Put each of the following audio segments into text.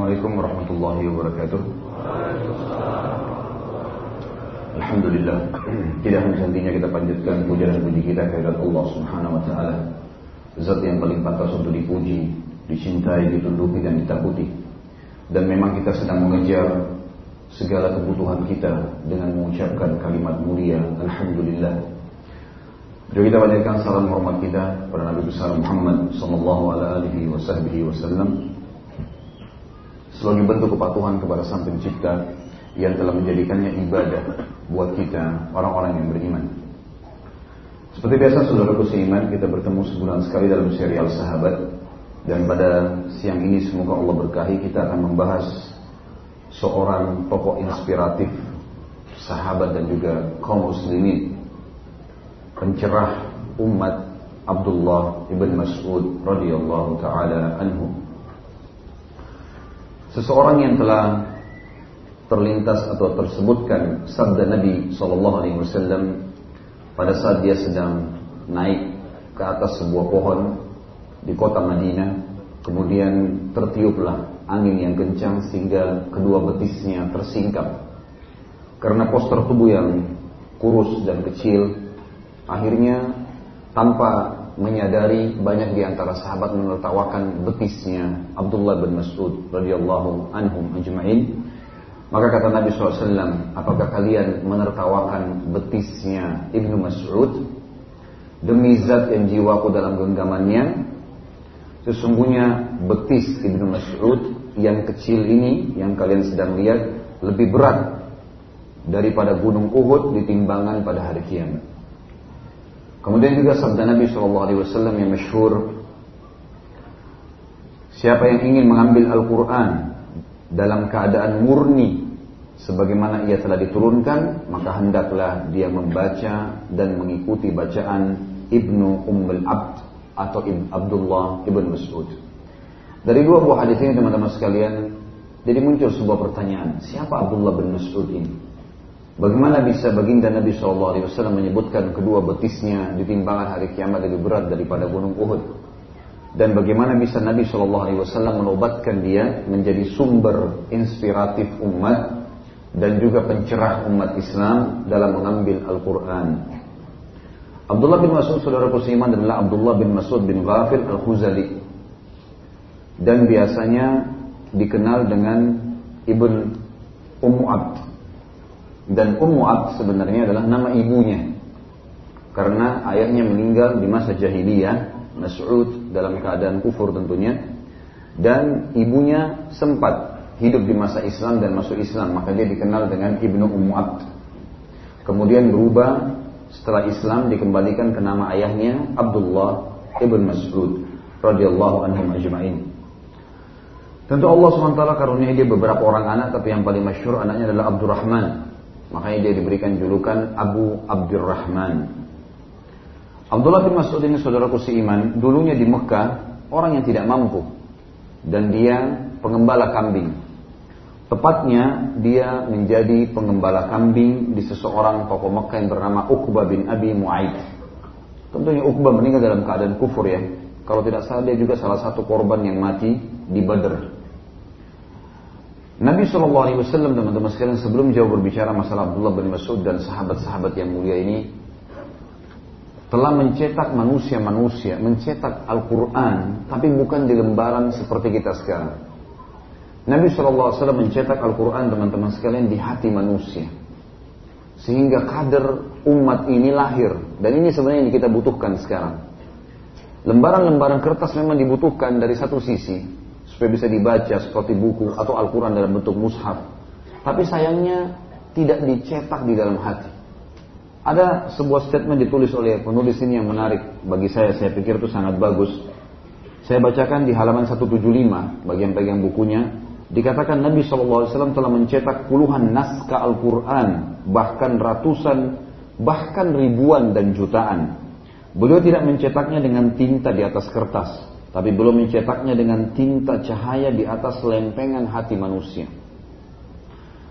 Assalamualaikum warahmatullahi wabarakatuh. Alhamdulillah, tidak henti-hentinya kita panjatkan puja dan puji kita kehadirat Allah Subhanahu wa taala. Zat yang paling pantas untuk dipuji, dicintai, ditunduki dan ditakuti. Dan memang kita sedang mengejar segala kebutuhan kita dengan mengucapkan kalimat mulia Alhamdulillah. Juga kita panjatkan salam hormat kita pada Nabi besar Muhammad sallallahu alaihi wasallam sebagai bentuk kepatuhan kepada Sang Pencipta yang telah menjadikannya ibadah buat kita orang-orang yang beriman. Seperti biasa saudaraku seiman kita bertemu sebulan sekali dalam serial sahabat. Dan pada siang ini semoga Allah berkahi kita akan membahas seorang tokoh inspiratif sahabat dan juga kaum muslimin. Pencerah umat Abdullah ibn Mas'ud radhiyallahu taala anhu Seseorang yang telah terlintas atau tersebutkan sabda Nabi Shallallahu Alaihi Wasallam pada saat dia sedang naik ke atas sebuah pohon di kota Madinah, kemudian tertiuplah angin yang kencang sehingga kedua betisnya tersingkap. Karena postur tubuh yang kurus dan kecil, akhirnya tanpa menyadari banyak di antara sahabat menertawakan betisnya Abdullah bin Mas'ud radhiyallahu anhum ajma'in. Maka kata Nabi SAW, apakah kalian menertawakan betisnya Ibnu Mas'ud? Demi zat yang jiwaku dalam genggamannya, sesungguhnya betis Ibnu Mas'ud yang kecil ini, yang kalian sedang lihat, lebih berat daripada gunung Uhud di timbangan pada hari kiamat. Kemudian juga sabda Nabi Shallallahu Alaihi Wasallam yang masyhur, siapa yang ingin mengambil Al-Quran dalam keadaan murni sebagaimana ia telah diturunkan, maka hendaklah dia membaca dan mengikuti bacaan Ibnu Ummul Abd atau Ibn Abdullah Ibn Mas'ud. Dari dua buah hadis ini teman-teman sekalian, jadi muncul sebuah pertanyaan, siapa Abdullah bin Mas'ud ini? Bagaimana bisa baginda Nabi SAW menyebutkan kedua betisnya di timbangan hari kiamat lebih berat daripada gunung Uhud? Dan bagaimana bisa Nabi SAW menobatkan dia menjadi sumber inspiratif umat dan juga pencerah umat Islam dalam mengambil Al-Quran? Abdullah bin Mas'ud saudara Kusiman adalah Abdullah bin Mas'ud bin Ghafir Al-Khuzali dan biasanya dikenal dengan Ibn Ummu Abd dan Ummu sebenarnya adalah nama ibunya. Karena ayahnya meninggal di masa jahiliyah, Mas'ud dalam keadaan kufur tentunya. Dan ibunya sempat hidup di masa Islam dan masuk Islam, maka dia dikenal dengan Ibnu Ummu. Kemudian berubah setelah Islam dikembalikan ke nama ayahnya Abdullah ibn Mas'ud radhiyallahu anhu ajma'in. Tentu Allah SWT karunia dia beberapa orang anak, tapi yang paling masyhur anaknya adalah Abdurrahman Makanya dia diberikan julukan Abu Abdurrahman. Abdullah bin Mas'ud ini saudaraku seiman, dulunya di Mekah orang yang tidak mampu dan dia pengembala kambing. Tepatnya dia menjadi pengembala kambing di seseorang tokoh Mekah yang bernama Uqbah bin Abi Mu'aid. Tentunya Uqbah meninggal dalam keadaan kufur ya. Kalau tidak salah dia juga salah satu korban yang mati di Badr. Nabi Shallallahu Alaihi Wasallam teman-teman sekalian sebelum jauh berbicara masalah Abdullah bin Mas'ud dan sahabat-sahabat yang mulia ini telah mencetak manusia-manusia, mencetak Al-Quran, tapi bukan di lembaran seperti kita sekarang. Nabi Shallallahu Alaihi Wasallam mencetak Al-Quran teman-teman sekalian di hati manusia, sehingga kader umat ini lahir dan ini sebenarnya yang kita butuhkan sekarang. Lembaran-lembaran kertas memang dibutuhkan dari satu sisi, supaya bisa dibaca seperti buku atau Al-Quran dalam bentuk mushaf. Tapi sayangnya tidak dicetak di dalam hati. Ada sebuah statement ditulis oleh penulis ini yang menarik bagi saya, saya pikir itu sangat bagus. Saya bacakan di halaman 175, bagian-bagian bukunya, dikatakan Nabi SAW telah mencetak puluhan naskah Al-Quran, bahkan ratusan, bahkan ribuan dan jutaan. Beliau tidak mencetaknya dengan tinta di atas kertas, tapi belum mencetaknya dengan tinta cahaya di atas lempengan hati manusia.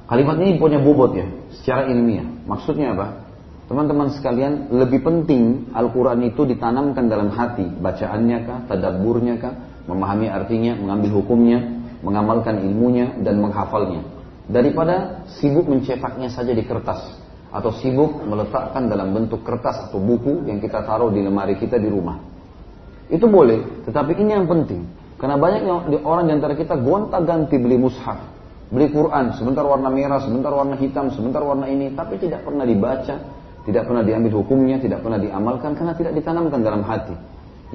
Kalimat ini punya bobot ya, secara ilmiah. Maksudnya apa? Teman-teman sekalian, lebih penting Al-Quran itu ditanamkan dalam hati. Bacaannya kah, tadaburnya kah, memahami artinya, mengambil hukumnya. mengamalkan ilmunya dan menghafalnya daripada sibuk mencetaknya saja di kertas atau sibuk meletakkan dalam bentuk kertas atau buku yang kita taruh di lemari kita di rumah. Itu boleh, tetapi ini yang penting. Karena banyak orang di antara kita gonta-ganti beli mushaf, beli Quran, sebentar warna merah, sebentar warna hitam, sebentar warna ini, tapi tidak pernah dibaca, tidak pernah diambil hukumnya, tidak pernah diamalkan karena tidak ditanamkan dalam hati.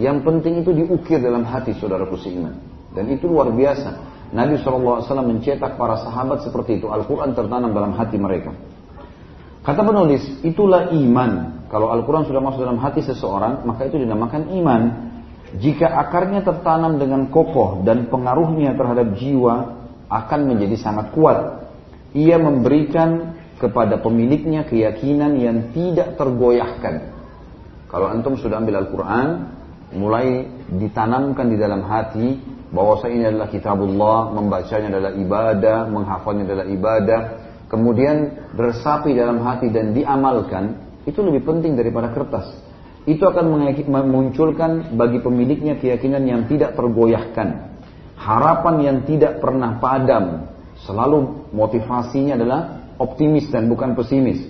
Yang penting itu diukir dalam hati saudara seiman. Dan itu luar biasa. Nabi SAW mencetak para sahabat seperti itu. Al-Quran tertanam dalam hati mereka. Kata penulis, itulah iman. Kalau Al-Quran sudah masuk dalam hati seseorang, maka itu dinamakan iman. Jika akarnya tertanam dengan kokoh dan pengaruhnya terhadap jiwa akan menjadi sangat kuat. Ia memberikan kepada pemiliknya keyakinan yang tidak tergoyahkan. Kalau antum sudah ambil Al-Quran, mulai ditanamkan di dalam hati bahwa ini adalah kitabullah, membacanya adalah ibadah, menghafalnya adalah ibadah, kemudian resapi dalam hati dan diamalkan, itu lebih penting daripada kertas. Itu akan memunculkan bagi pemiliknya keyakinan yang tidak tergoyahkan. Harapan yang tidak pernah padam. Selalu motivasinya adalah optimis dan bukan pesimis.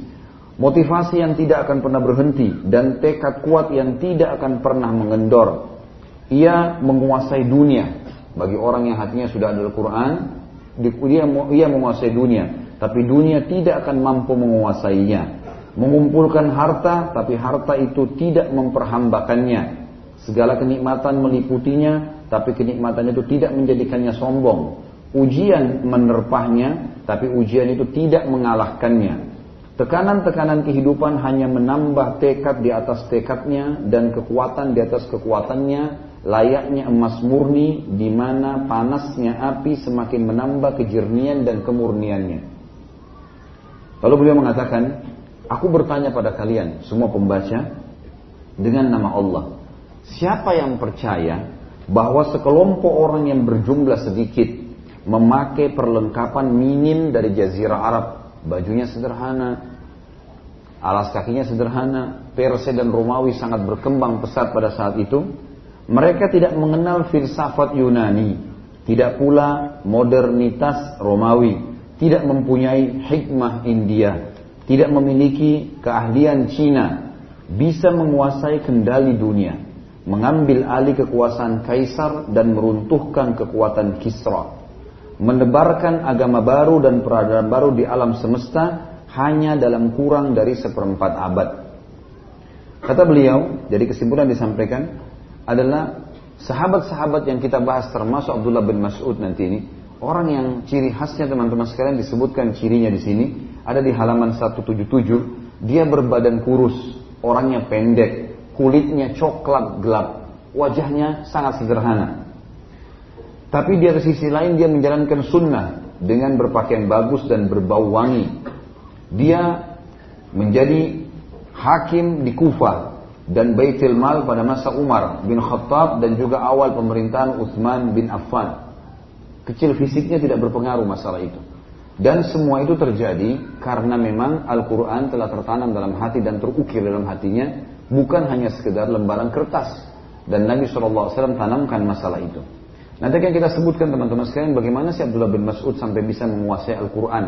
Motivasi yang tidak akan pernah berhenti dan tekad kuat yang tidak akan pernah mengendor. Ia menguasai dunia. Bagi orang yang hatinya sudah ada Al-Quran, ia menguasai dunia tapi dunia tidak akan mampu menguasainya. Mengumpulkan harta, tapi harta itu tidak memperhambakannya. Segala kenikmatan meliputinya, tapi kenikmatan itu tidak menjadikannya sombong. Ujian menerpahnya, tapi ujian itu tidak mengalahkannya. Tekanan-tekanan kehidupan hanya menambah tekad di atas tekadnya dan kekuatan di atas kekuatannya, layaknya emas murni di mana panasnya api semakin menambah kejernian dan kemurniannya. Lalu beliau mengatakan, aku bertanya pada kalian semua pembaca dengan nama Allah. Siapa yang percaya bahwa sekelompok orang yang berjumlah sedikit memakai perlengkapan minim dari jazirah Arab, bajunya sederhana, alas kakinya sederhana, Persia dan Romawi sangat berkembang pesat pada saat itu. Mereka tidak mengenal filsafat Yunani, tidak pula modernitas Romawi, tidak mempunyai hikmah India, tidak memiliki keahlian Cina, bisa menguasai kendali dunia, mengambil alih kekuasaan kaisar dan meruntuhkan kekuatan Kisra, menebarkan agama baru dan peradaban baru di alam semesta hanya dalam kurang dari seperempat abad. Kata beliau, jadi kesimpulan disampaikan adalah sahabat-sahabat yang kita bahas termasuk Abdullah bin Mas'ud nanti ini Orang yang ciri khasnya teman-teman sekalian disebutkan cirinya di sini ada di halaman 177. Dia berbadan kurus, orangnya pendek, kulitnya coklat gelap, wajahnya sangat sederhana. Tapi di sisi lain dia menjalankan sunnah dengan berpakaian bagus dan berbau wangi. Dia menjadi hakim di Kufah dan Baitul Mal pada masa Umar bin Khattab dan juga awal pemerintahan Utsman bin Affan. Kecil fisiknya tidak berpengaruh masalah itu. Dan semua itu terjadi karena memang Al-Quran telah tertanam dalam hati dan terukir dalam hatinya. Bukan hanya sekedar lembaran kertas. Dan Nabi SAW tanamkan masalah itu. Nanti akan kita sebutkan teman-teman sekalian bagaimana si Abdullah bin Mas'ud sampai bisa menguasai Al-Quran.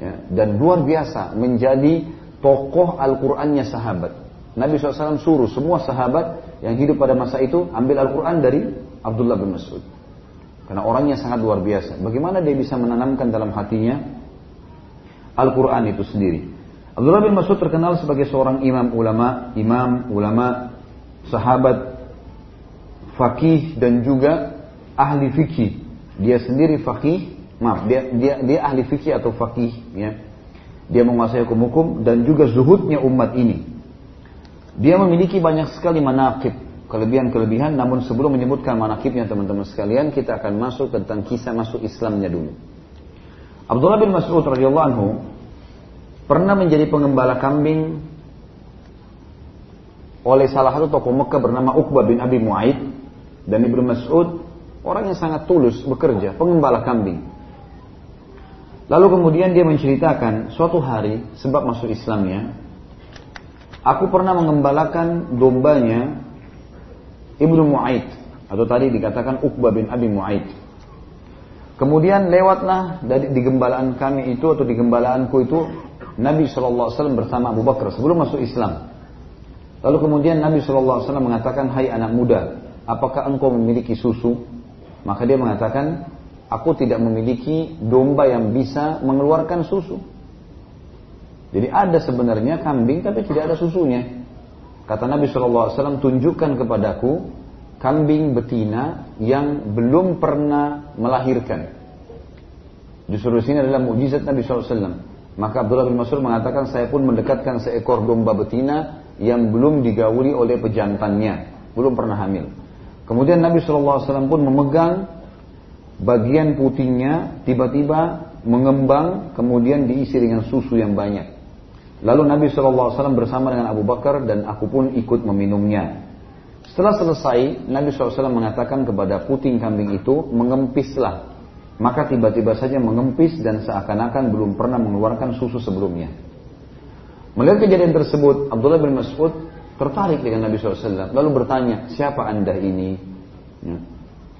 Ya, dan luar biasa menjadi tokoh Al-Qurannya sahabat. Nabi SAW suruh semua sahabat yang hidup pada masa itu ambil Al-Quran dari Abdullah bin Mas'ud. Karena orangnya sangat luar biasa. Bagaimana dia bisa menanamkan dalam hatinya Al-Quran itu sendiri. Abdullah bin Mas'ud terkenal sebagai seorang imam ulama, imam ulama, sahabat, fakih dan juga ahli fikih. Dia sendiri fakih, maaf, dia dia dia ahli fikih atau fakih, ya. Dia menguasai hukum-hukum dan juga zuhudnya umat ini. Dia memiliki banyak sekali manakib, kelebihan-kelebihan namun sebelum menyebutkan manakibnya teman-teman sekalian kita akan masuk tentang kisah masuk Islamnya dulu. Abdullah bin Mas'ud radhiyallahu anhu pernah menjadi pengembala kambing oleh salah satu tokoh Mekah bernama Uqbah bin Abi Mu'aid dan Ibnu Mas'ud orang yang sangat tulus bekerja pengembala kambing. Lalu kemudian dia menceritakan suatu hari sebab masuk Islamnya aku pernah mengembalakan dombanya Ibnu Mu'aid atau tadi dikatakan Uqbah bin Abi Mu'aid. Kemudian lewatlah dari di gembalaan kami itu atau di gembalaanku itu Nabi SAW bersama Abu Bakar sebelum masuk Islam. Lalu kemudian Nabi SAW mengatakan, Hai anak muda, apakah engkau memiliki susu? Maka dia mengatakan, aku tidak memiliki domba yang bisa mengeluarkan susu. Jadi ada sebenarnya kambing tapi tidak ada susunya. Kata Nabi SAW, tunjukkan kepadaku kambing betina yang belum pernah melahirkan. Justru sini adalah mujizat Nabi SAW. Maka Abdullah bin Mas'ud mengatakan saya pun mendekatkan seekor domba betina yang belum digauli oleh pejantannya, belum pernah hamil. Kemudian Nabi SAW pun memegang bagian putihnya tiba-tiba mengembang kemudian diisi dengan susu yang banyak. Lalu Nabi SAW bersama dengan Abu Bakar dan aku pun ikut meminumnya. Setelah selesai, Nabi SAW mengatakan kepada puting kambing itu, mengempislah. Maka tiba-tiba saja mengempis dan seakan-akan belum pernah mengeluarkan susu sebelumnya. Melihat kejadian tersebut, Abdullah bin Mas'ud tertarik dengan Nabi SAW. Lalu bertanya, siapa anda ini? Ya.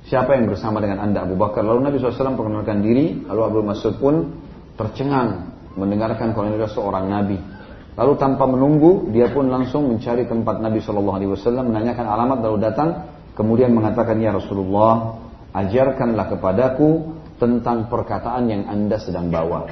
Siapa yang bersama dengan anda Abu Bakar? Lalu Nabi SAW perkenalkan diri, lalu Abu Mas'ud pun tercengang mendengarkan kalau adalah seorang Nabi. Lalu tanpa menunggu, dia pun langsung mencari tempat Nabi Shallallahu Alaihi Wasallam, menanyakan alamat, lalu datang, kemudian mengatakan, ya Rasulullah, ajarkanlah kepadaku tentang perkataan yang anda sedang bawa.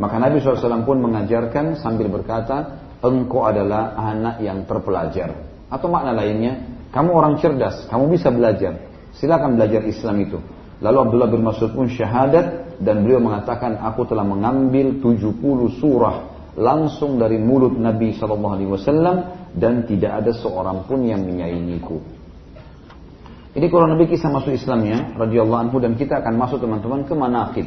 Maka Nabi SAW pun mengajarkan sambil berkata, engkau adalah anak yang terpelajar. Atau makna lainnya, kamu orang cerdas, kamu bisa belajar. Silakan belajar Islam itu. Lalu Abdullah bin Mas'ud pun syahadat dan beliau mengatakan aku telah mengambil 70 surah langsung dari mulut Nabi Shallallahu Alaihi Wasallam dan tidak ada seorang pun yang menyaingiku. Ini kalau Nabi kisah masuk Islamnya, radhiyallahu anhu dan kita akan masuk teman-teman ke manakib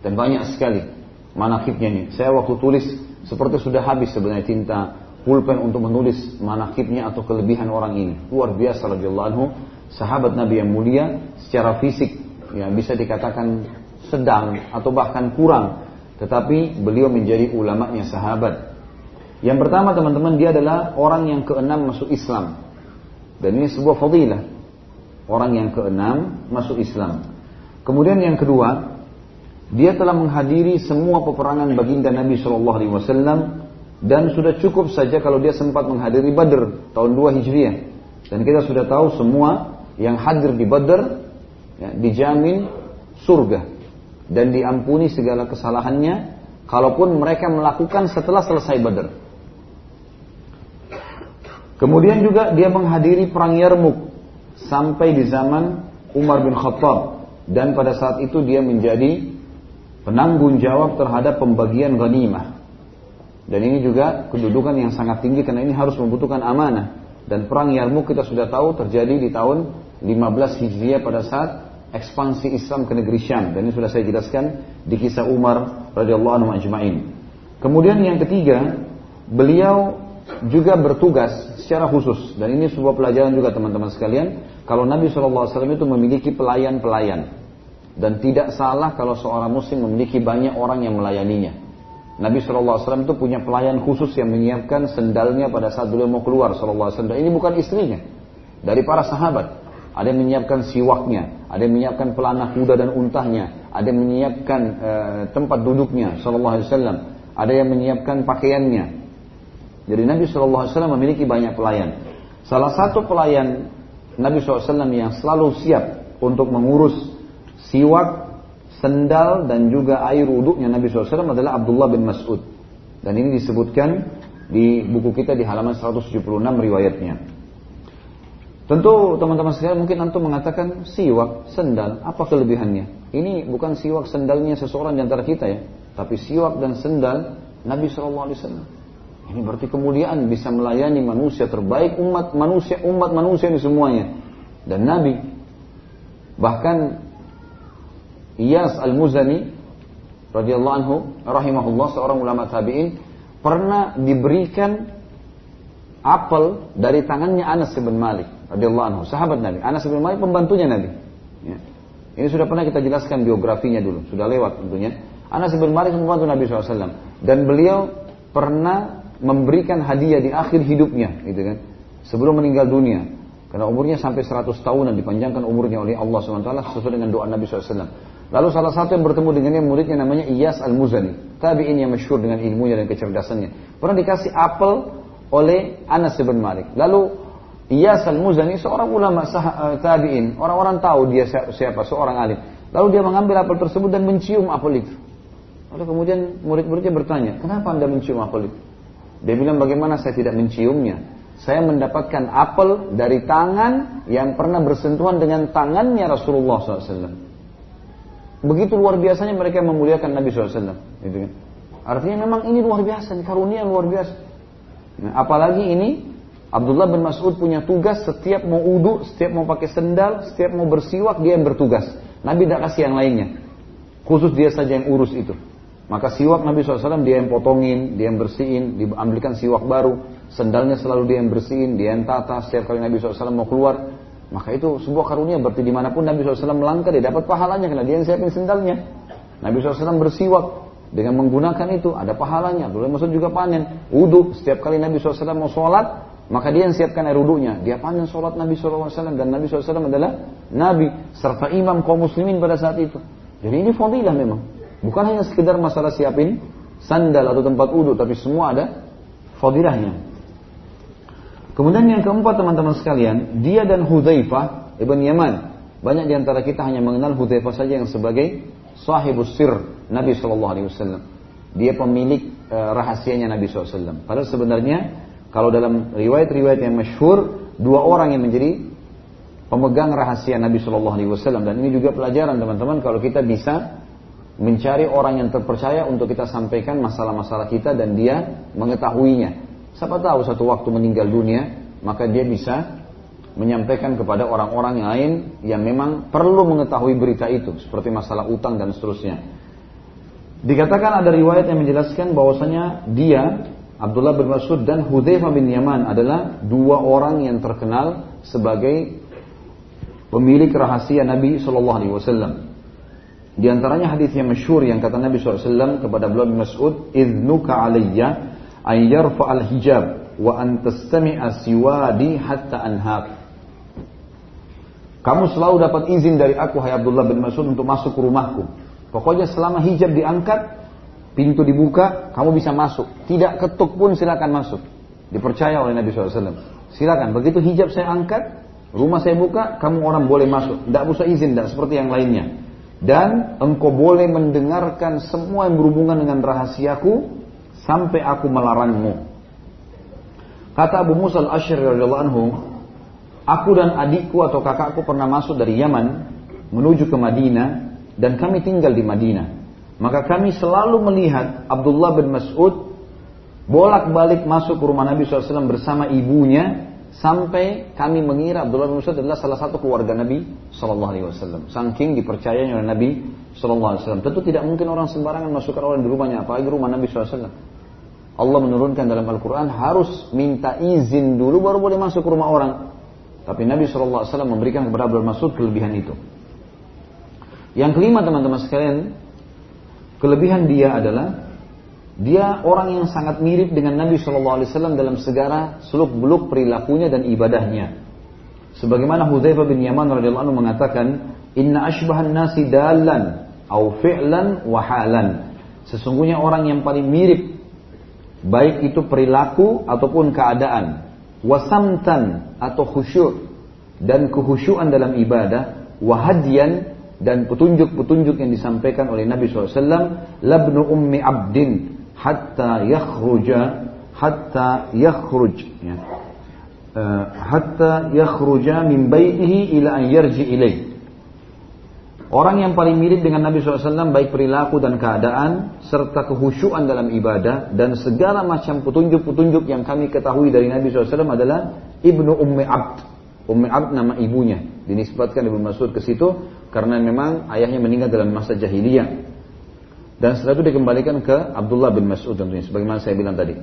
dan banyak sekali manakibnya ini. Saya waktu tulis seperti sudah habis sebenarnya tinta pulpen untuk menulis manakibnya atau kelebihan orang ini. Luar biasa radhiyallahu anhu, sahabat Nabi yang mulia secara fisik ya bisa dikatakan sedang atau bahkan kurang tetapi beliau menjadi ulamanya sahabat. Yang pertama teman-teman dia adalah orang yang keenam masuk Islam. Dan ini sebuah fadilah. Orang yang keenam masuk Islam. Kemudian yang kedua, dia telah menghadiri semua peperangan baginda Nabi Shallallahu Alaihi Wasallam dan sudah cukup saja kalau dia sempat menghadiri Badr tahun 2 Hijriah. Dan kita sudah tahu semua yang hadir di Badr ya, dijamin surga dan diampuni segala kesalahannya kalaupun mereka melakukan setelah selesai Badar. Kemudian juga dia menghadiri perang Yarmuk sampai di zaman Umar bin Khattab dan pada saat itu dia menjadi penanggung jawab terhadap pembagian ghanimah. Dan ini juga kedudukan yang sangat tinggi karena ini harus membutuhkan amanah. Dan perang Yarmuk kita sudah tahu terjadi di tahun 15 Hijriah pada saat ekspansi Islam ke negeri Syam dan ini sudah saya jelaskan di kisah Umar radhiyallahu anhu ajma'in. Kemudian yang ketiga, beliau juga bertugas secara khusus dan ini sebuah pelajaran juga teman-teman sekalian kalau Nabi SAW itu memiliki pelayan-pelayan dan tidak salah kalau seorang muslim memiliki banyak orang yang melayaninya. Nabi SAW itu punya pelayan khusus yang menyiapkan sendalnya pada saat beliau mau keluar SAW. Dan ini bukan istrinya. Dari para sahabat. Ada yang menyiapkan siwaknya, ada yang menyiapkan pelana kuda dan untahnya, ada yang menyiapkan e, tempat duduknya, Sallallahu Alaihi Wasallam, ada yang menyiapkan pakaiannya. Jadi Nabi Sallallahu Alaihi Wasallam memiliki banyak pelayan. Salah satu pelayan Nabi SAW yang selalu siap untuk mengurus siwak, sendal dan juga air wuduknya Nabi SAW adalah Abdullah bin Mas'ud. Dan ini disebutkan di buku kita di halaman 176 riwayatnya. Tentu teman-teman sekalian mungkin antum mengatakan siwak, sendal, apa kelebihannya? Ini bukan siwak sendalnya seseorang di antara kita ya, tapi siwak dan sendal Nabi Shallallahu Alaihi Wasallam. Ini berarti kemuliaan bisa melayani manusia terbaik umat manusia umat manusia ini semuanya dan Nabi bahkan Iyas al-Muzani radhiyallahu anhu rahimahullah seorang ulama tabi'in pernah diberikan apel dari tangannya Anas bin Malik radhiyallahu anhu, sahabat Nabi. Anas bin Malik pembantunya Nabi. Ya. Ini sudah pernah kita jelaskan biografinya dulu, sudah lewat tentunya. Anas bin Malik membantu Nabi SAW dan beliau pernah memberikan hadiah di akhir hidupnya, gitu kan, sebelum meninggal dunia. Karena umurnya sampai 100 tahun dan dipanjangkan umurnya oleh Allah SWT sesuai dengan doa Nabi SAW. Lalu salah satu yang bertemu dengannya muridnya namanya Iyas Al-Muzani. Tabi'in yang masyhur dengan ilmunya dan kecerdasannya. Pernah dikasih apel oleh Anas bin Malik. Lalu Iyas Al-Muzani seorang ulama sah, uh, tabi'in. Orang-orang tahu dia siapa, seorang alim. Lalu dia mengambil apel tersebut dan mencium apel itu. Lalu kemudian murid-muridnya bertanya, kenapa anda mencium apel itu? Dia bilang bagaimana saya tidak menciumnya. Saya mendapatkan apel dari tangan yang pernah bersentuhan dengan tangannya Rasulullah SAW. Begitu luar biasanya mereka memuliakan Nabi SAW. Gitu kan. Artinya memang ini luar biasa, karunia luar biasa. Nah, apalagi ini Abdullah bin Mas'ud punya tugas setiap mau udu, setiap mau pakai sendal, setiap mau bersiwak dia yang bertugas. Nabi tidak kasih yang lainnya. Khusus dia saja yang urus itu. Maka siwak Nabi SAW dia yang potongin, dia yang bersihin, diambilkan siwak baru. Sendalnya selalu dia yang bersihin, dia yang tata setiap kali Nabi SAW mau keluar. Maka itu sebuah karunia berarti di mana pun Nabi SAW melangkah dia dapat pahalanya karena dia yang siapin sendalnya. Nabi SAW bersiwak dengan menggunakan itu ada pahalanya. Boleh maksud juga panen. Wudhu setiap kali Nabi SAW mau sholat maka dia yang siapkan air wudhunya. Dia panen sholat Nabi SAW dan Nabi SAW adalah Nabi serta imam kaum muslimin pada saat itu. Jadi ini fadilah memang. Bukan hanya sekedar masalah siapin sandal atau tempat wudhu, tapi semua ada fadilahnya. Kemudian yang keempat teman-teman sekalian, dia dan Hudzaifah ibn Yaman. Banyak di antara kita hanya mengenal Hudzaifah saja yang sebagai sahibus sir Nabi Wasallam. Dia pemilik e, rahasianya Nabi SAW. Padahal sebenarnya kalau dalam riwayat-riwayat yang masyhur dua orang yang menjadi pemegang rahasia Nabi Shallallahu Alaihi Wasallam dan ini juga pelajaran teman-teman kalau kita bisa mencari orang yang terpercaya untuk kita sampaikan masalah-masalah kita dan dia mengetahuinya. Siapa tahu satu waktu meninggal dunia, maka dia bisa menyampaikan kepada orang-orang yang lain yang memang perlu mengetahui berita itu, seperti masalah utang dan seterusnya. Dikatakan ada riwayat yang menjelaskan bahwasanya dia Abdullah bin Mas'ud dan Hudzaifah bin Yaman adalah dua orang yang terkenal sebagai pemilik rahasia Nabi Shallallahu Alaihi Wasallam. Di antaranya hadis yang masyhur yang kata Nabi SAW kepada Abdullah bin Mas'ud, "Idnuka alayya an yarfa al-hijab wa an tastami'a siwadi hatta anhaq." Kamu selalu dapat izin dari aku, hai Abdullah bin Mas'ud, untuk masuk ke rumahku. Pokoknya selama hijab diangkat, pintu dibuka, kamu bisa masuk. Tidak ketuk pun silakan masuk. Dipercaya oleh Nabi SAW. Silakan. Begitu hijab saya angkat, rumah saya buka, kamu orang boleh masuk. Tidak usah izin, tidak seperti yang lainnya dan engkau boleh mendengarkan semua yang berhubungan dengan rahasiaku sampai aku melarangmu. Kata Abu Musa al-Ashri radhiyallahu anhu, aku dan adikku atau kakakku pernah masuk dari Yaman menuju ke Madinah dan kami tinggal di Madinah. Maka kami selalu melihat Abdullah bin Mas'ud bolak-balik masuk ke rumah Nabi SAW bersama ibunya sampai kami mengira Abdullah bin Mas'ud adalah salah satu keluarga Nabi Wasallam. Saking dipercayanya oleh Nabi Wasallam. Tentu tidak mungkin orang sembarangan masukkan orang di rumahnya, apalagi rumah Nabi SAW. Allah menurunkan dalam Al-Quran harus minta izin dulu baru boleh masuk ke rumah orang. Tapi Nabi SAW memberikan kepada Abdullah Mas'ud kelebihan itu. Yang kelima teman-teman sekalian, kelebihan dia adalah dia orang yang sangat mirip dengan Nabi Shallallahu Alaihi Wasallam dalam segala seluk beluk perilakunya dan ibadahnya. Sebagaimana Hudzaifah bin Yaman radhiyallahu anhu mengatakan, Inna ashbahan nasi dalan au fi'lan wa halan. Sesungguhnya orang yang paling mirip baik itu perilaku ataupun keadaan, wasamtan atau khusyuk dan kehusyuan dalam ibadah, wahadian dan petunjuk-petunjuk yang disampaikan oleh Nabi SAW, labnu ummi abdin hatta yakhruja hatta yakhruj ya. Uh, hatta yakhruja min baitihi ila an yarji ilaih. Orang yang paling mirip dengan Nabi SAW baik perilaku dan keadaan serta kehusyuan dalam ibadah dan segala macam petunjuk-petunjuk yang kami ketahui dari Nabi SAW adalah Ibnu Ummi Abd. Ummi Abd nama ibunya. Dinisbatkan Ibnu Mas'ud ke situ karena memang ayahnya meninggal dalam masa jahiliyah. Dan setelah itu dikembalikan ke Abdullah bin Mas'ud tentunya, sebagaimana saya bilang tadi.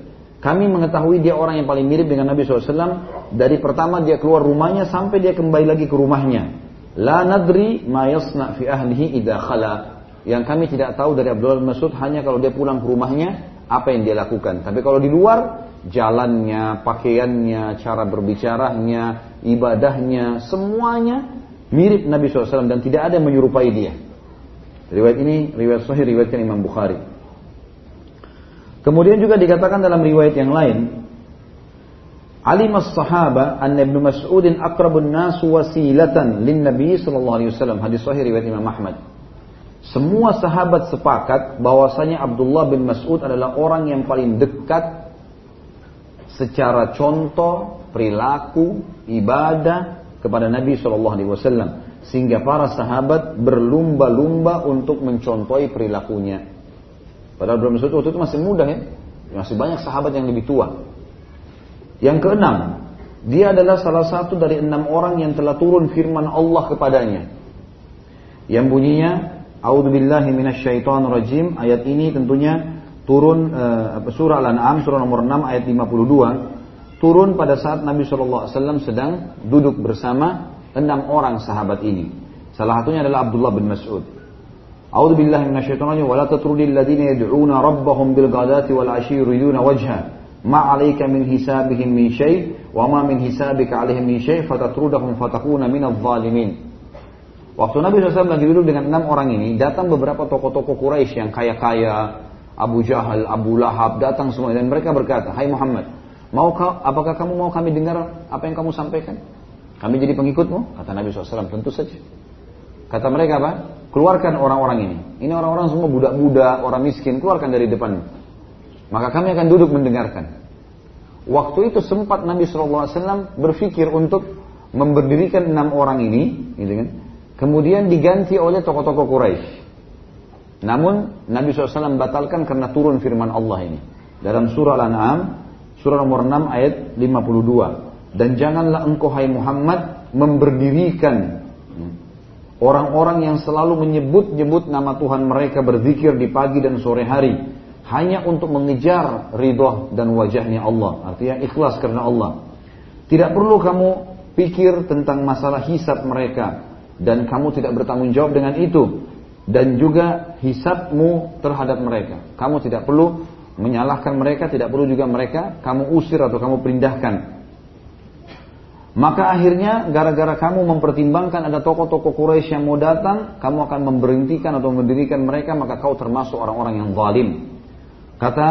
Kami mengetahui dia orang yang paling mirip dengan Nabi SAW dari pertama dia keluar rumahnya sampai dia kembali lagi ke rumahnya. La nadri ma yasna fi ahlihi idha khala. Yang kami tidak tahu dari Abdullah bin Mas'ud hanya kalau dia pulang ke rumahnya apa yang dia lakukan. Tapi kalau di luar jalannya, pakaiannya, cara berbicaranya, ibadahnya, semuanya mirip Nabi SAW dan tidak ada yang menyerupai dia. Riwayat ini riwayat sahih riwayatkan Imam Bukhari. Kemudian juga dikatakan dalam riwayat yang lain, Alim as-sahaba anna Ibnu Mas'udin aqrabun nas wasilatan lin Nabi sallallahu alaihi wasallam. Hadis sahih riwayat Imam Ahmad. Semua sahabat sepakat bahwasanya Abdullah bin Mas'ud adalah orang yang paling dekat secara contoh, perilaku, ibadah kepada Nabi Shallallahu Alaihi Wasallam sehingga para sahabat berlumba-lumba untuk mencontohi perilakunya. Padahal belum Mas'ud waktu itu masih muda ya, masih banyak sahabat yang lebih tua. Yang keenam, dia adalah salah satu dari enam orang yang telah turun firman Allah kepadanya. Yang bunyinya, A'udzubillahi rajim. Ayat ini tentunya turun uh, surah Al-An'am surah nomor 6 ayat 52 turun pada saat Nabi SAW sedang duduk bersama enam orang sahabat ini. Salah satunya adalah Abdullah bin Mas'ud. A'udzu billahi minasyaitonir rajim wa la tatrudil ladzina yad'una rabbahum bil ghadati wal 'ashyi yuriduna wajha ma 'alaika min hisabihim min syai' wa ma min hisabika 'alaihim min syai' fatatrudahum fatakuna minadh dhalimin. Waktu Nabi SAW lagi duduk dengan enam orang ini, datang beberapa tokoh-tokoh Quraisy yang kaya-kaya, Abu Jahal, Abu Lahab datang semua dan mereka berkata, Hai Muhammad, mau kau, apakah kamu mau kami dengar apa yang kamu sampaikan? Kami jadi pengikutmu? Kata Nabi SAW, tentu saja. Kata mereka apa? Keluarkan orang-orang ini. Ini orang-orang semua budak-budak, orang miskin, keluarkan dari depan. Maka kami akan duduk mendengarkan. Waktu itu sempat Nabi SAW berpikir untuk memberdirikan enam orang ini, gitu kan? Kemudian diganti oleh tokoh-tokoh Quraisy. Namun Nabi SAW batalkan karena turun firman Allah ini. Dalam surah Al-An'am, surah nomor 6 ayat 52 dan janganlah engkau hai Muhammad memberdirikan orang-orang yang selalu menyebut-nyebut nama Tuhan mereka berzikir di pagi dan sore hari hanya untuk mengejar ridho dan wajahnya Allah. Artinya ikhlas karena Allah. Tidak perlu kamu pikir tentang masalah hisab mereka. Dan kamu tidak bertanggung jawab dengan itu dan juga hisabmu terhadap mereka kamu tidak perlu menyalahkan mereka tidak perlu juga mereka kamu usir atau kamu pindahkan maka akhirnya gara-gara kamu mempertimbangkan ada tokoh-tokoh Quraisy yang mau datang, kamu akan memberhentikan atau mendirikan mereka, maka kau termasuk orang-orang yang zalim. Kata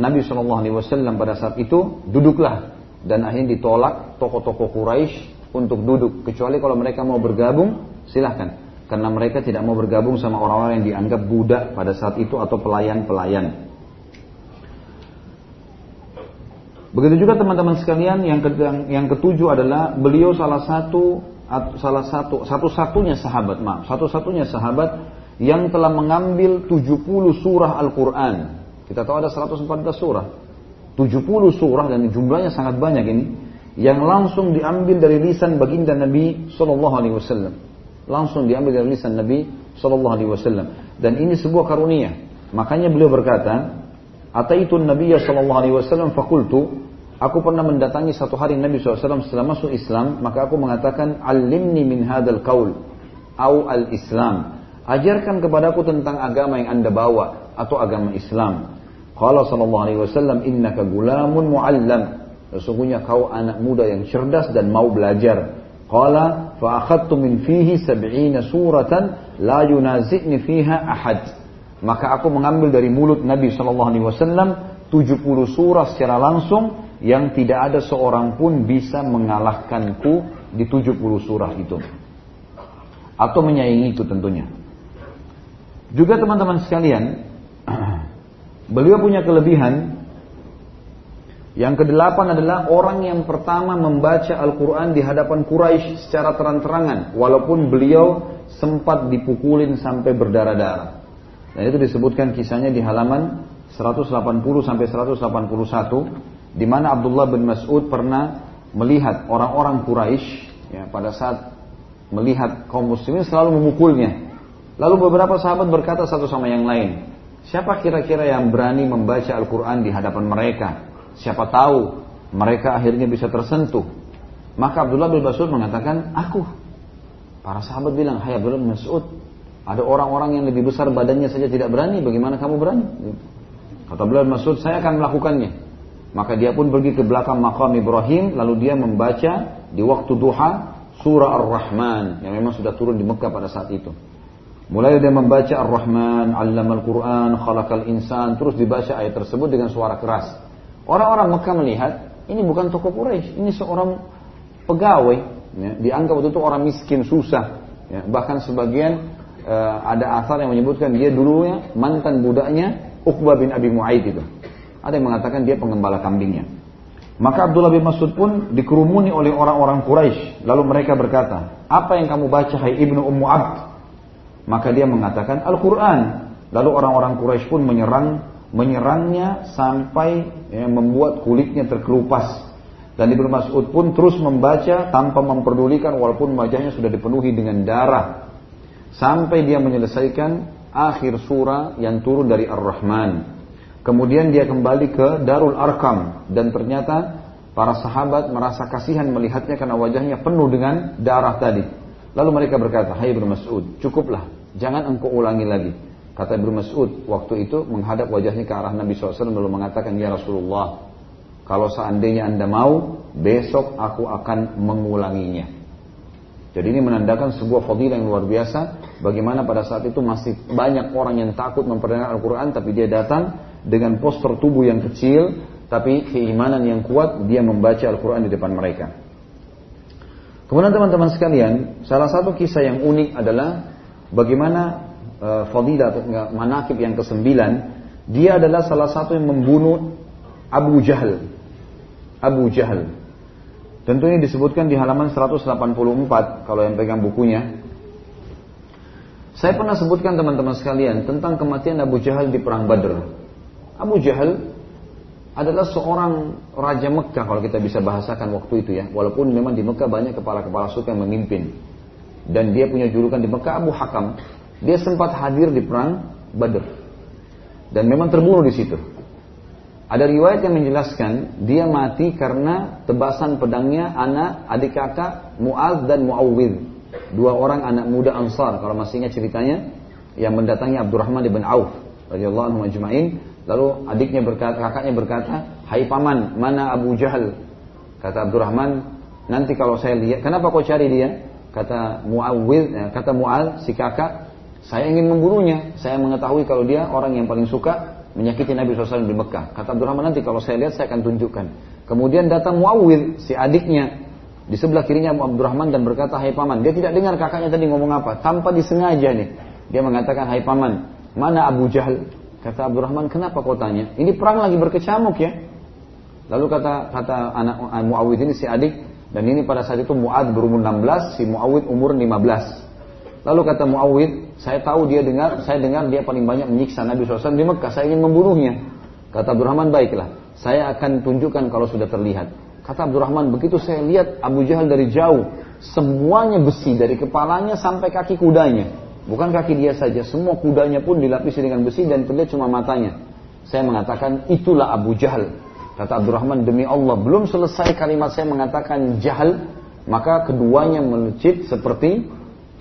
Nabi Shallallahu Alaihi Wasallam pada saat itu, duduklah dan akhirnya ditolak tokoh-tokoh Quraisy untuk duduk, kecuali kalau mereka mau bergabung, silahkan. Karena mereka tidak mau bergabung sama orang-orang yang dianggap budak pada saat itu atau pelayan-pelayan. Begitu juga teman-teman sekalian yang, ke, yang, ketujuh adalah beliau salah satu salah satu satu-satunya sahabat maaf satu-satunya sahabat yang telah mengambil 70 surah Al-Qur'an. Kita tahu ada 114 surah. 70 surah dan jumlahnya sangat banyak ini yang langsung diambil dari lisan baginda Nabi Shallallahu alaihi wasallam. Langsung diambil dari lisan Nabi Shallallahu alaihi wasallam. Dan ini sebuah karunia. Makanya beliau berkata, Ataitun Nabi sallallahu alaihi wasallam fakultu Aku pernah mendatangi satu hari Nabi SAW setelah masuk Islam, maka aku mengatakan, Alimni min hadal kaul, au al-Islam. Ajarkan kepadaku tentang agama yang anda bawa, atau agama Islam. Qala sallallahu alaihi wasallam, innaka gulamun mu'allam. Sesungguhnya kau anak muda yang cerdas dan mau belajar. Qala akhadtu min fihi sab'ina suratan la yunazi'ni fiha ahad. Maka aku mengambil dari mulut Nabi sallallahu alaihi wasallam 70 surah secara langsung yang tidak ada seorang pun bisa mengalahkanku di 70 surah itu. Atau menyaingi itu tentunya. Juga teman-teman sekalian, beliau punya kelebihan yang kedelapan adalah orang yang pertama membaca Al-Quran di hadapan Quraisy secara terang-terangan. Walaupun beliau sempat dipukulin sampai berdarah-darah. Dan itu disebutkan kisahnya di halaman 180 sampai 181 di mana Abdullah bin Mas'ud pernah melihat orang-orang Quraisy ya pada saat melihat kaum muslimin selalu memukulnya. Lalu beberapa sahabat berkata satu sama yang lain, siapa kira-kira yang berani membaca Al-Quran di hadapan mereka? Siapa tahu mereka akhirnya bisa tersentuh. Maka Abdullah bin Mas'ud mengatakan, aku. Para sahabat bilang, hai Abdullah bin Mas'ud, ada orang-orang yang lebih besar badannya saja tidak berani, bagaimana kamu berani? Kata beliau Mas'ud, saya akan melakukannya. Maka dia pun pergi ke belakang makam Ibrahim, lalu dia membaca di waktu duha surah Ar-Rahman yang memang sudah turun di Mekah pada saat itu. Mulai dia membaca Ar-Rahman, Allamal Quran, Khalaqal Insan, terus dibaca ayat tersebut dengan suara keras. Orang-orang Mekah melihat, ini bukan tokoh Quraisy, ini seorang pegawai, ya, dianggap waktu itu orang miskin, susah. Ya, bahkan sebagian uh, ada asal yang menyebutkan dia dulunya mantan budaknya Uqbah bin Abi Mu'aid itu. Ada yang mengatakan dia pengembala kambingnya. Maka Abdullah bin Mas'ud pun dikerumuni oleh orang-orang Quraisy. Lalu mereka berkata, apa yang kamu baca hai ibnu Ummu Abd? Maka dia mengatakan Al-Quran. Lalu orang-orang Quraisy pun menyerang menyerangnya sampai ya, membuat kulitnya terkelupas. Dan Ibnu Mas'ud pun terus membaca tanpa memperdulikan walaupun wajahnya sudah dipenuhi dengan darah. Sampai dia menyelesaikan akhir surah yang turun dari Ar-Rahman. Kemudian dia kembali ke Darul Arkam dan ternyata para sahabat merasa kasihan melihatnya karena wajahnya penuh dengan darah tadi. Lalu mereka berkata, "Hai Ibnu Mas'ud, cukuplah Jangan engkau ulangi lagi. Kata Ibnu Mas'ud waktu itu menghadap wajahnya ke arah Nabi SAW lalu mengatakan, Ya Rasulullah, kalau seandainya anda mau, besok aku akan mengulanginya. Jadi ini menandakan sebuah fadilah yang luar biasa. Bagaimana pada saat itu masih banyak orang yang takut memperdengar Al-Quran, tapi dia datang dengan poster tubuh yang kecil, tapi keimanan yang kuat, dia membaca Al-Quran di depan mereka. Kemudian teman-teman sekalian, salah satu kisah yang unik adalah Bagaimana uh, fadilah atau manakib yang kesembilan, dia adalah salah satu yang membunuh Abu Jahal. Abu Jahal. Tentu ini disebutkan di halaman 184 kalau yang pegang bukunya. Saya pernah sebutkan teman-teman sekalian tentang kematian Abu Jahal di perang Badr. Abu Jahal adalah seorang raja Mekah kalau kita bisa bahasakan waktu itu ya. Walaupun memang di Mekah banyak kepala-kepala suku yang memimpin dan dia punya julukan di Mekah Abu Hakam. Dia sempat hadir di perang Badr dan memang terbunuh di situ. Ada riwayat yang menjelaskan dia mati karena tebasan pedangnya anak adik kakak Muaz dan Muawwid. Dua orang anak muda Ansar kalau masih ingat ceritanya yang mendatangi Abdurrahman bin Auf radhiyallahu anhu ajma'in. Lalu adiknya berkata, kakaknya berkata, "Hai paman, mana Abu Jahal?" Kata Abdurrahman, "Nanti kalau saya lihat, kenapa kau cari dia?" kata Muawwid, eh, kata Mual si kakak, saya ingin membunuhnya. Saya mengetahui kalau dia orang yang paling suka menyakiti Nabi SAW di Mekah. Kata Abdurrahman nanti kalau saya lihat saya akan tunjukkan. Kemudian datang Muawwid si adiknya di sebelah kirinya Abu Abdurrahman dan berkata, Hai paman. Dia tidak dengar kakaknya tadi ngomong apa. Tanpa disengaja nih. Dia mengatakan, Hai paman, mana Abu Jahal? Kata Abdurrahman, kenapa kau tanya? Ini perang lagi berkecamuk ya. Lalu kata kata anak Muawwid ini si adik, dan ini pada saat itu Mu'ad berumur 16, si Muawid umur 15. Lalu kata Muawid, saya tahu dia dengar, saya dengar dia paling banyak menyiksa Nabi SAW di Mekah, saya ingin membunuhnya. Kata Abdurrahman, baiklah, saya akan tunjukkan kalau sudah terlihat. Kata Abdurrahman, begitu saya lihat Abu Jahal dari jauh, semuanya besi dari kepalanya sampai kaki kudanya. Bukan kaki dia saja, semua kudanya pun dilapisi dengan besi dan terlihat cuma matanya. Saya mengatakan, itulah Abu Jahal. Kata Abdurrahman, demi Allah, belum selesai kalimat saya mengatakan jahal, maka keduanya melejit seperti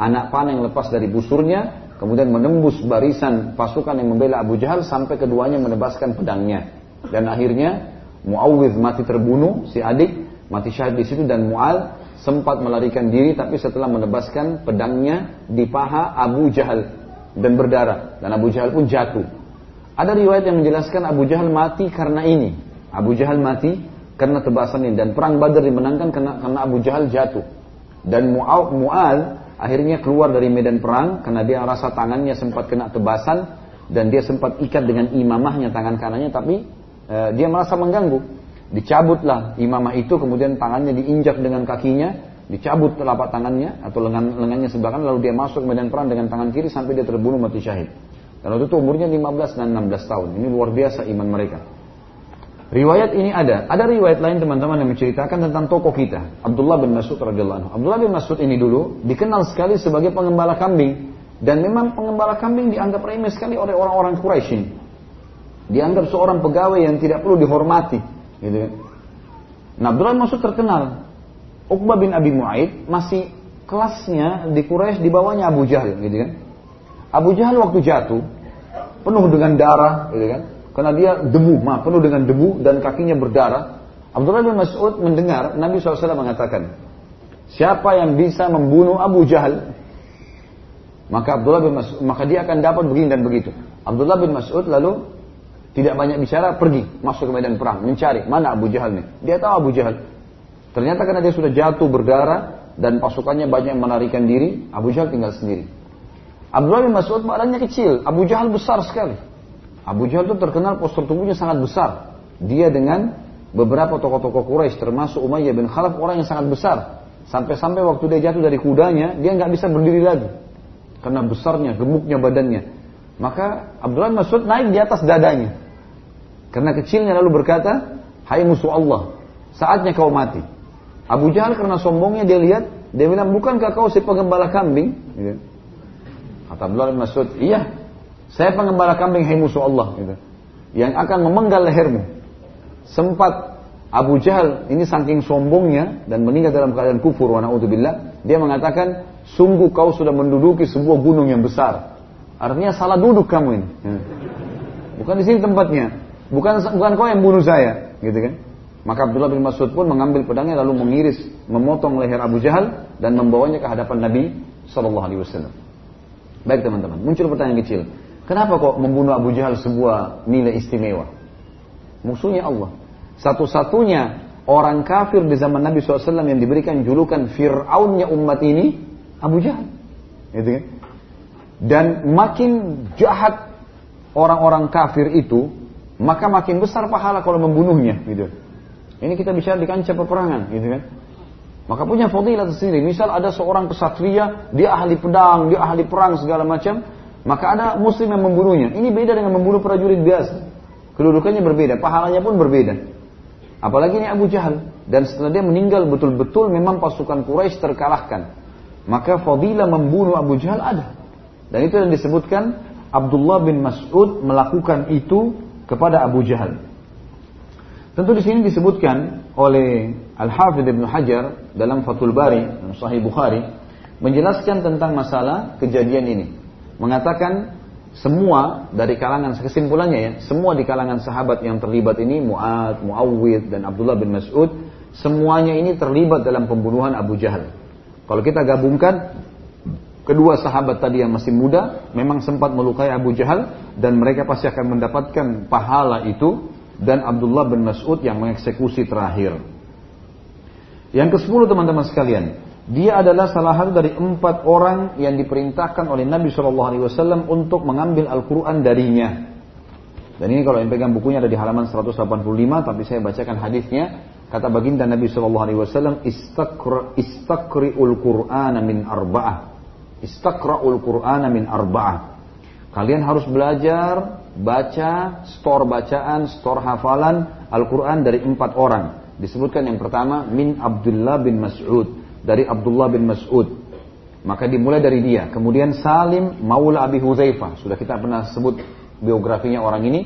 anak panah yang lepas dari busurnya, kemudian menembus barisan pasukan yang membela Abu Jahal sampai keduanya menebaskan pedangnya. Dan akhirnya Muawwidh mati terbunuh, si adik mati syahid di situ dan Mual sempat melarikan diri tapi setelah menebaskan pedangnya di paha Abu Jahal dan berdarah dan Abu Jahal pun jatuh. Ada riwayat yang menjelaskan Abu Jahal mati karena ini. Abu Jahal mati karena tebasan ini dan perang Badar dimenangkan karena, karena Abu Jahal jatuh. Dan Mu'al akhirnya keluar dari medan perang karena dia rasa tangannya sempat kena tebasan dan dia sempat ikat dengan imamahnya tangan kanannya tapi e, dia merasa mengganggu. Dicabutlah imamah itu kemudian tangannya diinjak dengan kakinya, dicabut telapak tangannya atau lengan lengannya sebelah kanan lalu dia masuk medan perang dengan tangan kiri sampai dia terbunuh mati syahid. Dan waktu itu umurnya 15 dan 16 tahun. Ini luar biasa iman mereka. Riwayat ini ada. Ada riwayat lain teman-teman yang menceritakan tentang tokoh kita, Abdullah bin Mas'ud radhiyallahu anhu. Abdullah bin Mas'ud ini dulu dikenal sekali sebagai pengembala kambing dan memang pengembala kambing dianggap remeh sekali oleh orang-orang Quraisy. Dianggap seorang pegawai yang tidak perlu dihormati, gitu kan. Nah, Abdullah bin Mas'ud terkenal. Uqbah bin Abi Mu'aid masih kelasnya di Quraisy di bawahnya Abu Jahal, gitu kan. Abu Jahal waktu jatuh penuh dengan darah, gitu kan karena dia debu, mah penuh dengan debu dan kakinya berdarah. Abdullah bin Mas'ud mendengar Nabi SAW mengatakan, siapa yang bisa membunuh Abu Jahal, Maka Abdullah bin Mas'ud, maka dia akan dapat begini dan begitu. Abdullah bin Mas'ud lalu tidak banyak bicara, pergi masuk ke medan perang, mencari mana Abu Jahal nih. Dia tahu Abu Jahal. Ternyata karena dia sudah jatuh berdarah dan pasukannya banyak yang menarikan diri, Abu Jahal tinggal sendiri. Abdullah bin Mas'ud badannya kecil, Abu Jahal besar sekali. Abu Jahal itu terkenal postur tubuhnya sangat besar. Dia dengan beberapa tokoh-tokoh Quraisy termasuk Umayyah bin Khalaf orang yang sangat besar. Sampai-sampai waktu dia jatuh dari kudanya, dia nggak bisa berdiri lagi. Karena besarnya, gemuknya badannya. Maka Abdullah Mas'ud naik di atas dadanya. Karena kecilnya lalu berkata, Hai musuh Allah, saatnya kau mati. Abu Jahal karena sombongnya dia lihat, dia bilang, bukankah kau si pengembala kambing? Gitu. Kata Abdullah bin Mas'ud, iya, saya pengembala kambing hai musuh Allah. Gitu. Yang akan memenggal lehermu. Sempat Abu Jahal ini saking sombongnya dan meninggal dalam keadaan kufur wa na'udzubillah, dia mengatakan, sungguh kau sudah menduduki sebuah gunung yang besar. Artinya salah duduk kamu ini. Bukan di sini tempatnya. Bukan bukan kau yang bunuh saya, gitu kan? Maka Abdullah bin Mas'ud pun mengambil pedangnya lalu mengiris, memotong leher Abu Jahal dan membawanya ke hadapan Nabi Shallallahu Alaihi Wasallam. Baik teman-teman, muncul pertanyaan kecil. Kenapa kok membunuh Abu Jahal sebuah nilai istimewa? Musuhnya Allah. Satu-satunya orang kafir di zaman Nabi SAW yang diberikan julukan Fir'aunnya umat ini, Abu Jahal. Gitu kan? Dan makin jahat orang-orang kafir itu, maka makin besar pahala kalau membunuhnya gitu. Ini kita bicara di kancah peperangan gitu kan. Maka punya fadilah tersendiri. Misal ada seorang kesatria, dia ahli pedang, dia ahli perang segala macam, maka ada muslim yang membunuhnya. Ini beda dengan membunuh prajurit biasa. Kedudukannya berbeda, pahalanya pun berbeda. Apalagi ini Abu Jahal. Dan setelah dia meninggal betul-betul memang pasukan Quraisy terkalahkan. Maka fadilah membunuh Abu Jahal ada. Dan itu yang disebutkan Abdullah bin Mas'ud melakukan itu kepada Abu Jahal. Tentu di sini disebutkan oleh Al-Hafidh Ibn Hajar dalam Fathul Bari, Sahih Bukhari, menjelaskan tentang masalah kejadian ini. Mengatakan semua dari kalangan kesimpulannya ya, semua di kalangan sahabat yang terlibat ini Mu'ad, Muawwid dan Abdullah bin Mas'ud, semuanya ini terlibat dalam pembunuhan Abu Jahal. Kalau kita gabungkan kedua sahabat tadi yang masih muda memang sempat melukai Abu Jahal dan mereka pasti akan mendapatkan pahala itu dan Abdullah bin Mas'ud yang mengeksekusi terakhir. Yang ke-10 teman-teman sekalian, dia adalah salah satu dari empat orang yang diperintahkan oleh Nabi Shallallahu Alaihi Wasallam untuk mengambil Al-Quran darinya. Dan ini kalau yang pegang bukunya ada di halaman 185, tapi saya bacakan hadisnya. Kata baginda Nabi Shallallahu Alaihi Wasallam, istakriul Qur'an min arba'ah. Istakra'ul Qur'ana min arba'ah. Kalian harus belajar baca, store bacaan, store hafalan Al-Quran dari empat orang. Disebutkan yang pertama min Abdullah bin Mas'ud dari Abdullah bin Mas'ud. Maka dimulai dari dia. Kemudian Salim Maula Abi Huzaifah. Sudah kita pernah sebut biografinya orang ini.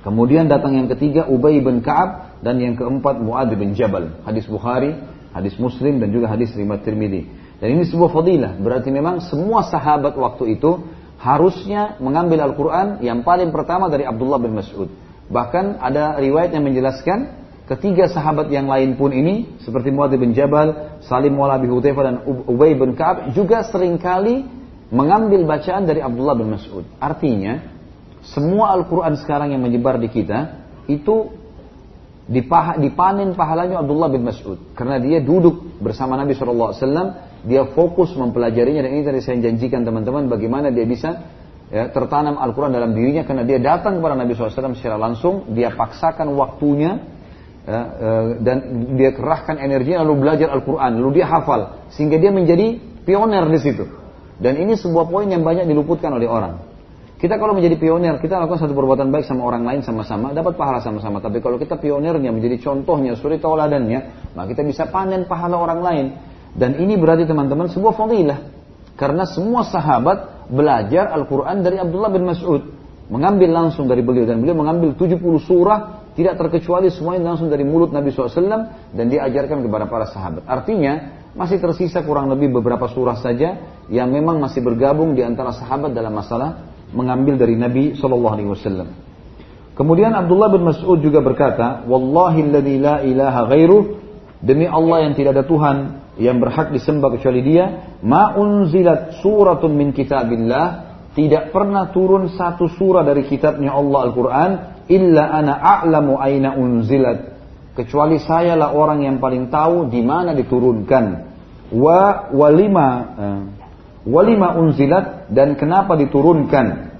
Kemudian datang yang ketiga Ubay bin Ka'ab dan yang keempat Muad bin Jabal. Hadis Bukhari, hadis Muslim dan juga hadis riwayat Tirmidzi. Dan ini sebuah fadilah. Berarti memang semua sahabat waktu itu harusnya mengambil Al-Quran yang paling pertama dari Abdullah bin Mas'ud. Bahkan ada riwayat yang menjelaskan ketiga sahabat yang lain pun ini seperti Muadz bin Jabal, Salim Maula Abi Hudzaifah dan Ubay bin Ka'ab juga sering kali mengambil bacaan dari Abdullah bin Mas'ud. Artinya, semua Al-Quran sekarang yang menyebar di kita itu dipanen pahalanya Abdullah bin Mas'ud karena dia duduk bersama Nabi SAW dia fokus mempelajarinya dan ini tadi saya janjikan teman-teman bagaimana dia bisa ya, tertanam Al-Quran dalam dirinya karena dia datang kepada Nabi SAW secara langsung, dia paksakan waktunya ya, e, dan dia kerahkan energinya lalu belajar Al-Quran, lalu dia hafal sehingga dia menjadi pioner di situ. Dan ini sebuah poin yang banyak diluputkan oleh orang. Kita kalau menjadi pionir, kita lakukan satu perbuatan baik sama orang lain sama-sama, dapat pahala sama-sama. Tapi kalau kita pionirnya, menjadi contohnya, suri tauladannya, maka kita bisa panen pahala orang lain. Dan ini berarti teman-teman sebuah fadilah. Karena semua sahabat belajar Al-Quran dari Abdullah bin Mas'ud. Mengambil langsung dari beliau. Dan beliau mengambil 70 surah. Tidak terkecuali semuanya langsung dari mulut Nabi SAW. Dan diajarkan kepada para sahabat. Artinya masih tersisa kurang lebih beberapa surah saja. Yang memang masih bergabung di antara sahabat dalam masalah mengambil dari Nabi SAW. Kemudian Abdullah bin Mas'ud juga berkata, Wallahi la ilaha ghairuh, demi Allah yang tidak ada Tuhan yang berhak disembah kecuali dia, ma unzilat suratun min kitabillah, tidak pernah turun satu surah dari kitabnya Allah Al-Quran, illa ana a'lamu aina unzilat. Kecuali saya lah orang yang paling tahu di mana diturunkan. Wa walima uh, walima unzilat dan kenapa diturunkan.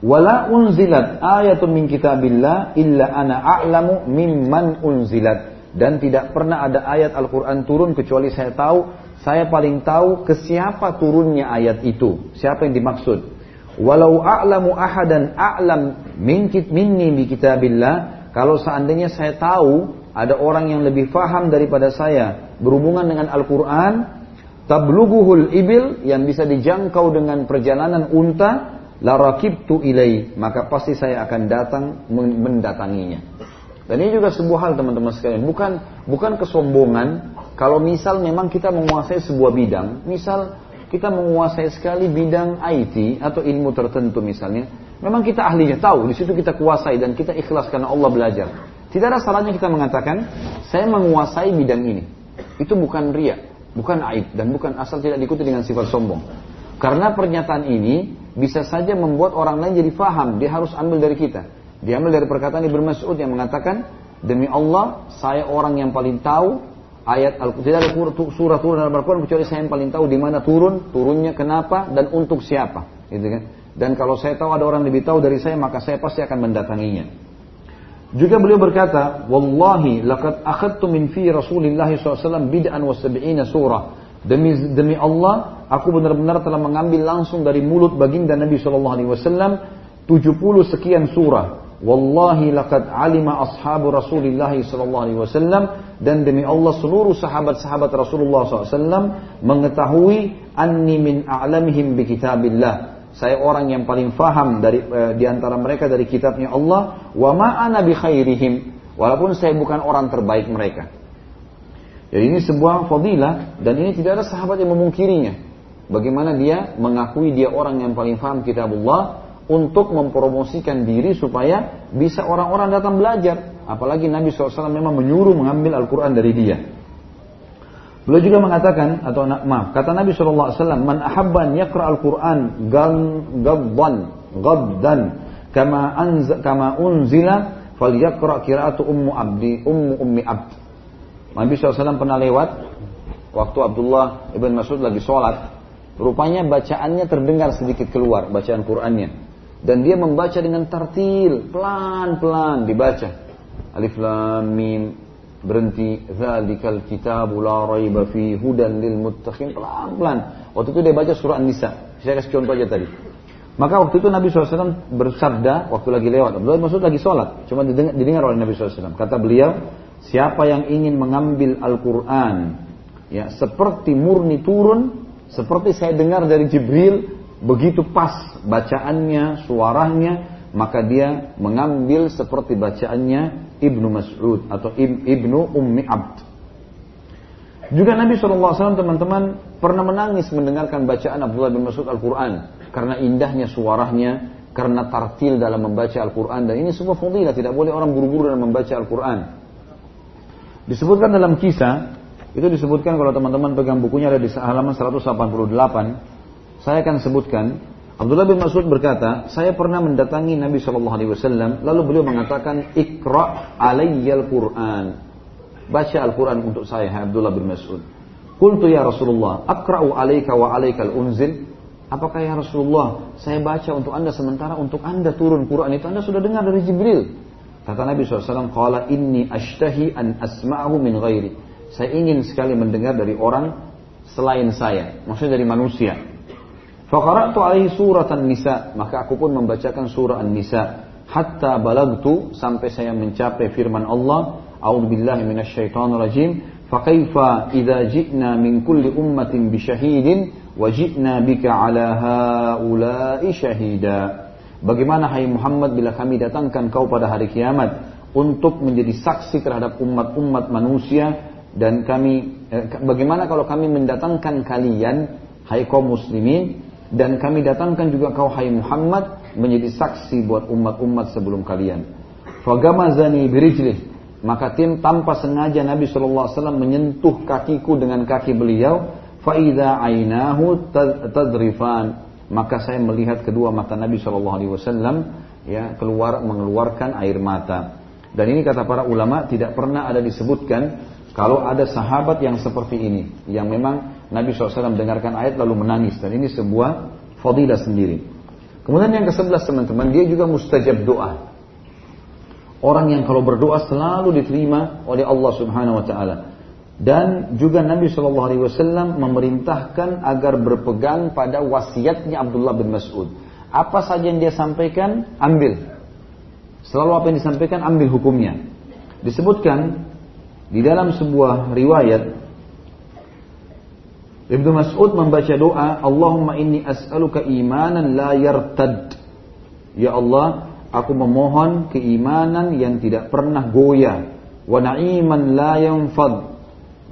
Wala unzilat ayatun min kitabillah illa ana a'lamu mimman unzilat. Dan tidak pernah ada ayat Al-Quran turun kecuali saya tahu, saya paling tahu ke siapa turunnya ayat itu. Siapa yang dimaksud. Walau a'lamu ahadan a'lam min minni bi kitabillah. Kalau seandainya saya tahu ada orang yang lebih faham daripada saya berhubungan dengan Al-Quran, tabluguhul ibil yang bisa dijangkau dengan perjalanan unta, larakibtu ilai maka pasti saya akan datang mendatanginya dan ini juga sebuah hal teman-teman sekalian bukan bukan kesombongan kalau misal memang kita menguasai sebuah bidang misal kita menguasai sekali bidang IT atau ilmu tertentu misalnya memang kita ahlinya tahu di situ kita kuasai dan kita ikhlas karena Allah belajar tidak ada salahnya kita mengatakan saya menguasai bidang ini itu bukan ria bukan aib dan bukan asal tidak diikuti dengan sifat sombong karena pernyataan ini bisa saja membuat orang lain jadi faham. Dia harus ambil dari kita. Dia ambil dari perkataan Ibnu Mas'ud yang mengatakan, demi Allah, saya orang yang paling tahu ayat Al-Quran. Tidak ada surah turun dalam Al-Quran kecuali saya yang paling tahu di mana turun, turunnya kenapa, dan untuk siapa. Gitu kan? Dan kalau saya tahu ada orang lebih tahu dari saya, maka saya pasti akan mendatanginya. Juga beliau berkata, Wallahi laqad akhadtu min fi Rasulillah SAW bid'an wa sab'ina surah. Demi demi Allah, aku benar-benar telah mengambil langsung dari mulut baginda Nabi Wasallam 70 sekian surah. Wallahi laqad alima ashabu Rasulullah sallallahu wasallam dan demi Allah seluruh sahabat-sahabat Rasulullah SAW mengetahui anni min a'lamihim bi kitabillah. Saya orang yang paling faham dari eh, di antara mereka dari kitabnya Allah wa ma ana bi khairihim walaupun saya bukan orang terbaik mereka. Jadi ini sebuah fadilah dan ini tidak ada sahabat yang memungkirinya. Bagaimana dia mengakui dia orang yang paling paham kitabullah untuk mempromosikan diri supaya bisa orang-orang datang belajar. Apalagi Nabi SAW memang menyuruh mengambil Al-Quran dari dia. Beliau juga mengatakan atau maaf kata Nabi SAW, man ahabban yakra Al-Quran gaddan gaddan kama anza, kama unzila falyakra qiraatu ummu abdi ummu ummi abd Nabi SAW pernah lewat waktu Abdullah ibn Mas'ud lagi sholat. Rupanya bacaannya terdengar sedikit keluar bacaan Qur'annya. Dan dia membaca dengan tartil, pelan-pelan dibaca. Alif lam mim berhenti zalikal kitabu la raiba fi hudan lil muttaqin pelan-pelan. Waktu itu dia baca surah An-Nisa. Saya kasih contoh aja tadi. Maka waktu itu Nabi SAW bersabda waktu lagi lewat. Abdullah Mas'ud lagi sholat. Cuma didengar, didengar oleh Nabi SAW. Kata beliau, Siapa yang ingin mengambil Al-Quran ya seperti murni turun, seperti saya dengar dari Jibril, begitu pas bacaannya, suaranya, maka dia mengambil seperti bacaannya Ibnu Mas'ud atau Ibnu Ummi Abd. Juga Nabi SAW teman-teman pernah menangis mendengarkan bacaan Abdullah bin Mas'ud Al-Quran karena indahnya suaranya, karena tartil dalam membaca Al-Quran dan ini semua fadilah tidak boleh orang buru-buru dalam membaca Al-Quran. Disebutkan dalam kisah, itu disebutkan kalau teman-teman pegang bukunya ada di halaman 188. Saya akan sebutkan, Abdullah bin Mas'ud berkata, saya pernah mendatangi Nabi Shallallahu Alaihi Wasallam, lalu beliau mengatakan, Iqra alayyal Quran. Baca Al-Quran untuk saya, Abdullah bin Mas'ud. Qultu ya Rasulullah, akra'u alaika wa alaikal unzil. Apakah ya Rasulullah, saya baca untuk anda sementara untuk anda turun Quran itu anda sudah dengar dari Jibril. Kata Nabi SAW, Qala inni ashtahi an asma'ahu min ghairi. Saya ingin sekali mendengar dari orang selain saya. Maksudnya dari manusia. Faqara'tu alaihi surat An-Nisa. Maka aku pun membacakan surah An-Nisa. Hatta balagtu sampai saya mencapai firman Allah. A'udhu billahi minasyaitonir rajim. Faqaifa idza ji'na min kulli ummatin bisyahidin wa ji'na bika ala haula'i syahida. Bagaimana hai Muhammad bila kami datangkan kau pada hari kiamat untuk menjadi saksi terhadap umat-umat manusia dan kami eh, bagaimana kalau kami mendatangkan kalian hai kaum muslimin dan kami datangkan juga kau hai Muhammad menjadi saksi buat umat-umat sebelum kalian. Fagamazani birijlih. Maka tim tanpa sengaja Nabi SAW menyentuh kakiku dengan kaki beliau faida ainahu tadrifan. Maka saya melihat kedua mata Nabi SAW ya keluar mengeluarkan air mata. Dan ini kata para ulama tidak pernah ada disebutkan kalau ada sahabat yang seperti ini yang memang Nabi SAW mendengarkan ayat lalu menangis dan ini sebuah fadilah sendiri kemudian yang ke sebelas teman-teman dia juga mustajab doa Orang yang kalau berdoa selalu diterima oleh Allah Subhanahu wa taala. Dan juga Nabi wasallam memerintahkan agar berpegang pada wasiatnya Abdullah bin Mas'ud. Apa saja yang dia sampaikan, ambil. Selalu apa yang disampaikan, ambil hukumnya. Disebutkan di dalam sebuah riwayat Ibnu Mas'ud membaca doa, Allahumma inni as'aluka imanan la yartad. Ya Allah, Aku memohon keimanan yang tidak pernah goyah. Wa na'iman la yanfad.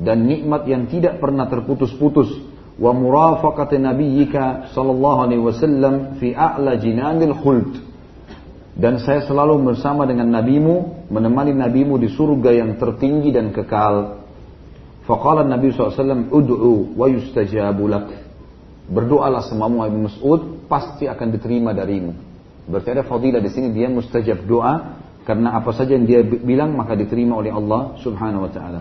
Dan nikmat yang tidak pernah terputus-putus. Wa murafaqati nabiyyika sallallahu alaihi wasallam fi a'la jinanil khuld. Dan saya selalu bersama dengan nabimu, menemani nabimu di surga yang tertinggi dan kekal. Faqala Nabi SAW, Udu'u wa yustajabu lak. Berdoalah semamu Ibn Mas'ud, pasti akan diterima darimu. Berarti ada fadilah di sini dia mustajab doa karena apa saja yang dia bilang maka diterima oleh Allah Subhanahu wa taala.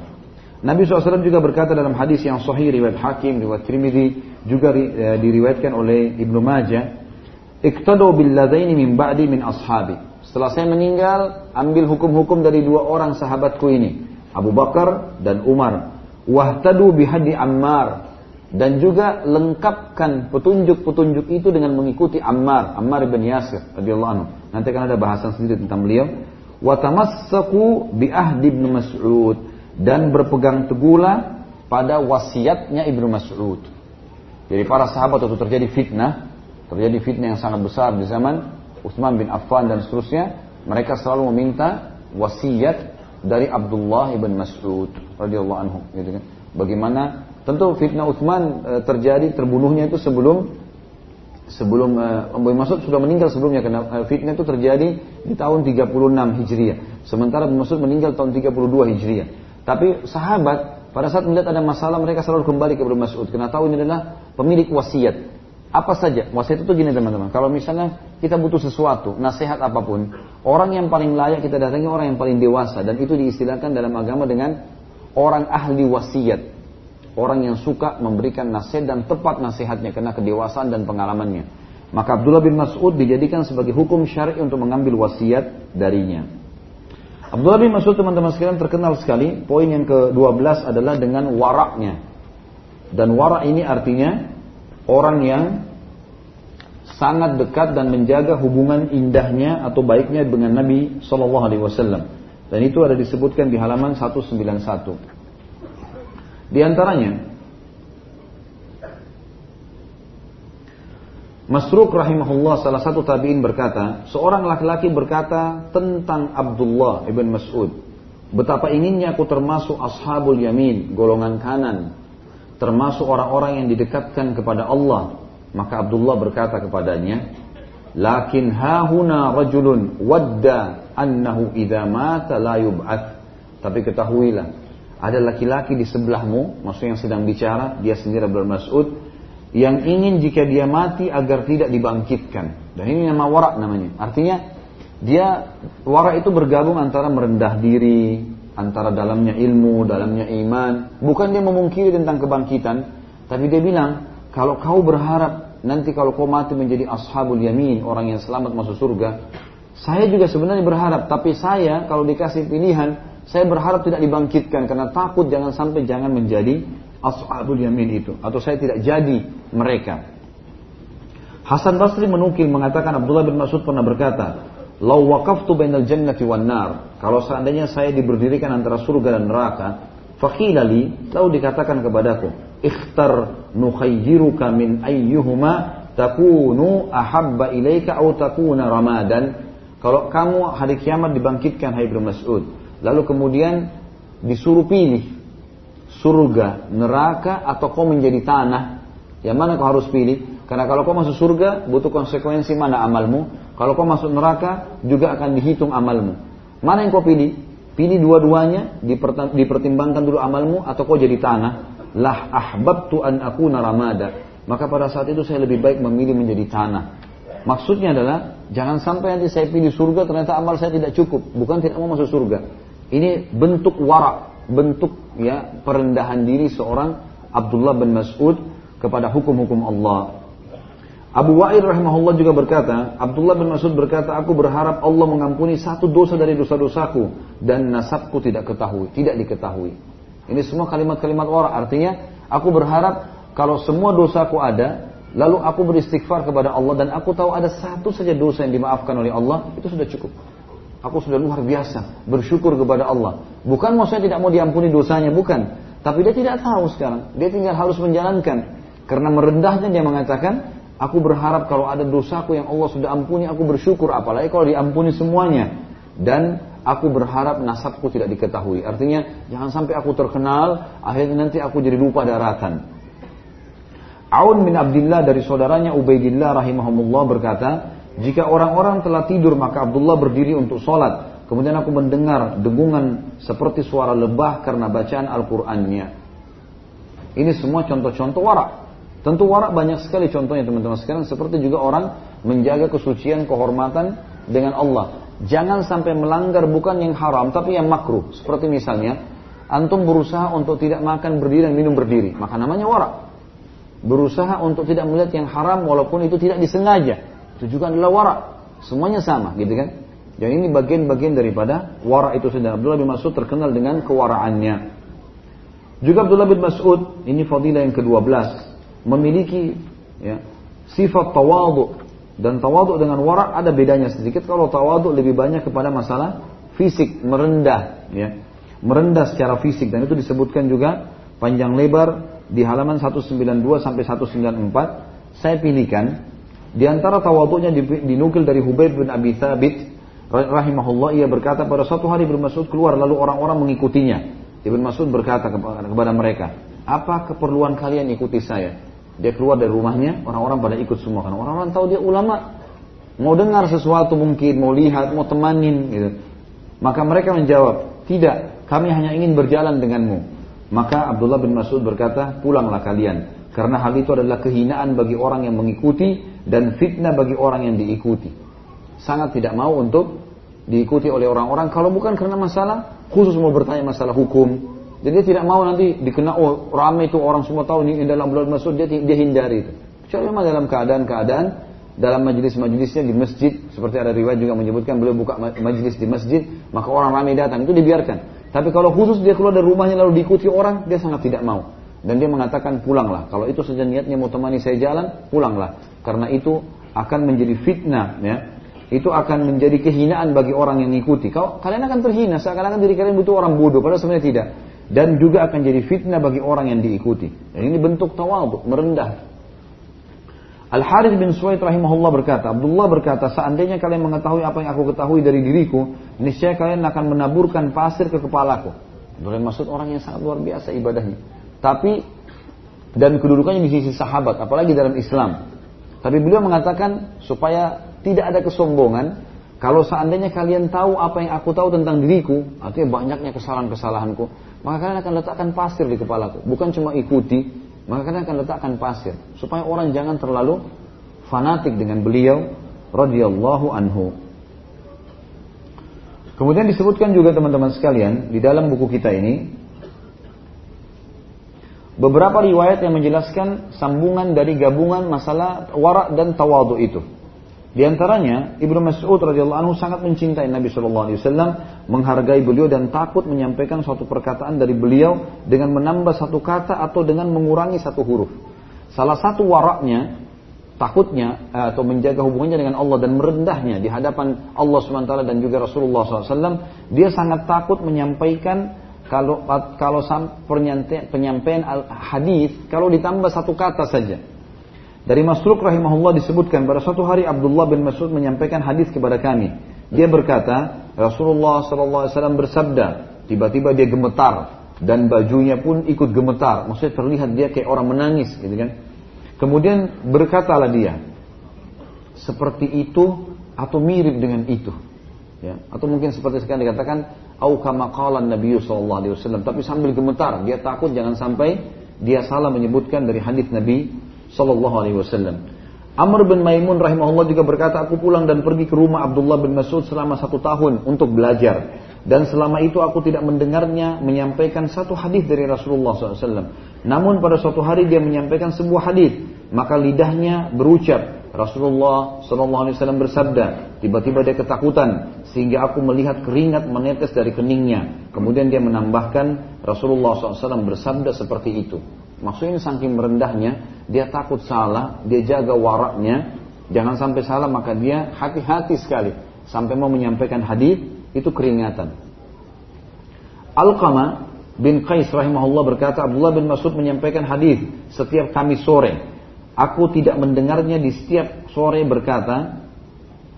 Nabi SAW juga berkata dalam hadis yang sahih riwayat Hakim, riwayat Trimidi juga e, diriwayatkan oleh Ibnu Majah, "Iqtadu bil ladaini min ba'di min ashabi." Setelah saya meninggal, ambil hukum-hukum dari dua orang sahabatku ini, Abu Bakar dan Umar. Wahtadu bihadi Ammar dan juga lengkapkan petunjuk-petunjuk itu dengan mengikuti Ammar, Ammar bin Yasir radhiyallahu. Nanti akan ada bahasan sendiri tentang beliau. Wa tamassaku bi ahdi Ibnu Mas'ud dan berpegang teguhlah pada wasiatnya Ibnu Mas'ud. Jadi para sahabat waktu terjadi fitnah, terjadi fitnah yang sangat besar di zaman Utsman bin Affan dan seterusnya, mereka selalu meminta wasiat dari Abdullah bin Mas'ud radhiyallahu anhu, gitu kan. Bagaimana Tentu fitnah Utsman e, terjadi terbunuhnya itu sebelum sebelum e, Abu Mas'ud sudah meninggal sebelumnya karena e, fitnah itu terjadi di tahun 36 Hijriah. Sementara Abu Mas'ud meninggal tahun 32 Hijriah. Tapi sahabat pada saat melihat ada masalah mereka selalu kembali ke Abu Mas'ud karena tahu ini adalah pemilik wasiat. Apa saja wasiat itu gini teman-teman. Kalau misalnya kita butuh sesuatu, nasihat apa pun, orang yang paling layak kita datangi orang yang paling dewasa dan itu diistilahkan dalam agama dengan orang ahli wasiat orang yang suka memberikan nasihat dan tepat nasihatnya karena kedewasaan dan pengalamannya. Maka Abdullah bin Mas'ud dijadikan sebagai hukum syar'i untuk mengambil wasiat darinya. Abdullah bin Mas'ud teman-teman sekalian terkenal sekali. Poin yang ke-12 adalah dengan waraknya. Dan warak ini artinya orang yang sangat dekat dan menjaga hubungan indahnya atau baiknya dengan Nabi Shallallahu Alaihi Wasallam. Dan itu ada disebutkan di halaman 191. Di antaranya Masruk rahimahullah salah satu tabi'in berkata, seorang laki-laki berkata tentang Abdullah ibn Mas'ud, betapa inginnya aku termasuk ashabul yamin, golongan kanan, termasuk orang-orang yang didekatkan kepada Allah. Maka Abdullah berkata kepadanya, Lakin hahuna rajulun wadda annahu idha mata la yub'ath. Tapi ketahuilah, ada laki-laki di sebelahmu, maksudnya yang sedang bicara, dia sendiri Abdul Mas'ud, yang ingin jika dia mati agar tidak dibangkitkan. Dan ini nama warak namanya. Artinya dia warak itu bergabung antara merendah diri, antara dalamnya ilmu, dalamnya iman. Bukan dia memungkiri tentang kebangkitan, tapi dia bilang, kalau kau berharap nanti kalau kau mati menjadi ashabul yamin, orang yang selamat masuk surga, saya juga sebenarnya berharap, tapi saya kalau dikasih pilihan, saya berharap tidak dibangkitkan karena takut jangan sampai jangan menjadi ashabul yamin itu atau saya tidak jadi mereka. Hasan Basri menukil mengatakan Abdullah bin Mas'ud pernah berkata, "Lau waqaftu bainal jannati wan nar." Kalau seandainya saya diberdirikan antara surga dan neraka, faqilali, lalu dikatakan kepadaku, "Ikhtar nukhayyiruka min ayyuhuma takunu ahabba ilaika au takuna ramadan." Kalau kamu hari kiamat dibangkitkan hai Ibnu Mas'ud, Lalu kemudian disuruh pilih surga, neraka atau kau menjadi tanah. Yang mana kau harus pilih? Karena kalau kau masuk surga butuh konsekuensi mana amalmu. Kalau kau masuk neraka juga akan dihitung amalmu. Mana yang kau pilih? Pilih dua-duanya, dipertimbangkan dulu amalmu atau kau jadi tanah. Lah ahbabtu an aku naramada. Maka pada saat itu saya lebih baik memilih menjadi tanah. Maksudnya adalah jangan sampai nanti saya pilih surga ternyata amal saya tidak cukup, bukan tidak mau masuk surga. Ini bentuk warak, bentuk ya perendahan diri seorang Abdullah bin Mas'ud kepada hukum-hukum Allah. Abu Wa'il rahimahullah juga berkata, Abdullah bin Mas'ud berkata, aku berharap Allah mengampuni satu dosa dari dosa-dosaku dan nasabku tidak ketahui, tidak diketahui. Ini semua kalimat-kalimat warak. Artinya, aku berharap kalau semua dosaku ada, lalu aku beristighfar kepada Allah dan aku tahu ada satu saja dosa yang dimaafkan oleh Allah, itu sudah cukup. Aku sudah luar biasa bersyukur kepada Allah. Bukan maksudnya tidak mau diampuni dosanya, bukan. Tapi dia tidak tahu sekarang. Dia tinggal harus menjalankan. Karena merendahnya dia mengatakan, Aku berharap kalau ada dosaku yang Allah sudah ampuni, aku bersyukur. Apalagi kalau diampuni semuanya. Dan aku berharap nasabku tidak diketahui. Artinya, jangan sampai aku terkenal, akhirnya nanti aku jadi lupa daratan. Aun bin Abdullah dari saudaranya Ubaidillah rahimahumullah berkata, jika orang-orang telah tidur maka Abdullah berdiri untuk sholat. Kemudian aku mendengar dengungan seperti suara lebah karena bacaan Al-Qur'annya. Ini semua contoh-contoh warak. Tentu warak banyak sekali contohnya teman-teman sekalian seperti juga orang menjaga kesucian kehormatan dengan Allah. Jangan sampai melanggar bukan yang haram tapi yang makruh. Seperti misalnya antum berusaha untuk tidak makan berdiri dan minum berdiri, maka namanya warak. Berusaha untuk tidak melihat yang haram walaupun itu tidak disengaja. Itu juga adalah warak. Semuanya sama, gitu kan? Dan ini bagian-bagian daripada warak itu sendiri. Abdullah bin Mas'ud terkenal dengan kewaraannya. Juga Abdullah bin Mas'ud, ini fadilah yang ke-12 memiliki ya, sifat tawadu dan tawadu dengan warak ada bedanya sedikit kalau tawadu lebih banyak kepada masalah fisik merendah ya merendah secara fisik dan itu disebutkan juga panjang lebar di halaman 192 sampai 194 saya pilihkan di antara tawadunya dinukil dari Hubair bin Abi Thabit rahimahullah ia berkata pada suatu hari Ibnu Mas'ud keluar lalu orang-orang mengikutinya Ibnu Mas'ud berkata kepada mereka apa keperluan kalian ikuti saya dia keluar dari rumahnya, orang-orang pada ikut semua karena orang-orang tahu dia ulama. Mau dengar sesuatu mungkin, mau lihat, mau temanin gitu. Maka mereka menjawab, "Tidak, kami hanya ingin berjalan denganmu." Maka Abdullah bin Mas'ud berkata, "Pulanglah kalian." Karena hal itu adalah kehinaan bagi orang yang mengikuti dan fitnah bagi orang yang diikuti. Sangat tidak mau untuk diikuti oleh orang-orang kalau bukan karena masalah khusus mau bertanya masalah hukum, jadi dia tidak mau nanti dikenal oh ramai itu orang semua tahu ini dalam bulan masuk dia dia hindari itu. Kecuali memang dalam keadaan-keadaan dalam majelis-majelisnya di masjid seperti ada riwayat juga menyebutkan beliau buka majelis di masjid maka orang ramai datang itu dibiarkan. Tapi kalau khusus dia keluar dari rumahnya lalu diikuti orang dia sangat tidak mau dan dia mengatakan pulanglah. Kalau itu saja niatnya mau temani saya jalan pulanglah karena itu akan menjadi fitnah ya. Itu akan menjadi kehinaan bagi orang yang mengikuti. Kau kalian akan terhina seakan-akan diri kalian butuh orang bodoh padahal sebenarnya tidak dan juga akan jadi fitnah bagi orang yang diikuti. Dan ini bentuk tawadhu, merendah. Al Harith bin Suwaid rahimahullah berkata, Abdullah berkata, seandainya kalian mengetahui apa yang aku ketahui dari diriku, niscaya kalian akan menaburkan pasir ke kepalaku. Bukan maksud orang yang sangat luar biasa ibadahnya. Tapi dan kedudukannya di sisi sahabat, apalagi dalam Islam. Tapi beliau mengatakan supaya tidak ada kesombongan, kalau seandainya kalian tahu apa yang aku tahu tentang diriku, artinya banyaknya kesalahan-kesalahanku, maka kalian akan letakkan pasir di kepalaku. Bukan cuma ikuti, maka kalian akan letakkan pasir. Supaya orang jangan terlalu fanatik dengan beliau radhiyallahu anhu. Kemudian disebutkan juga teman-teman sekalian di dalam buku kita ini beberapa riwayat yang menjelaskan sambungan dari gabungan masalah warak dan tawadu itu. Di antaranya Ibnu Mas'ud radhiyallahu anhu sangat mencintai Nabi Shallallahu alaihi wasallam, menghargai beliau dan takut menyampaikan suatu perkataan dari beliau dengan menambah satu kata atau dengan mengurangi satu huruf. Salah satu waraknya, takutnya eh, atau menjaga hubungannya dengan Allah dan merendahnya di hadapan Allah SWT dan juga Rasulullah SAW, dia sangat takut menyampaikan kalau kalau penyampaian hadis kalau ditambah satu kata saja dari Masruk rahimahullah disebutkan pada suatu hari Abdullah bin Mas'ud menyampaikan hadis kepada kami. Dia berkata, Rasulullah SAW bersabda, tiba-tiba dia gemetar dan bajunya pun ikut gemetar. Maksudnya terlihat dia kayak orang menangis, gitu kan? Kemudian berkatalah dia, seperti itu atau mirip dengan itu. Ya, atau mungkin seperti sekarang dikatakan au kama qala Nabi sallallahu alaihi wasallam tapi sambil gemetar dia takut jangan sampai dia salah menyebutkan dari hadis Nabi sallallahu alaihi wasallam. Amr bin Maimun rahimahullah juga berkata, aku pulang dan pergi ke rumah Abdullah bin Mas'ud selama satu tahun untuk belajar. Dan selama itu aku tidak mendengarnya menyampaikan satu hadis dari Rasulullah SAW. Namun pada suatu hari dia menyampaikan sebuah hadis, maka lidahnya berucap, Rasulullah SAW bersabda, tiba-tiba dia ketakutan sehingga aku melihat keringat menetes dari keningnya. Kemudian dia menambahkan Rasulullah SAW bersabda seperti itu. Maksudnya saking merendahnya, dia takut salah, dia jaga waraknya, jangan sampai salah maka dia hati-hati sekali sampai mau menyampaikan hadis itu keringatan. Alqama bin Qais rahimahullah berkata Abdullah bin Mas'ud menyampaikan hadis setiap Kamis sore Aku tidak mendengarnya di setiap sore berkata,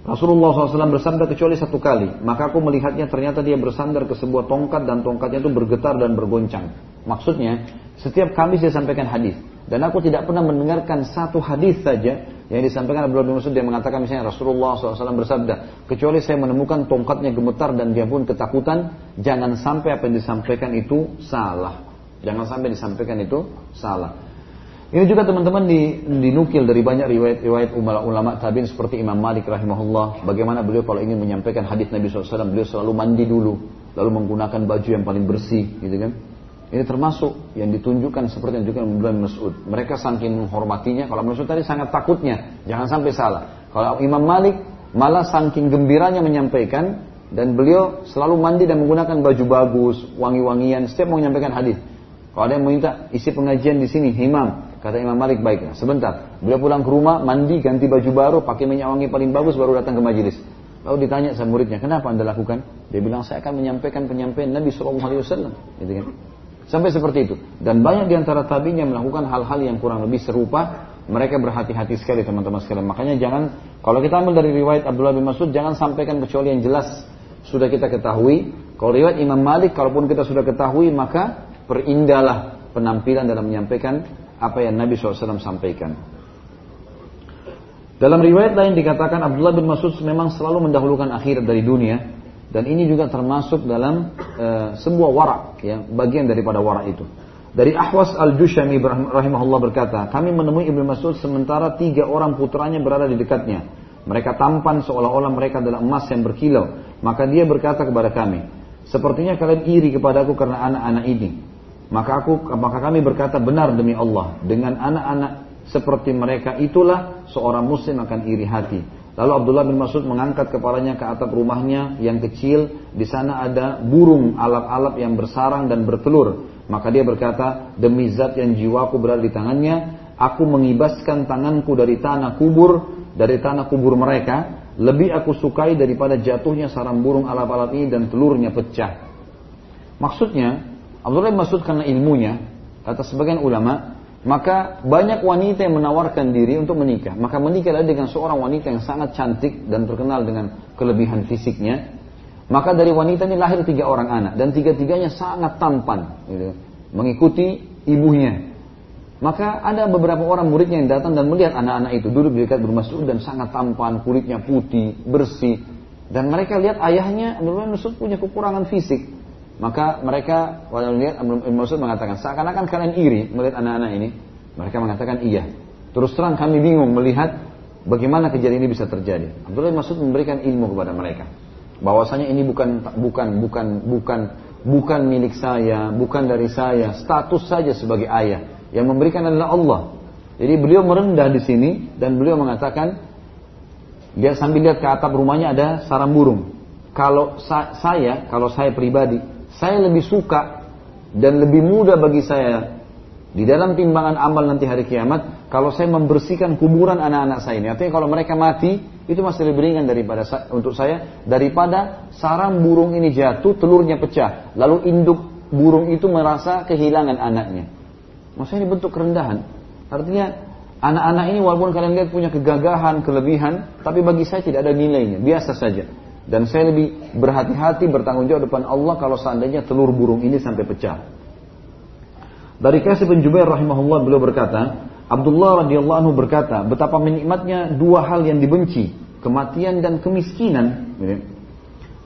Rasulullah SAW bersandar kecuali satu kali. Maka aku melihatnya ternyata dia bersandar ke sebuah tongkat dan tongkatnya itu bergetar dan bergoncang. Maksudnya, setiap Kamis dia sampaikan hadis. Dan aku tidak pernah mendengarkan satu hadis saja yang disampaikan Abdullah bin Mas'ud dia mengatakan misalnya Rasulullah SAW bersabda, kecuali saya menemukan tongkatnya gemetar dan dia pun ketakutan, jangan sampai apa yang disampaikan itu salah. Jangan sampai disampaikan itu salah. Ini juga teman-teman dinukil dari banyak riwayat-riwayat ulama tabiin seperti Imam Malik rahimahullah. Bagaimana beliau kalau ingin menyampaikan hadis Nabi SAW, beliau selalu mandi dulu, lalu menggunakan baju yang paling bersih, gitu kan? Ini termasuk yang ditunjukkan seperti yang ditunjukkan Ibn Mas'ud. Mereka saking menghormatinya, kalau Mas'ud tadi sangat takutnya, jangan sampai salah. Kalau Imam Malik malah saking gembiranya menyampaikan dan beliau selalu mandi dan menggunakan baju bagus, wangi-wangian setiap mau menyampaikan hadis. Kalau ada yang minta isi pengajian di sini, imam, Kata Imam Malik baiklah, sebentar. Beliau pulang ke rumah, mandi, ganti baju baru, pakai minyak wangi paling bagus, baru datang ke majelis. Lalu ditanya sama muridnya, kenapa anda lakukan? Dia bilang, saya akan menyampaikan penyampaian Nabi SAW. Gitu kan? Sampai seperti itu. Dan banyak di antara tabiin yang melakukan hal-hal yang kurang lebih serupa. Mereka berhati-hati sekali teman-teman sekalian. Makanya jangan, kalau kita ambil dari riwayat Abdullah bin Mas'ud, jangan sampaikan kecuali yang jelas sudah kita ketahui. Kalau riwayat Imam Malik, kalaupun kita sudah ketahui, maka perindahlah penampilan dalam menyampaikan apa yang Nabi SAW sampaikan. Dalam riwayat lain dikatakan Abdullah bin Mas'ud memang selalu mendahulukan akhirat dari dunia dan ini juga termasuk dalam e, sebuah warak ya bagian daripada warak itu. Dari Ahwas al-Jushami rahimahullah berkata, kami menemui Ibnu Mas'ud sementara tiga orang putranya berada di dekatnya. Mereka tampan seolah-olah mereka adalah emas yang berkilau. Maka dia berkata kepada kami, sepertinya kalian iri kepadaku karena anak-anak ini. Maka aku maka kami berkata benar demi Allah dengan anak-anak seperti mereka itulah seorang muslim akan iri hati. Lalu Abdullah bin Mas'ud mengangkat kepalanya ke atap rumahnya yang kecil. Di sana ada burung alap-alap yang bersarang dan bertelur. Maka dia berkata, demi zat yang jiwaku berada di tangannya, aku mengibaskan tanganku dari tanah kubur, dari tanah kubur mereka, lebih aku sukai daripada jatuhnya sarang burung alap-alap ini dan telurnya pecah. Maksudnya, Abdullah bin Mas'ud karena ilmunya, kata sebagian ulama, maka banyak wanita yang menawarkan diri untuk menikah. Maka menikahlah dengan seorang wanita yang sangat cantik dan terkenal dengan kelebihan fisiknya. Maka dari wanita ini lahir tiga orang anak dan tiga-tiganya sangat tampan, gitu, mengikuti ibunya. Maka ada beberapa orang muridnya yang datang dan melihat anak-anak itu duduk di dekat bermasuk dan sangat tampan, kulitnya putih, bersih. Dan mereka lihat ayahnya Abdullah bin Mas'ud punya kekurangan fisik. Maka mereka Ibn Mas'ud mengatakan seakan-akan kalian iri melihat anak-anak ini. Mereka mengatakan iya. Terus terang kami bingung melihat bagaimana kejadian ini bisa terjadi. Abdullah bin Mas'ud memberikan ilmu kepada mereka. Bahwasanya ini bukan bukan bukan bukan bukan milik saya, bukan dari saya, status saja sebagai ayah. Yang memberikan adalah Allah. Jadi beliau merendah di sini dan beliau mengatakan dia sambil lihat ke atap rumahnya ada sarang burung. Kalau sa saya, kalau saya pribadi, saya lebih suka dan lebih mudah bagi saya di dalam timbangan amal nanti hari kiamat kalau saya membersihkan kuburan anak-anak saya ini. Artinya kalau mereka mati itu masih lebih ringan daripada untuk saya daripada sarang burung ini jatuh telurnya pecah lalu induk burung itu merasa kehilangan anaknya. Maksudnya ini bentuk kerendahan. Artinya anak-anak ini walaupun kalian lihat punya kegagahan, kelebihan, tapi bagi saya tidak ada nilainya, biasa saja. Dan saya lebih berhati-hati bertanggung jawab depan Allah kalau seandainya telur burung ini sampai pecah. Dari Kasih bin rahimahullah beliau berkata, Abdullah radhiyallahu anhu berkata, betapa menikmatnya dua hal yang dibenci, kematian dan kemiskinan.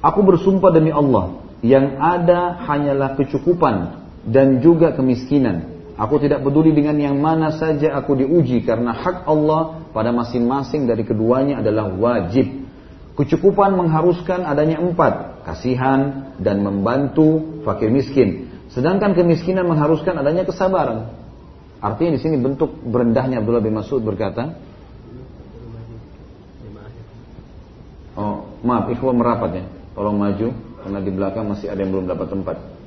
Aku bersumpah demi Allah, yang ada hanyalah kecukupan dan juga kemiskinan. Aku tidak peduli dengan yang mana saja aku diuji karena hak Allah pada masing-masing dari keduanya adalah wajib. Kecukupan mengharuskan adanya empat, kasihan dan membantu fakir miskin. Sedangkan kemiskinan mengharuskan adanya kesabaran. Artinya di sini bentuk berendahnya Abdullah bin Mas'ud berkata, Oh, maaf, ikhwan merapat ya. Tolong maju, karena di belakang masih ada yang belum dapat tempat.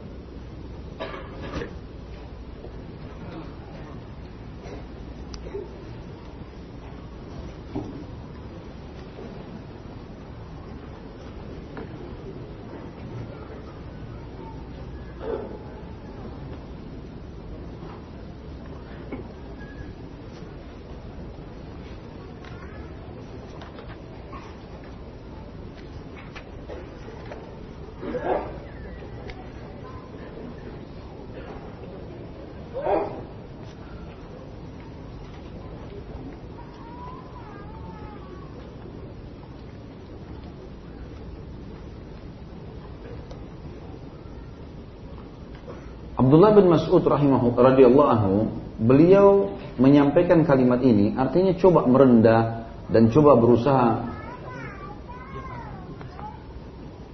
Abdullah bin Mas'ud radhiyallahu anhu, beliau menyampaikan kalimat ini artinya coba merendah dan coba berusaha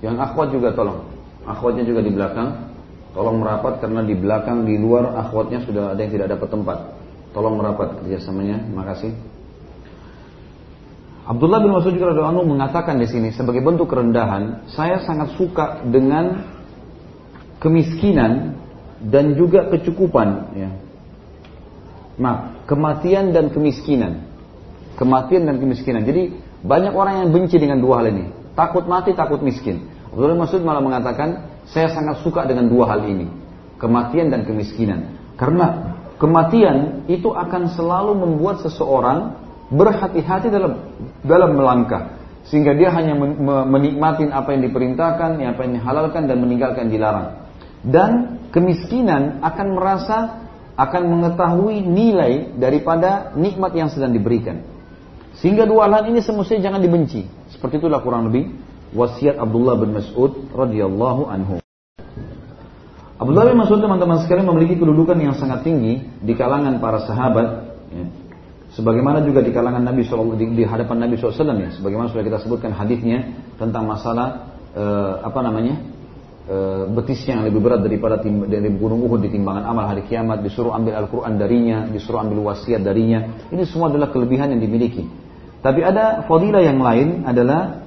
yang akhwat juga tolong. Akhwatnya juga di belakang. Tolong merapat karena di belakang di luar akhwatnya sudah ada yang tidak dapat tempat. Tolong merapat kerjasamanya. Makasih. Abdullah bin Mas'ud juga radhiyallahu anhu mengatakan di sini sebagai bentuk kerendahan, saya sangat suka dengan kemiskinan dan juga kecukupan ya. Maaf, kematian dan kemiskinan. Kematian dan kemiskinan. Jadi banyak orang yang benci dengan dua hal ini. Takut mati, takut miskin. Abdullah Masud malah mengatakan, saya sangat suka dengan dua hal ini. Kematian dan kemiskinan. Karena kematian itu akan selalu membuat seseorang berhati-hati dalam dalam melangkah. Sehingga dia hanya menikmati apa yang diperintahkan, apa yang dihalalkan dan meninggalkan dilarang. Dan kemiskinan akan merasa akan mengetahui nilai daripada nikmat yang sedang diberikan. Sehingga dua hal ini semestinya jangan dibenci. Seperti itulah kurang lebih wasiat Abdullah bin Mas'ud radhiyallahu anhu. Abdullah bin Mas'ud teman-teman sekalian memiliki kedudukan yang sangat tinggi di kalangan para sahabat. Ya. Sebagaimana juga di kalangan Nabi SAW, di, hadapan Nabi SAW ya. Sebagaimana sudah kita sebutkan hadisnya tentang masalah eh, apa namanya betisnya yang lebih berat daripada tim, dari gunung Uhud di timbangan amal hari kiamat, disuruh ambil Al-Quran darinya, disuruh ambil wasiat darinya. Ini semua adalah kelebihan yang dimiliki. Tapi ada fadilah yang lain adalah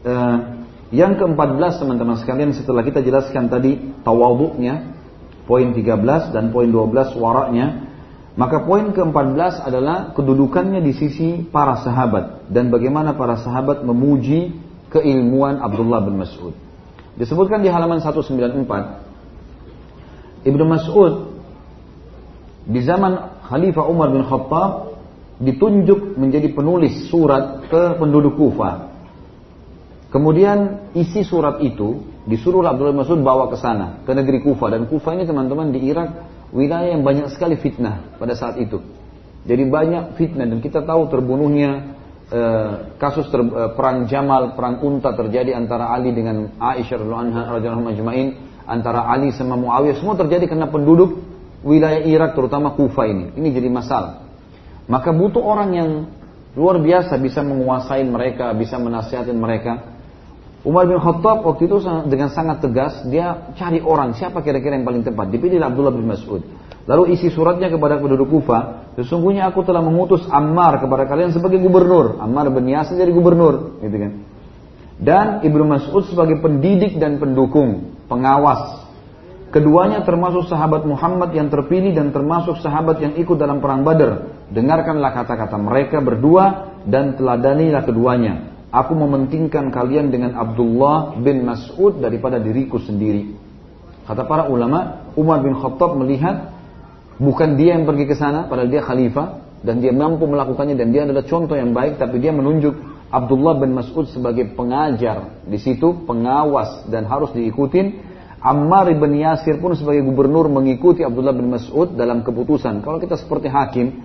e, yang ke-14 teman-teman sekalian setelah kita jelaskan tadi tawaduknya, poin 13 dan poin 12 waraknya, maka poin ke-14 adalah kedudukannya di sisi para sahabat dan bagaimana para sahabat memuji keilmuan Abdullah bin Mas'ud. Disebutkan di halaman 194, Ibnu Mas'ud di zaman Khalifah Umar bin Khattab ditunjuk menjadi penulis surat ke penduduk Kufah. Kemudian isi surat itu disuruh Abdullah Mas'ud bawa ke sana, ke negeri Kufah dan Kufah ini teman-teman di Irak wilayah yang banyak sekali fitnah pada saat itu. Jadi banyak fitnah dan kita tahu terbunuhnya Eh, kasus ter, uh, perang Jamal, perang Unta terjadi antara Ali dengan Aisyah radhiyallahu anha antara Ali sama Muawiyah semua terjadi karena penduduk wilayah Irak terutama Kufa ini. Ini jadi masalah. Maka butuh orang yang luar biasa bisa menguasai mereka, bisa menasihatin mereka. Umar bin Khattab waktu itu dengan sangat tegas dia cari orang siapa kira-kira yang paling tepat. Dipilih Abdullah bin Mas'ud. Lalu isi suratnya kepada penduduk Kufa, sesungguhnya aku telah mengutus Ammar kepada kalian sebagai gubernur. Ammar bin Yasir jadi gubernur, gitu kan. Dan Ibnu Mas'ud sebagai pendidik dan pendukung, pengawas. Keduanya termasuk sahabat Muhammad yang terpilih dan termasuk sahabat yang ikut dalam perang Badar. Dengarkanlah kata-kata mereka berdua dan teladanilah keduanya. Aku mementingkan kalian dengan Abdullah bin Mas'ud daripada diriku sendiri. Kata para ulama, Umar bin Khattab melihat Bukan dia yang pergi ke sana, padahal dia khalifah dan dia mampu melakukannya dan dia adalah contoh yang baik, tapi dia menunjuk Abdullah bin Mas'ud sebagai pengajar di situ, pengawas dan harus diikutin. Ammar bin Yasir pun sebagai gubernur mengikuti Abdullah bin Mas'ud dalam keputusan. Kalau kita seperti hakim,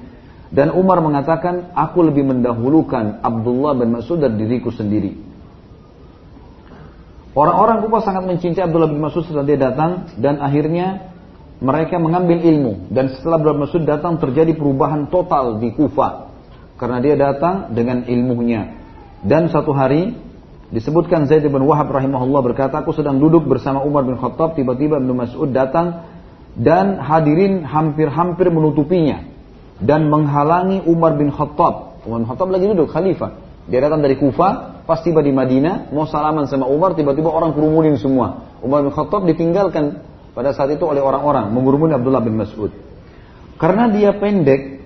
dan Umar mengatakan, aku lebih mendahulukan Abdullah bin Mas'ud dari diriku sendiri. Orang-orang Kufah sangat mencintai Abdullah bin Mas'ud setelah dia datang dan akhirnya mereka mengambil ilmu dan setelah Abdullah bin Mas'ud datang terjadi perubahan total di Kufah karena dia datang dengan ilmunya. Dan satu hari disebutkan Zaid bin Wahab rahimahullah berkata, aku sedang duduk bersama Umar bin Khattab, tiba-tiba Ibnu Mas'ud datang dan hadirin hampir-hampir menutupinya dan menghalangi Umar bin Khattab. Umar bin Khattab lagi duduk khalifah. Dia datang dari Kufa, pas tiba di Madinah, mau salaman sama Umar, tiba-tiba orang kerumunin semua. Umar bin Khattab ditinggalkan pada saat itu oleh orang-orang, mengurumuni Abdullah bin Mas'ud. Karena dia pendek,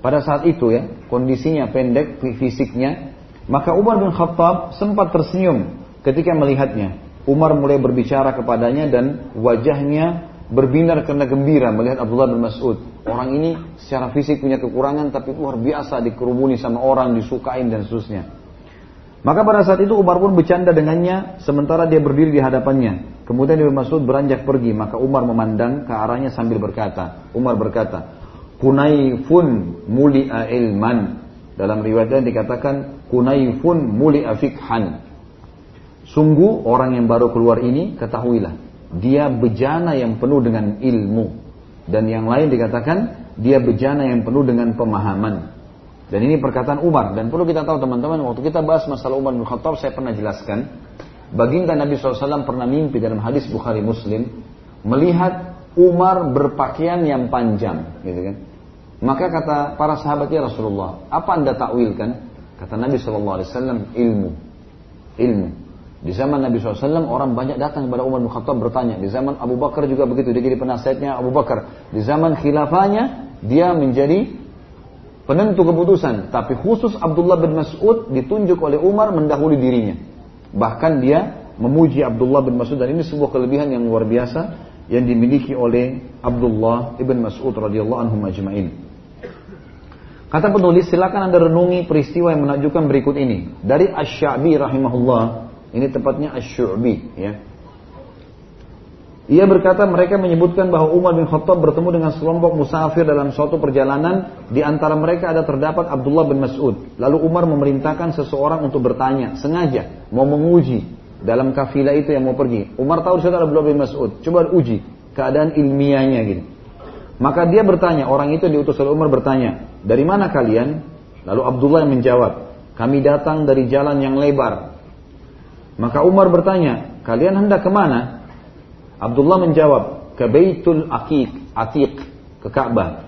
pada saat itu ya, kondisinya pendek, fisiknya, maka Umar bin Khattab sempat tersenyum ketika melihatnya. Umar mulai berbicara kepadanya dan wajahnya berbinar karena gembira melihat Abdullah bin Mas'ud. Orang ini secara fisik punya kekurangan tapi luar biasa dikerumuni sama orang, disukain dan seterusnya. Maka pada saat itu Umar pun bercanda dengannya sementara dia berdiri di hadapannya. Kemudian Ibnu Mas'ud beranjak pergi, maka Umar memandang ke arahnya sambil berkata, Umar berkata, "Kunaifun muli'a ilman." Dalam riwayat lain dikatakan kunaifun muli'a fikhan. Sungguh orang yang baru keluar ini ketahuilah dia bejana yang penuh dengan ilmu. Dan yang lain dikatakan dia bejana yang penuh dengan pemahaman. Dan ini perkataan Umar. Dan perlu kita tahu teman-teman waktu kita bahas masalah Umar bin Khattab saya pernah jelaskan baginda Nabi SAW pernah mimpi dalam hadis Bukhari Muslim melihat Umar berpakaian yang panjang gitu kan? Maka kata para sahabat ya Rasulullah apa anda takwilkan? Kata Nabi SAW ilmu. Ilmu di zaman Nabi SAW orang banyak datang kepada Umar bin Khattab bertanya. Di zaman Abu Bakar juga begitu. Dia jadi penasihatnya Abu Bakar. Di zaman khilafahnya dia menjadi penentu keputusan. Tapi khusus Abdullah bin Mas'ud ditunjuk oleh Umar mendahului dirinya. Bahkan dia memuji Abdullah bin Mas'ud dan ini sebuah kelebihan yang luar biasa yang dimiliki oleh Abdullah ibn Mas'ud radhiyallahu anhu majma'in. Kata penulis, silakan anda renungi peristiwa yang menakjubkan berikut ini. Dari Ash-Sha'bi rahimahullah, ini tepatnya Ash-Syu'bi ya. Ia berkata mereka menyebutkan bahwa Umar bin Khattab bertemu dengan sekelompok musafir dalam suatu perjalanan. Di antara mereka ada terdapat Abdullah bin Mas'ud. Lalu Umar memerintahkan seseorang untuk bertanya, sengaja mau menguji dalam kafilah itu yang mau pergi. Umar tahu siapa Abdullah bin Mas'ud. Coba uji keadaan ilmiahnya gitu. Maka dia bertanya, orang itu diutus oleh Umar bertanya, dari mana kalian? Lalu Abdullah yang menjawab, kami datang dari jalan yang lebar maka Umar bertanya, kalian hendak ke mana? Abdullah menjawab, ke Baitul Aqiq, Atiq, ke Ka'bah.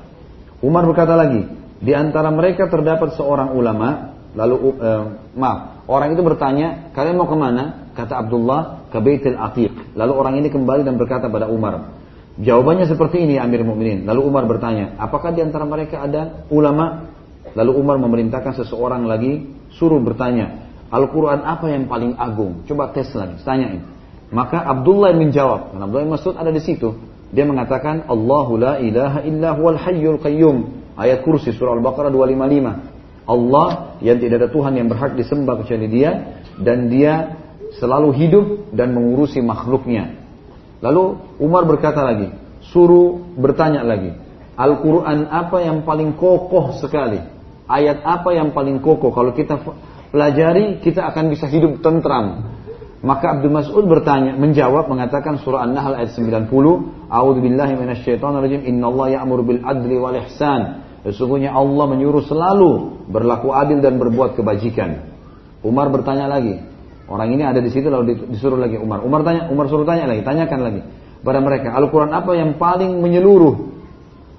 Umar berkata lagi, di antara mereka terdapat seorang ulama, lalu uh, maaf, orang itu bertanya, kalian mau ke mana? Kata Abdullah, ke Baitul Atiq. Lalu orang ini kembali dan berkata pada Umar, jawabannya seperti ini Amir Mukminin. Lalu Umar bertanya, apakah di antara mereka ada ulama? Lalu Umar memerintahkan seseorang lagi suruh bertanya, Al-Quran apa yang paling agung? Coba tes lagi, tanyain. Maka Abdullah menjawab, karena Abdullah Mas'ud ada di situ. Dia mengatakan, Allahu la ilaha illa huwal hayyul qayyum. Ayat kursi surah Al-Baqarah 255. Allah yang tidak ada Tuhan yang berhak disembah kecuali dia. Dan dia selalu hidup dan mengurusi makhluknya. Lalu Umar berkata lagi, suruh bertanya lagi. Al-Quran apa yang paling kokoh sekali? Ayat apa yang paling kokoh? Kalau kita pelajari, kita akan bisa hidup tentram. Maka Abdul Mas'ud bertanya, menjawab mengatakan surah An-Nahl ayat 90, A'udzu billahi minasyaitonir rajim. Innallaha ya'muru bil adli wal ihsan. Sesungguhnya Allah menyuruh selalu berlaku adil dan berbuat kebajikan. Umar bertanya lagi. Orang ini ada di situ lalu disuruh lagi Umar. Umar tanya, Umar suruh tanya lagi, tanyakan lagi pada mereka, Al-Qur'an apa yang paling menyeluruh?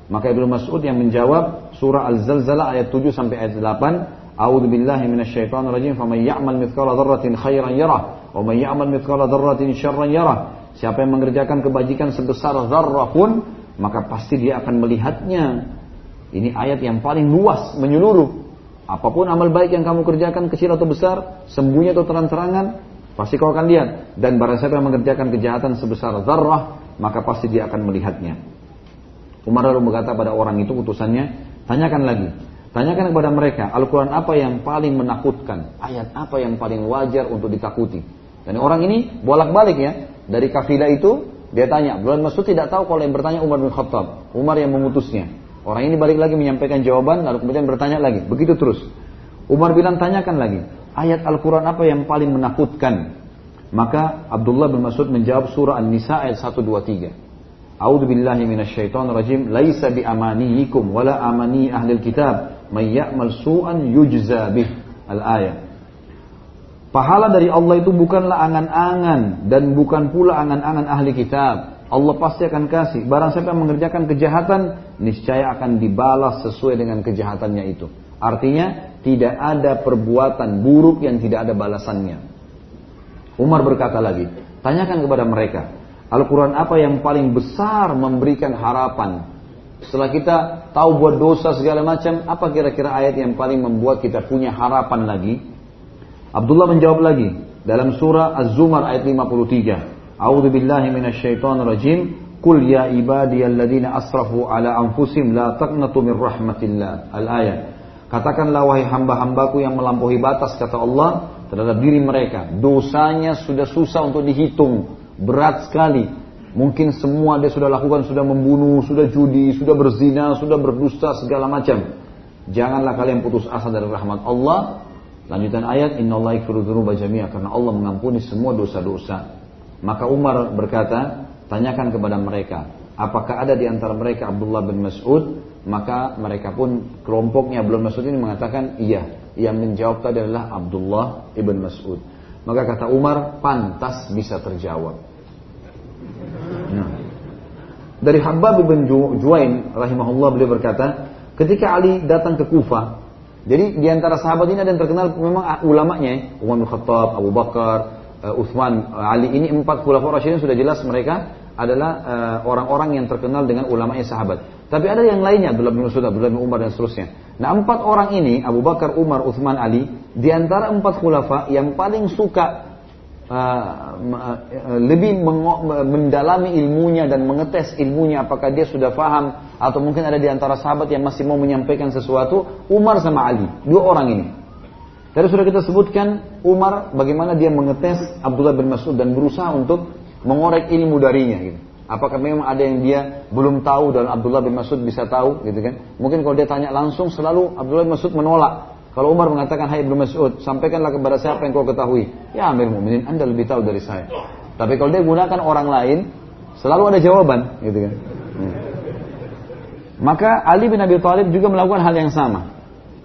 Maka Ibnu Mas'ud yang menjawab surah Al-Zalzalah ayat 7 sampai ayat 8, A'udzu billahi minasyaitonir rajim. Faman ya'mal mithqala dzarratin khairan yarah wa man ya'mal mithqala dzarratin syarran yarah. Siapa yang mengerjakan kebajikan sebesar zarrah pun maka pasti dia akan melihatnya. Ini ayat yang paling luas menyeluruh. Apa pun amal baik yang kamu kerjakan kecil atau besar, sembunyi atau terang-terangan, pasti kau akan lihat. Dan barang siapa yang mengerjakan kejahatan sebesar zarrah, maka pasti dia akan melihatnya. Umar lalu berkata pada orang itu utusannya, tanyakan lagi, Tanyakan kepada mereka, Al-Quran apa yang paling menakutkan? Ayat apa yang paling wajar untuk ditakuti? Dan orang ini bolak-balik ya. Dari kafilah itu, dia tanya. Bulan Masud tidak tahu kalau yang bertanya Umar bin Khattab. Umar yang memutusnya. Orang ini balik lagi menyampaikan jawaban, lalu kemudian bertanya lagi. Begitu terus. Umar bilang tanyakan lagi. Ayat Al-Quran apa yang paling menakutkan? Maka Abdullah bin Mas'ud menjawab surah An-Nisa ayat 123. A'udzu billahi minasyaitonir rajim. Laisa bi amaniyikum wala amani ahli kitab may ya'mal su'an yujza. Al-ayat. Pahala dari Allah itu bukanlah angan-angan dan bukan pula angan-angan ahli kitab. Allah pasti akan kasih. Barang siapa yang mengerjakan kejahatan, niscaya akan dibalas sesuai dengan kejahatannya itu. Artinya, tidak ada perbuatan buruk yang tidak ada balasannya. Umar berkata lagi, tanyakan kepada mereka, Al-Quran apa yang paling besar memberikan harapan? Setelah kita tahu buat dosa segala macam, apa kira-kira ayat yang paling membuat kita punya harapan lagi? Abdullah menjawab lagi dalam surah Az-Zumar ayat 53. A'udzu billahi minasyaitonir rajim. Qul ya ibadiyalladzina asrafu ala anfusihim la taqnatu min rahmatillah. Al-ayat. Katakanlah wahai hamba-hambaku yang melampaui batas kata Allah terhadap diri mereka. Dosanya sudah susah untuk dihitung, berat sekali. Mungkin semua dia sudah lakukan, sudah membunuh, sudah judi, sudah berzina, sudah berdusta segala macam. Janganlah kalian putus asa dari rahmat Allah Lanjutan ayat Inna Allah jami'a karena Allah mengampuni semua dosa-dosa. Maka Umar berkata, tanyakan kepada mereka, apakah ada di antara mereka Abdullah bin Mas'ud? Maka mereka pun kelompoknya Abdullah Mas'ud ini mengatakan iya. Yang menjawab tadi adalah Abdullah ibn Mas'ud. Maka kata Umar, pantas bisa terjawab. Dari Habab bin Juwain rahimahullah beliau berkata, ketika Ali datang ke Kufah, jadi di antara sahabat ini ada yang terkenal memang ulamanya, Umar bin Khattab, Abu Bakar, uh, Uthman, uh, Ali ini empat khulafaur rasyidin sudah jelas mereka adalah uh, orang-orang yang terkenal dengan ulamanya sahabat. Tapi ada yang lainnya, Abdullah bin Mas'ud, Abdullah bin Umar dan seterusnya. Nah empat orang ini, Abu Bakar, Umar, Uthman, Ali, di antara empat khulafa yang paling suka lebih mendalami ilmunya dan mengetes ilmunya apakah dia sudah faham atau mungkin ada di antara sahabat yang masih mau menyampaikan sesuatu Umar sama Ali dua orang ini. Tadi sudah kita sebutkan Umar bagaimana dia mengetes Abdullah bin Mas'ud dan berusaha untuk mengorek ilmu darinya gitu. apakah memang ada yang dia belum tahu dan Abdullah bin Mas'ud bisa tahu gitu kan. Mungkin kalau dia tanya langsung selalu Abdullah bin Mas'ud menolak kalau Umar mengatakan, Hai Ibnu Mas'ud, sampaikanlah kepada siapa yang kau ketahui. Ya Amir Mu'minin, Anda lebih tahu dari saya. Tapi kalau dia gunakan orang lain, selalu ada jawaban, gitu kan. Hmm. Maka Ali bin Abi Thalib juga melakukan hal yang sama.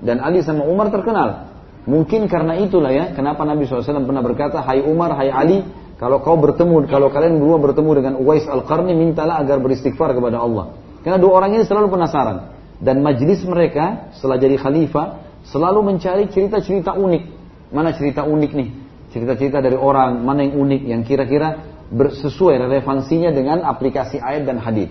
Dan Ali sama Umar terkenal. Mungkin karena itulah ya, kenapa Nabi SAW pernah berkata, Hai Umar, Hai Ali, kalau kau bertemu, kalau kalian berdua bertemu dengan Uwais Al-Qarni, mintalah agar beristighfar kepada Allah. Karena dua orang ini selalu penasaran. Dan majlis mereka setelah jadi khalifah, selalu mencari cerita-cerita unik. Mana cerita unik nih? Cerita-cerita dari orang, mana yang unik, yang kira-kira sesuai relevansinya dengan aplikasi ayat dan hadis.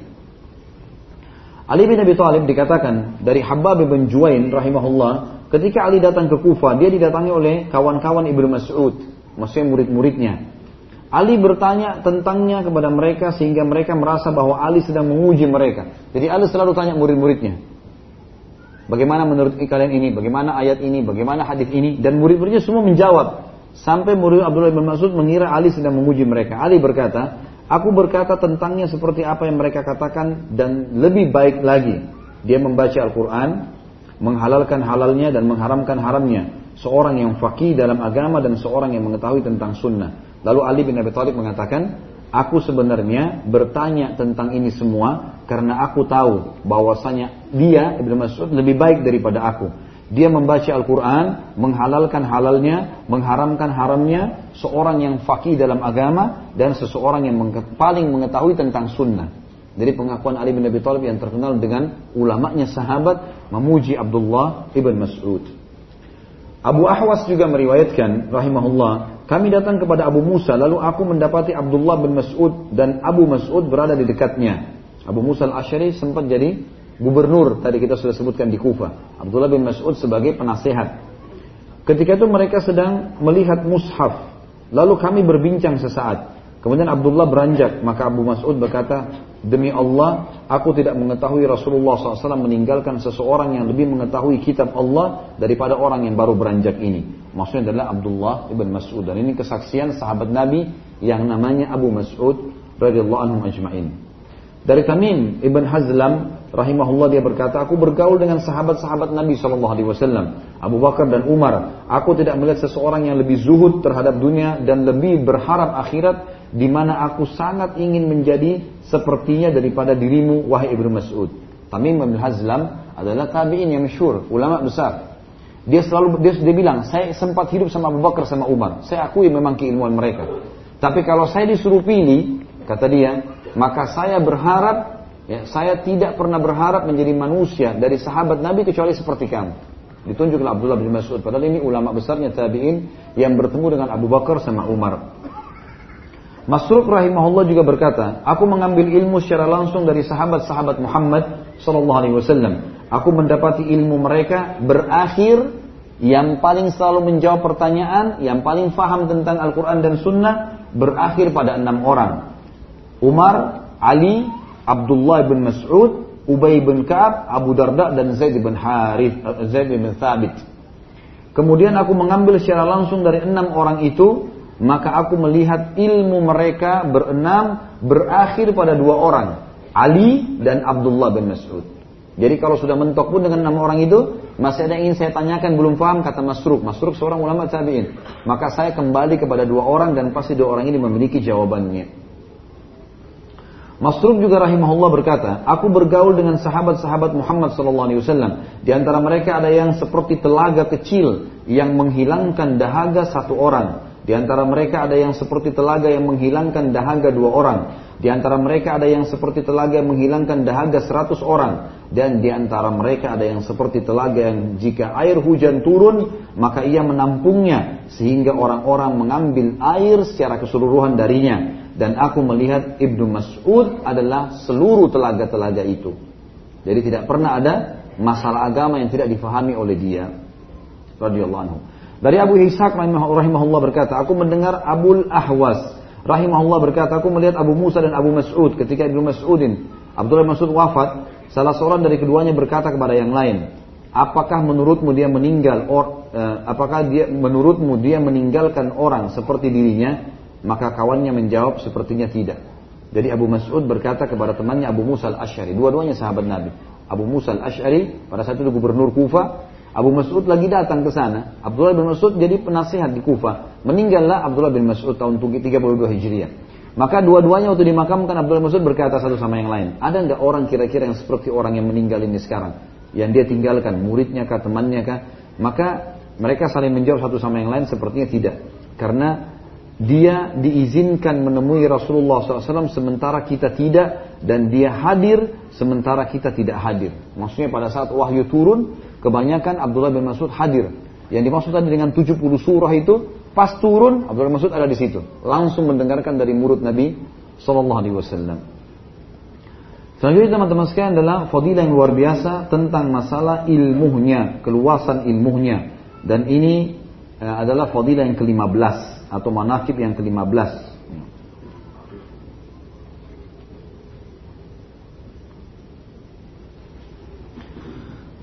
Ali bin Abi Thalib dikatakan dari Habab bin Juwain rahimahullah, ketika Ali datang ke Kufa, dia didatangi oleh kawan-kawan Ibnu Mas'ud, maksudnya murid-muridnya. Ali bertanya tentangnya kepada mereka sehingga mereka merasa bahwa Ali sedang menguji mereka. Jadi Ali selalu tanya murid-muridnya, Bagaimana menurut kalian ini? Bagaimana ayat ini? Bagaimana hadis ini? Dan murid-muridnya semua menjawab. Sampai murid Abdullah bin Mas'ud mengira Ali sedang menguji mereka. Ali berkata, Aku berkata tentangnya seperti apa yang mereka katakan dan lebih baik lagi. Dia membaca Al-Quran, menghalalkan halalnya dan mengharamkan haramnya. Seorang yang fakih dalam agama dan seorang yang mengetahui tentang sunnah. Lalu Ali bin Abi Thalib mengatakan, Aku sebenarnya bertanya tentang ini semua karena aku tahu bahwasanya dia Ibnu Mas'ud lebih baik daripada aku. Dia membaca Al-Quran, menghalalkan halalnya, mengharamkan haramnya, seorang yang fakih dalam agama dan seseorang yang paling mengetahui tentang sunnah. Jadi pengakuan Ali bin Abi Thalib yang terkenal dengan ulamanya sahabat memuji Abdullah ibn Mas'ud. Abu Ahwas juga meriwayatkan rahimahullah kami datang kepada Abu Musa, lalu aku mendapati Abdullah bin Mas'ud dan Abu Mas'ud berada di dekatnya. Abu Musa al-Ashari sempat jadi gubernur, tadi kita sudah sebutkan di Kufa. Abdullah bin Mas'ud sebagai penasehat. Ketika itu mereka sedang melihat mushaf, lalu kami berbincang sesaat. Kemudian Abdullah beranjak, maka Abu Mas'ud berkata, Demi Allah, aku tidak mengetahui Rasulullah SAW meninggalkan seseorang yang lebih mengetahui kitab Allah daripada orang yang baru beranjak ini. Maksudnya adalah Abdullah ibn Mas'ud. Dan ini kesaksian sahabat Nabi yang namanya Abu Mas'ud radhiyallahu anhu ajma'in. Dari Tamim ibn Hazlam rahimahullah dia berkata, aku bergaul dengan sahabat-sahabat Nabi Shallallahu Alaihi Wasallam, Abu Bakar dan Umar. Aku tidak melihat seseorang yang lebih zuhud terhadap dunia dan lebih berharap akhirat, di mana aku sangat ingin menjadi sepertinya daripada dirimu, wahai ibnu Mas'ud. Tamim bin Hazlam adalah tabiin yang masyhur, ulama besar. Dia selalu dia, dia bilang, saya sempat hidup sama Abu Bakar sama Umar. Saya akui memang keilmuan mereka. Tapi kalau saya disuruh pilih, kata dia, maka saya berharap Ya, saya tidak pernah berharap menjadi manusia dari sahabat Nabi kecuali seperti kamu. Ditunjuklah Abdullah bin Mas'ud. Padahal ini ulama besarnya tabi'in yang bertemu dengan Abu Bakar sama Umar. Masruk rahimahullah juga berkata, aku mengambil ilmu secara langsung dari sahabat-sahabat Muhammad sallallahu alaihi wasallam. Aku mendapati ilmu mereka berakhir yang paling selalu menjawab pertanyaan, yang paling faham tentang Al-Quran dan Sunnah, berakhir pada enam orang. Umar, Ali, Abdullah bin Mas'ud, Ubay bin Ka'ab, Abu Darda dan Zaid bin Harith, eh, Zaid bin Thabit. Kemudian aku mengambil secara langsung dari enam orang itu, maka aku melihat ilmu mereka berenam berakhir pada dua orang, Ali dan Abdullah bin Mas'ud. Jadi kalau sudah mentok pun dengan enam orang itu, masih ada yang ingin saya tanyakan belum paham kata Masruk. Masruk seorang ulama tabi'in. Maka saya kembali kepada dua orang dan pasti dua orang ini memiliki jawabannya. Masruk juga rahimahullah berkata, aku bergaul dengan sahabat-sahabat Muhammad sallallahu alaihi wasallam. Di antara mereka ada yang seperti telaga kecil yang menghilangkan dahaga satu orang. Di antara mereka ada yang seperti telaga yang menghilangkan dahaga dua orang. Di antara mereka ada yang seperti telaga yang menghilangkan dahaga seratus orang. Dan di antara mereka ada yang seperti telaga yang jika air hujan turun, maka ia menampungnya. Sehingga orang-orang mengambil air secara keseluruhan darinya dan aku melihat Ibnu Mas'ud adalah seluruh telaga-telaga itu. Jadi tidak pernah ada masalah agama yang tidak difahami oleh dia. Radhiyallahu anhu. Dari Abu Ishaq rahimahullah berkata, aku mendengar Abul Ahwas rahimahullah berkata, aku melihat Abu Musa dan Abu Mas'ud ketika Ibnu Mas'udin Abdullah Mas'ud wafat, salah seorang dari keduanya berkata kepada yang lain, apakah menurutmu dia meninggal or, eh, apakah dia menurutmu dia meninggalkan orang seperti dirinya maka kawannya menjawab sepertinya tidak. Jadi Abu Mas'ud berkata kepada temannya Abu Musa al-Ash'ari. Dua-duanya sahabat Nabi. Abu Musa al-Ash'ari pada saat itu gubernur Kufa. Abu Mas'ud lagi datang ke sana. Abdullah bin Mas'ud jadi penasihat di Kufa. Meninggallah Abdullah bin Mas'ud tahun 32 Hijriah. Maka dua-duanya waktu dimakamkan Abdullah bin Mas'ud berkata satu sama yang lain. Ada nggak orang kira-kira yang seperti orang yang meninggal ini sekarang? Yang dia tinggalkan, muridnya kah, temannya kah? Maka mereka saling menjawab satu sama yang lain sepertinya tidak. Karena dia diizinkan menemui Rasulullah SAW sementara kita tidak dan dia hadir sementara kita tidak hadir. Maksudnya pada saat wahyu turun, kebanyakan Abdullah bin Mas'ud hadir. Yang dimaksud tadi dengan 70 surah itu, pas turun Abdullah bin Mas'ud ada di situ, langsung mendengarkan dari murid Nabi Wasallam. Selanjutnya teman-teman sekalian adalah fadilah yang luar biasa tentang masalah ilmunya, keluasan ilmunya. Dan ini eh, adalah fadilah yang ke-15 atau manakib yang ke-15.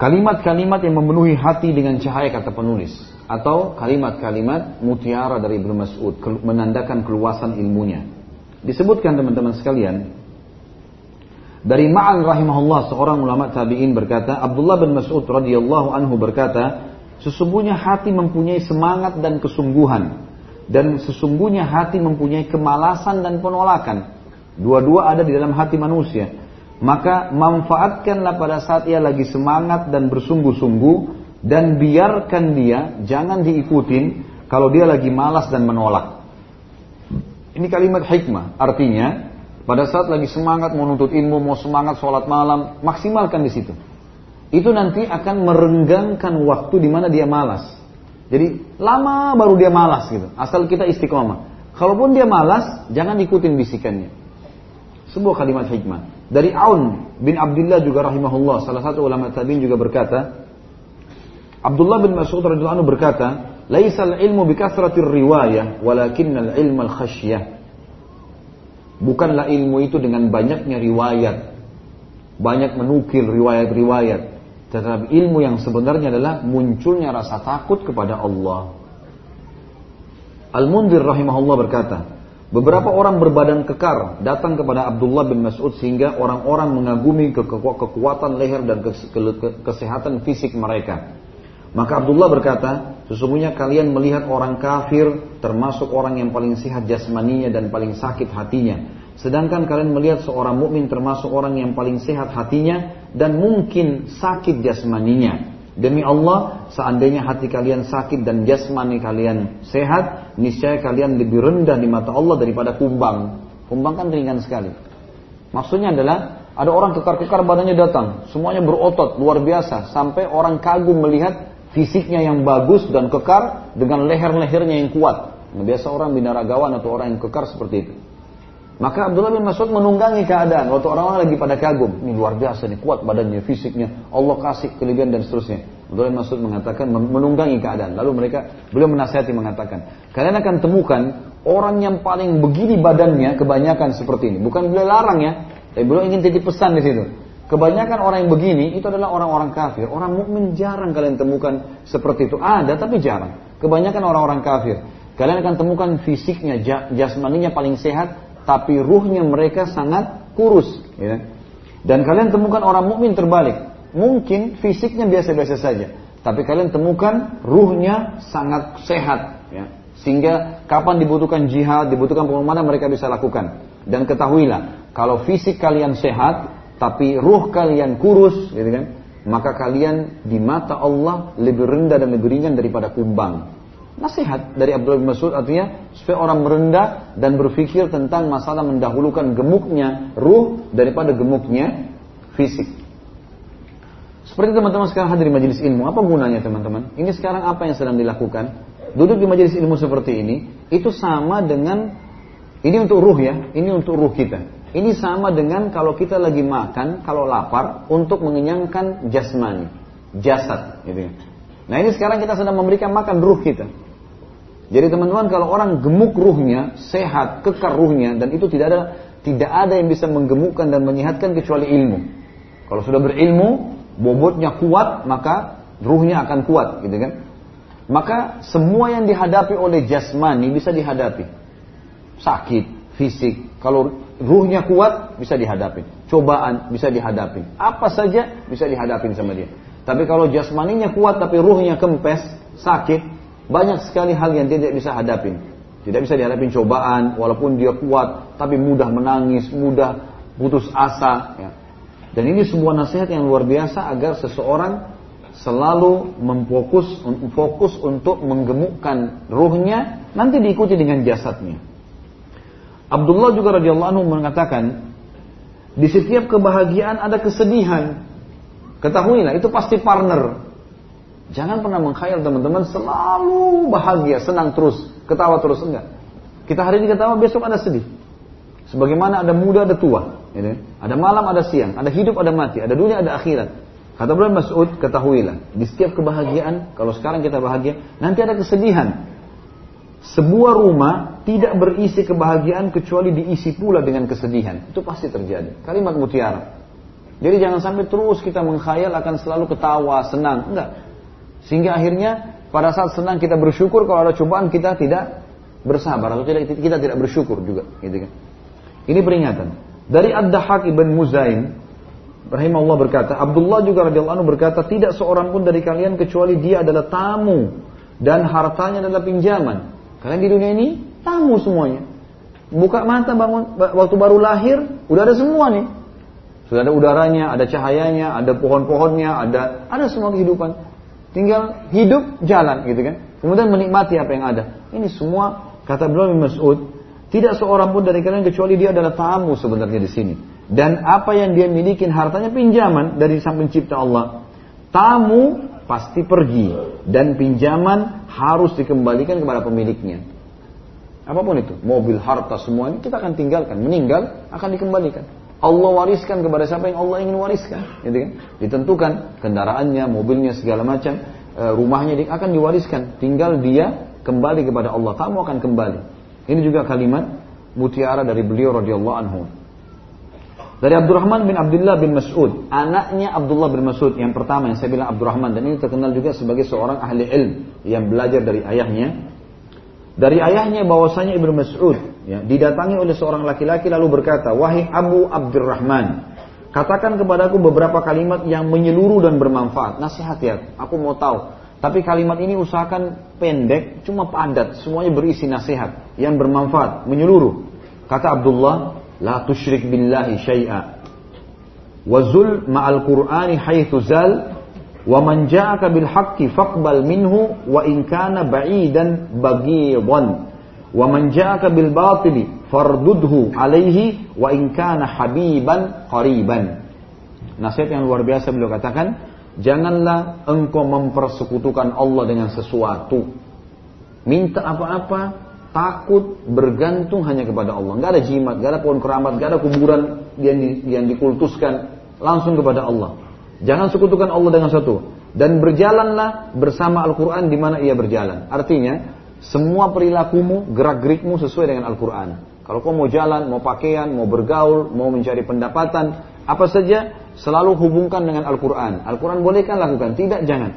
Kalimat-kalimat yang memenuhi hati dengan cahaya kata penulis atau kalimat-kalimat mutiara dari Ibnu Mas'ud menandakan keluasan ilmunya. Disebutkan teman-teman sekalian dari Ma'an rahimahullah seorang ulama tabi'in berkata Abdullah bin Mas'ud radhiyallahu anhu berkata sesungguhnya hati mempunyai semangat dan kesungguhan dan sesungguhnya hati mempunyai kemalasan dan penolakan. Dua-dua ada di dalam hati manusia. Maka manfaatkanlah pada saat ia lagi semangat dan bersungguh-sungguh dan biarkan dia jangan diikutin kalau dia lagi malas dan menolak. Ini kalimat hikmah, artinya pada saat lagi semangat menuntut ilmu, mau semangat sholat malam, maksimalkan di situ. Itu nanti akan merenggangkan waktu di mana dia malas. Jadi lama baru dia malas gitu. Asal kita istiqomah. Kalaupun dia malas, jangan ikutin bisikannya. Sebuah kalimat hikmah. Dari Aun bin Abdullah juga rahimahullah, salah satu ulama tabi'in juga berkata, Abdullah bin Mas'ud radhiyallahu anhu berkata, "Laisal ilmu bikasratir riwayah, walakinnal ilmal khasyah." Bukanlah ilmu itu dengan banyaknya riwayat, banyak menukil riwayat-riwayat, tetapi ilmu yang sebenarnya adalah munculnya rasa takut kepada Allah. Al-Mundir rahimahullah berkata, Beberapa orang berbadan kekar datang kepada Abdullah bin Mas'ud sehingga orang-orang mengagumi ke kekuatan leher dan kesehatan fisik mereka. Maka Abdullah berkata, sesungguhnya kalian melihat orang kafir termasuk orang yang paling sehat jasmaninya dan paling sakit hatinya. Sedangkan kalian melihat seorang mukmin termasuk orang yang paling sehat hatinya dan mungkin sakit jasmaninya. Demi Allah, seandainya hati kalian sakit dan jasmani kalian sehat, niscaya kalian lebih rendah di mata Allah daripada kumbang. Kumbang kan ringan sekali. Maksudnya adalah ada orang kekar-kekar badannya datang, semuanya berotot luar biasa sampai orang kagum melihat fisiknya yang bagus dan kekar dengan leher-lehernya yang kuat. Biasa orang binaragawan atau orang yang kekar seperti itu. Maka Abdullah bin Mas'ud menunggangi keadaan waktu orang-orang lagi pada kagum. Ini luar biasa nih, kuat badannya, fisiknya, Allah kasih kelebihan dan seterusnya. Abdullah bin Mas'ud mengatakan menunggangi keadaan. Lalu mereka beliau menasihati mengatakan, kalian akan temukan orang yang paling begini badannya kebanyakan seperti ini. Bukan beliau larang ya, tapi beliau ingin titip pesan di situ. Kebanyakan orang yang begini itu adalah orang-orang kafir. Orang mukmin jarang kalian temukan seperti itu. Ada tapi jarang. Kebanyakan orang-orang kafir. Kalian akan temukan fisiknya, jasmaninya paling sehat, tapi ruhnya mereka sangat kurus. Ya. Dan kalian temukan orang mukmin terbalik. Mungkin fisiknya biasa-biasa saja, tapi kalian temukan ruhnya sangat sehat. Ya. Sehingga kapan dibutuhkan jihad, dibutuhkan pengorbanan mereka bisa lakukan. Dan ketahuilah, kalau fisik kalian sehat, tapi ruh kalian kurus, gitu kan, maka kalian di mata Allah lebih rendah dan lebih ringan daripada kumbang. Nasihat dari Abdullah bin Mas'ud artinya supaya orang merendah dan berpikir tentang masalah mendahulukan gemuknya ruh daripada gemuknya fisik. Seperti teman-teman sekarang hadir di majelis ilmu, apa gunanya teman-teman? Ini sekarang apa yang sedang dilakukan? Duduk di majelis ilmu seperti ini, itu sama dengan ini untuk ruh ya, ini untuk ruh kita. Ini sama dengan kalau kita lagi makan, kalau lapar untuk mengenyangkan jasmani, jasad, gitu ya. Nah ini sekarang kita sedang memberikan makan ruh kita. Jadi teman-teman kalau orang gemuk ruhnya, sehat, kekar ruhnya dan itu tidak ada tidak ada yang bisa menggemukkan dan menyehatkan kecuali ilmu. Kalau sudah berilmu, bobotnya kuat, maka ruhnya akan kuat, gitu kan? Maka semua yang dihadapi oleh jasmani bisa dihadapi. Sakit, fisik, kalau ruhnya kuat bisa dihadapi. Cobaan bisa dihadapi. Apa saja bisa dihadapi sama dia. Tapi kalau jasmaninya kuat tapi ruhnya kempes, sakit, banyak sekali hal yang dia tidak bisa hadapin. Tidak bisa dihadapin cobaan, walaupun dia kuat, tapi mudah menangis, mudah putus asa. Ya. Dan ini sebuah nasihat yang luar biasa agar seseorang selalu memfokus fokus untuk menggemukkan ruhnya, nanti diikuti dengan jasadnya. Abdullah juga radhiyallahu anhu mengatakan, di setiap kebahagiaan ada kesedihan. Ketahuilah itu pasti partner. Jangan pernah mengkhayal teman-teman selalu bahagia, senang terus, ketawa terus enggak. Kita hari ini ketawa, besok ada sedih. Sebagaimana ada muda, ada tua. Gitu. Ada malam, ada siang. Ada hidup, ada mati. Ada dunia, ada akhirat. Kata Ibn Mas'ud, ketahuilah. Di setiap kebahagiaan, kalau sekarang kita bahagia, nanti ada kesedihan. Sebuah rumah tidak berisi kebahagiaan kecuali diisi pula dengan kesedihan. Itu pasti terjadi. Kalimat mutiara. Jadi jangan sampai terus kita mengkhayal akan selalu ketawa, senang. Enggak. Sehingga akhirnya pada saat senang kita bersyukur, kalau ada cobaan kita tidak bersabar atau tidak kita tidak bersyukur juga, gitu kan. Ini peringatan. Dari Ad-Dahak ibn Muzaim rahimahullah berkata, Abdullah juga radhiyallahu anhu berkata, tidak seorang pun dari kalian kecuali dia adalah tamu dan hartanya adalah pinjaman. Kalian di dunia ini tamu semuanya. Buka mata bangun waktu baru lahir, udah ada semua nih. Sudah ada udaranya, ada cahayanya, ada pohon-pohonnya, ada ada semua kehidupan. Tinggal hidup jalan gitu kan. Kemudian menikmati apa yang ada. Ini semua kata beliau Mas'ud, tidak seorang pun dari kalian kecuali dia adalah tamu sebenarnya di sini. Dan apa yang dia miliki hartanya pinjaman dari sang pencipta Allah. Tamu pasti pergi dan pinjaman harus dikembalikan kepada pemiliknya. Apa pun itu, mobil, harta, semua ini kita akan tinggalkan, meninggal akan dikembalikan. Allah wariskan kepada siapa yang Allah ingin wariskan, gitu kan? Ditentukan kendaraannya, mobilnya segala macam, e, rumahnya akan diwariskan. Tinggal dia kembali kepada Allah. Kamu akan kembali. Ini juga kalimat mutiara dari beliau radhiyallahu anhu. Dari Abdurrahman bin Abdullah bin Mas'ud, anaknya Abdullah bin Mas'ud yang pertama yang saya bilang Abdurrahman dan ini terkenal juga sebagai seorang ahli ilm yang belajar dari ayahnya. Dari ayahnya bahwasanya Ibnu Mas'ud ya, didatangi oleh seorang laki-laki lalu berkata, "Wahai Abu Abdurrahman, katakan kepadaku beberapa kalimat yang menyeluruh dan bermanfaat. Nasihat ya, aku mau tahu. Tapi kalimat ini usahakan pendek, cuma padat, semuanya berisi nasihat yang bermanfaat, menyeluruh." Kata Abdullah, "La tusyrik billahi syai'a." Wazul ma'al Qur'ani haitsu zal Wa man ja'aka bil haqqi faqbal minhu wa in kana ba'idan baghidan. Wa man ja'aka bil batili fardudhu alaihi wa habiban qariban. Nasihat yang luar biasa beliau katakan, janganlah engkau mempersekutukan Allah dengan sesuatu. Minta apa-apa, takut bergantung hanya kepada Allah. Gak ada jimat, gak ada pohon keramat, gak ada kuburan yang, yang dikultuskan, langsung kepada Allah. Jangan sekutukan Allah dengan satu. Dan berjalanlah bersama Al-Quran di mana ia berjalan. Artinya, semua perilakumu, gerak-gerikmu sesuai dengan Al-Quran. Kalau kau mau jalan, mau pakaian, mau bergaul, mau mencari pendapatan, apa saja, selalu hubungkan dengan Al-Quran. Al-Quran bolehkan lakukan, tidak jangan.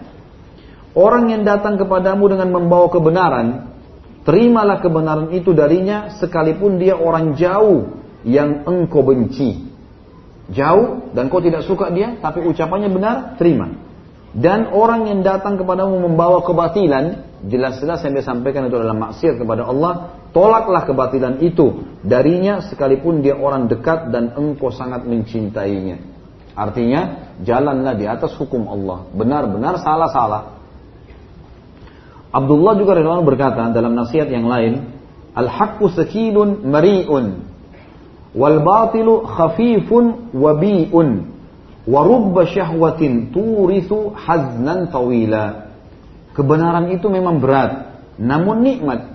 Orang yang datang kepadamu dengan membawa kebenaran, terimalah kebenaran itu darinya sekalipun dia orang jauh yang engkau benci jauh dan kau tidak suka dia, tapi ucapannya benar, terima. Dan orang yang datang kepadamu membawa kebatilan, jelas-jelas yang dia sampaikan itu adalah maksiat kepada Allah, tolaklah kebatilan itu darinya sekalipun dia orang dekat dan engkau sangat mencintainya. Artinya, jalanlah di atas hukum Allah. Benar-benar salah-salah. Abdullah juga berkata dalam nasihat yang lain, Al-haqqu sakilun mari'un wal batilu khafifun wabi'un wa rubba syahwatin turithu haznan tawila. Kebenaran itu memang berat namun nikmat.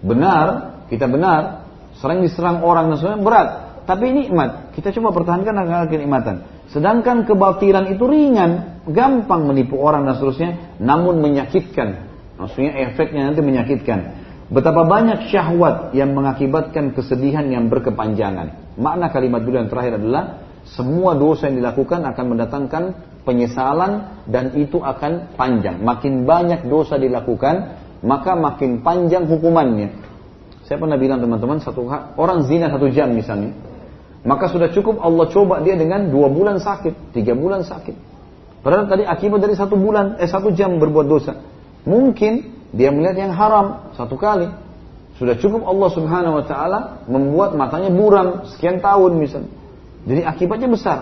Benar kita benar. Sering diserang orang dan sebagainya berat. Tapi nikmat. Kita coba pertahankan agar kenikmatan. Sedangkan kebatilan itu ringan gampang menipu orang dan seterusnya namun menyakitkan. Maksudnya efeknya nanti menyakitkan Betapa banyak syahwat yang mengakibatkan kesedihan yang berkepanjangan. Makna kalimat dulu yang terakhir adalah semua dosa yang dilakukan akan mendatangkan penyesalan dan itu akan panjang. Makin banyak dosa dilakukan, maka makin panjang hukumannya. Saya pernah bilang teman-teman, satu orang zina satu jam misalnya, maka sudah cukup Allah coba dia dengan dua bulan sakit, tiga bulan sakit. Padahal tadi akibat dari satu bulan, eh satu jam berbuat dosa. Mungkin dia melihat yang haram satu kali. Sudah cukup Allah Subhanahu wa taala membuat matanya buram sekian tahun misalnya. Jadi akibatnya besar.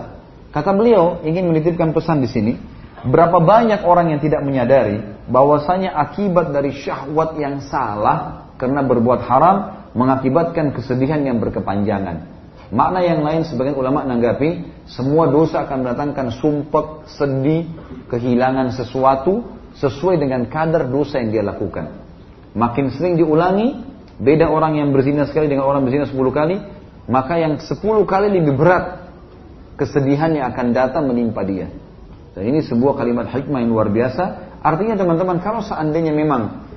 Kata beliau ingin menitipkan pesan di sini, berapa banyak orang yang tidak menyadari bahwasanya akibat dari syahwat yang salah karena berbuat haram mengakibatkan kesedihan yang berkepanjangan. Makna yang lain sebagian ulama menanggapi semua dosa akan mendatangkan sumpek, sedih, kehilangan sesuatu sesuai dengan kadar dosa yang dia lakukan. Makin sering diulangi, beda orang yang berzina sekali dengan orang berzina 10 kali, maka yang 10 kali lebih berat kesedihan yang akan datang menimpa dia. Dan ini sebuah kalimat hikmah yang luar biasa. Artinya teman-teman, kalau seandainya memang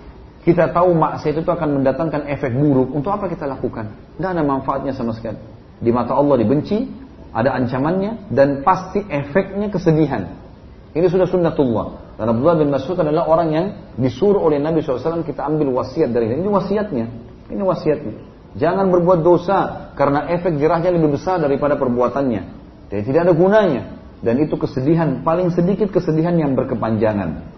kita tahu maksiat itu akan mendatangkan efek buruk, untuk apa kita lakukan? Tidak ada manfaatnya sama sekali. Di mata Allah dibenci, ada ancamannya, dan pasti efeknya kesedihan. Ini sudah sunnatullah. Dan Abdullah bin Mas'ud adalah orang yang disuruh oleh Nabi SAW kita ambil wasiat dari ini. Ini wasiatnya. Ini wasiatnya. Jangan berbuat dosa karena efek jerahnya lebih besar daripada perbuatannya. Dan tidak ada gunanya. Dan itu kesedihan, paling sedikit kesedihan yang berkepanjangan.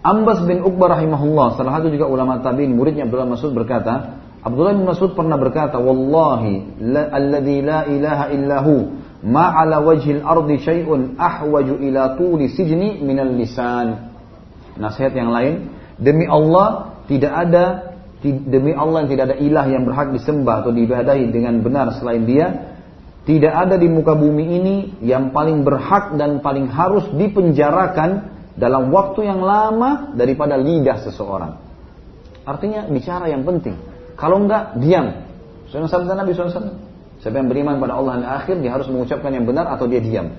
Ambas bin Uqbah rahimahullah, salah satu juga ulama tabi'in, muridnya Abdullah Mas'ud berkata, Abdullah bin Mas'ud pernah berkata, Wallahi, la, alladhi la ilaha illahu, ma ala wajhil ardi syai'un ahwaju ila tuli sijni minal lisan. Nasihat yang lain, demi Allah tidak ada demi Allah yang tidak ada ilah yang berhak disembah atau diibadahi dengan benar selain Dia, tidak ada di muka bumi ini yang paling berhak dan paling harus dipenjarakan dalam waktu yang lama daripada lidah seseorang. Artinya bicara yang penting. Kalau enggak, diam. Sunnah Nabi SAW. Siapa yang beriman pada Allah dan akhir, dia harus mengucapkan yang benar atau dia diam.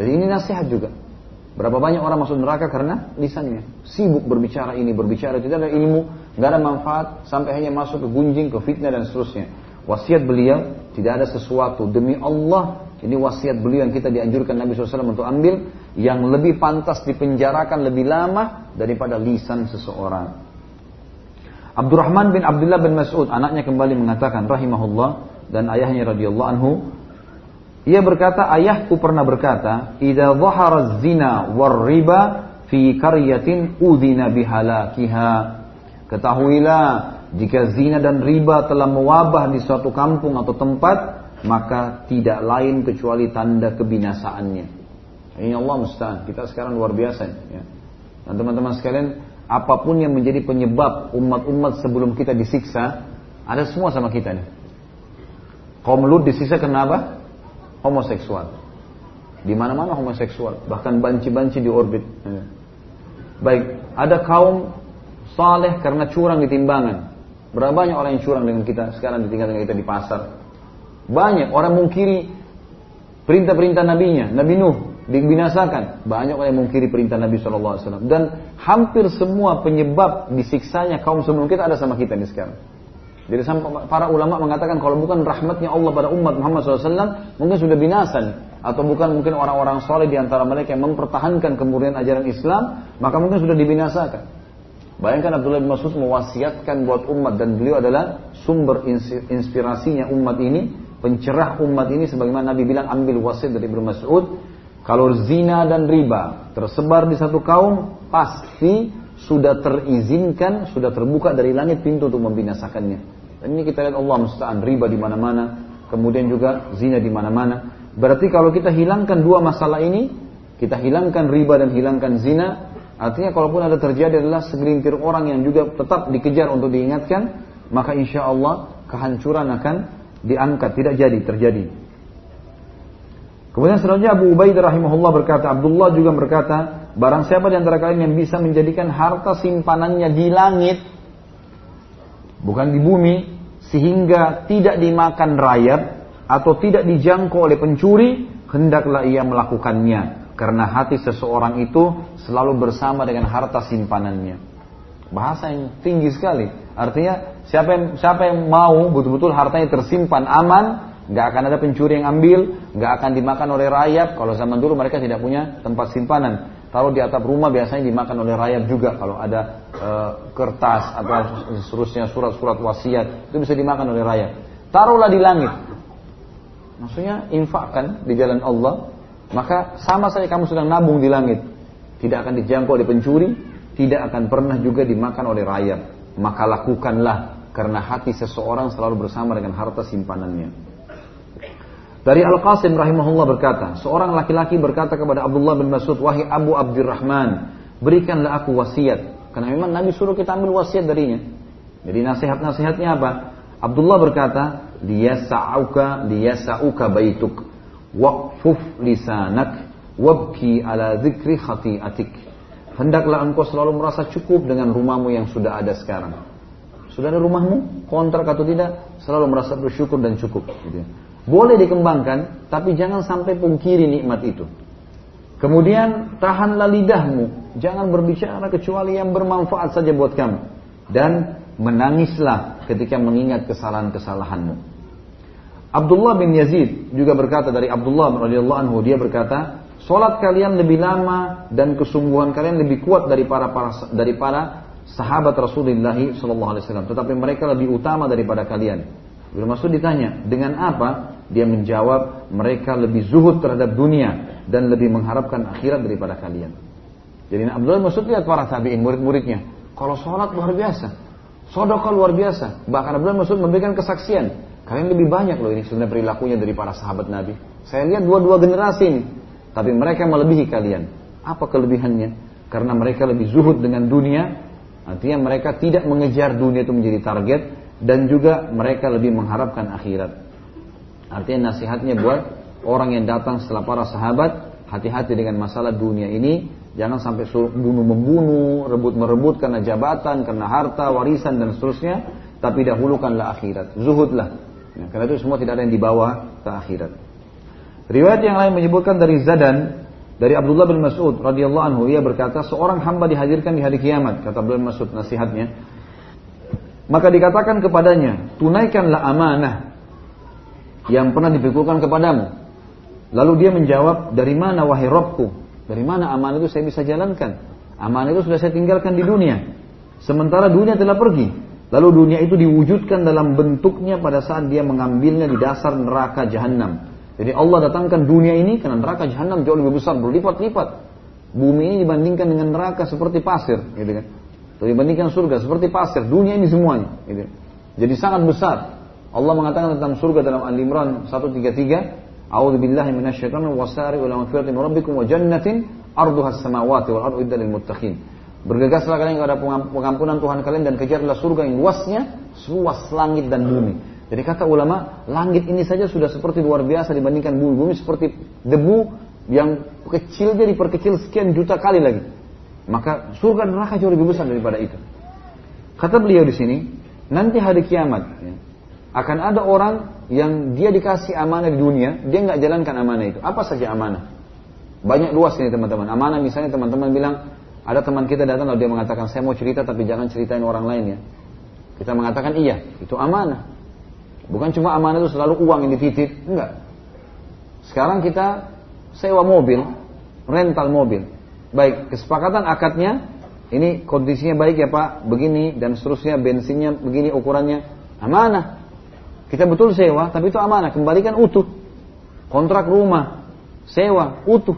Jadi ini nasihat juga. Berapa banyak orang masuk neraka karena lisannya. Sibuk berbicara ini, berbicara tidak ada ilmu, nggak ada manfaat, sampai hanya masuk ke gunjing, ke fitnah dan seterusnya. Wasiat beliau, tidak ada sesuatu. Demi Allah, ini wasiat beliau yang kita dianjurkan Nabi SAW untuk ambil, yang lebih pantas dipenjarakan lebih lama daripada lisan seseorang. Abdurrahman bin Abdullah bin Mas'ud anaknya kembali mengatakan rahimahullah dan ayahnya radhiyallahu anhu ia berkata ayahku pernah berkata idza dhahara zina war riba fi qaryatin udhina bihalakiha ketahuilah jika zina dan riba telah mewabah di suatu kampung atau tempat maka tidak lain kecuali tanda kebinasaannya ini Allah musta'an kita sekarang luar biasa ya. dan teman-teman sekalian apa pun yang menjadi penyebab umat-umat sebelum kita disiksa, ada semua sama kita nih. Kaum Lut disiksa kenapa? Homoseksual. Di mana-mana homoseksual, bahkan banci-banci di orbit. Baik, ada kaum saleh karena curang di timbangan. Berapa banyak orang yang curang dengan kita sekarang ditinggal dengan kita di pasar? Banyak orang mungkiri perintah-perintah nabinya, Nabi Nuh dibinasakan. Banyak orang yang mengkiri perintah Nabi SAW. Dan hampir semua penyebab disiksanya kaum sebelum kita ada sama kita ini sekarang. Jadi para ulama mengatakan kalau bukan rahmatnya Allah pada umat Muhammad SAW, mungkin sudah binasa nih. Atau bukan mungkin orang-orang soleh di antara mereka yang mempertahankan kemudian ajaran Islam, maka mungkin sudah dibinasakan. Bayangkan Abdullah bin Mas'ud mewasiatkan buat umat dan beliau adalah sumber inspirasinya umat ini, pencerah umat ini sebagaimana Nabi bilang ambil wasiat dari Ibnu Mas'ud, kalau zina dan riba tersebar di satu kaum, pasti sudah terizinkan, sudah terbuka dari langit pintu untuk membinasakannya. Dan ini kita lihat Allah musta'an riba di mana-mana, kemudian juga zina di mana-mana. Berarti kalau kita hilangkan dua masalah ini, kita hilangkan riba dan hilangkan zina, artinya kalaupun ada terjadi adalah segelintir orang yang juga tetap dikejar untuk diingatkan, maka insya Allah kehancuran akan diangkat, tidak jadi terjadi. Kemudian selanjutnya Abu Ubaidah rahimahullah berkata, Abdullah juga berkata, barang siapa di antara kalian yang bisa menjadikan harta simpanannya di langit, bukan di bumi, sehingga tidak dimakan rayap atau tidak dijangkau oleh pencuri, hendaklah ia melakukannya. Karena hati seseorang itu selalu bersama dengan harta simpanannya. Bahasa yang tinggi sekali. Artinya siapa yang siapa yang mau betul-betul hartanya tersimpan aman, nggak akan ada pencuri yang ambil, nggak akan dimakan oleh rayap. Kalau zaman dulu mereka tidak punya tempat simpanan. Kalau di atap rumah biasanya dimakan oleh rayap juga. Kalau ada e, kertas atau seterusnya surat-surat wasiat itu bisa dimakan oleh rayap. Taruhlah di langit. Maksudnya infakkan di jalan Allah, maka sama saja kamu sedang nabung di langit. Tidak akan dijangkau oleh pencuri, tidak akan pernah juga dimakan oleh rayap. Maka lakukanlah karena hati seseorang selalu bersama dengan harta simpanannya. Dari Al-Qasim rahimahullah berkata, seorang laki-laki berkata kepada Abdullah bin Mas'ud, wahai Abu Abdurrahman, berikanlah aku wasiat. Karena memang Nabi suruh kita ambil wasiat darinya. Jadi nasihat-nasihatnya apa? Abdullah berkata, liyasa'uka liyasa'uka baituk waqfuf lisanak wabki ala dzikri khati'atik. Hendaklah engkau selalu merasa cukup dengan rumahmu yang sudah ada sekarang. Sudah ada rumahmu, kontrak atau tidak, selalu merasa bersyukur dan cukup. Gitu. Ya. Boleh dikembangkan, tapi jangan sampai pungkiri nikmat itu. Kemudian tahanlah lidahmu, jangan berbicara kecuali yang bermanfaat saja buat kamu. Dan menangislah ketika mengingat kesalahan-kesalahanmu. Abdullah bin Yazid juga berkata dari Abdullah radhiyallahu anhu dia berkata, solat kalian lebih lama dan kesungguhan kalian lebih kuat dari para, para dari para sahabat Rasulullah Shallallahu Alaihi Wasallam. Tetapi mereka lebih utama daripada kalian. Ibnu ditanya, dengan apa? Dia menjawab, mereka lebih zuhud terhadap dunia dan lebih mengharapkan akhirat daripada kalian. Jadi Abdullah Mas'ud lihat para tabi'in, murid-muridnya. Kalau sholat luar biasa. Sodokah luar biasa. Bahkan Abdullah Mas'ud memberikan kesaksian. Kalian lebih banyak loh ini sebenarnya perilakunya dari para sahabat Nabi. Saya lihat dua-dua generasi ini. Tapi mereka melebihi kalian. Apa kelebihannya? Karena mereka lebih zuhud dengan dunia. Artinya mereka tidak mengejar dunia itu menjadi target. Dan juga mereka lebih mengharapkan akhirat. Artinya nasihatnya buat orang yang datang setelah para sahabat, hati-hati dengan masalah dunia ini, jangan sampai bunuh membunuh, rebut merebut karena jabatan, karena harta, warisan dan seterusnya, tapi dahulukanlah akhirat, zuhudlah. Ya, karena itu semua tidak ada yang dibawa ke akhirat. Riwayat yang lain menyebutkan dari Zadan dari Abdullah bin Mas'ud radhiyallahu anhu. Ia berkata seorang hamba dihadirkan di hari kiamat kata Abdullah bin Mas'ud nasihatnya. Maka dikatakan kepadanya tunaikanlah amanah yang pernah dipikulkan kepadamu. Lalu dia menjawab, dari mana wahai Robku? Dari mana amanah itu saya bisa jalankan? Amanah itu sudah saya tinggalkan di dunia. Sementara dunia telah pergi. Lalu dunia itu diwujudkan dalam bentuknya pada saat dia mengambilnya di dasar neraka jahanam. Jadi Allah datangkan dunia ini karena neraka jahanam jauh lebih besar, berlipat-lipat. Bumi ini dibandingkan dengan neraka seperti pasir, gitu kan. Dibandingkan surga seperti pasir, dunia ini semuanya. Gitu. Jadi sangat besar. Allah mengatakan tentang surga dalam Al-Imran 133, A'udzu billahi minasyaitonir wasari ila magfiratin rabbikum wa jannatin arduha as-samawati wal ardu lil muttaqin. Bergegaslah kalian kepada pengampunan Tuhan kalian dan kejarlah surga yang luasnya seluas langit dan bumi. Jadi kata ulama, langit ini saja sudah seperti luar biasa dibandingkan bumi. Bumi seperti debu yang kecilnya diperkecil sekian juta kali lagi. Maka surga neraka jauh lebih besar daripada itu. Kata beliau di sini, nanti hari kiamat ya, akan ada orang yang dia dikasih amanah di dunia, dia nggak jalankan amanah itu. Apa saja amanah? Banyak luas ini teman-teman. Amanah misalnya teman-teman bilang, ada teman kita datang lalu dia mengatakan saya mau cerita tapi jangan ceritain orang lain ya. Kita mengatakan iya, itu amanah. Bukan cuma amanah itu selalu uang yang dititip, enggak. Sekarang kita sewa mobil, rental mobil. Baik, kesepakatan akadnya ini kondisinya baik ya Pak, begini dan seterusnya bensinnya begini ukurannya amanah. Kita betul sewa, tapi itu amanah, kembalikan utuh. Kontrak rumah, sewa, utuh.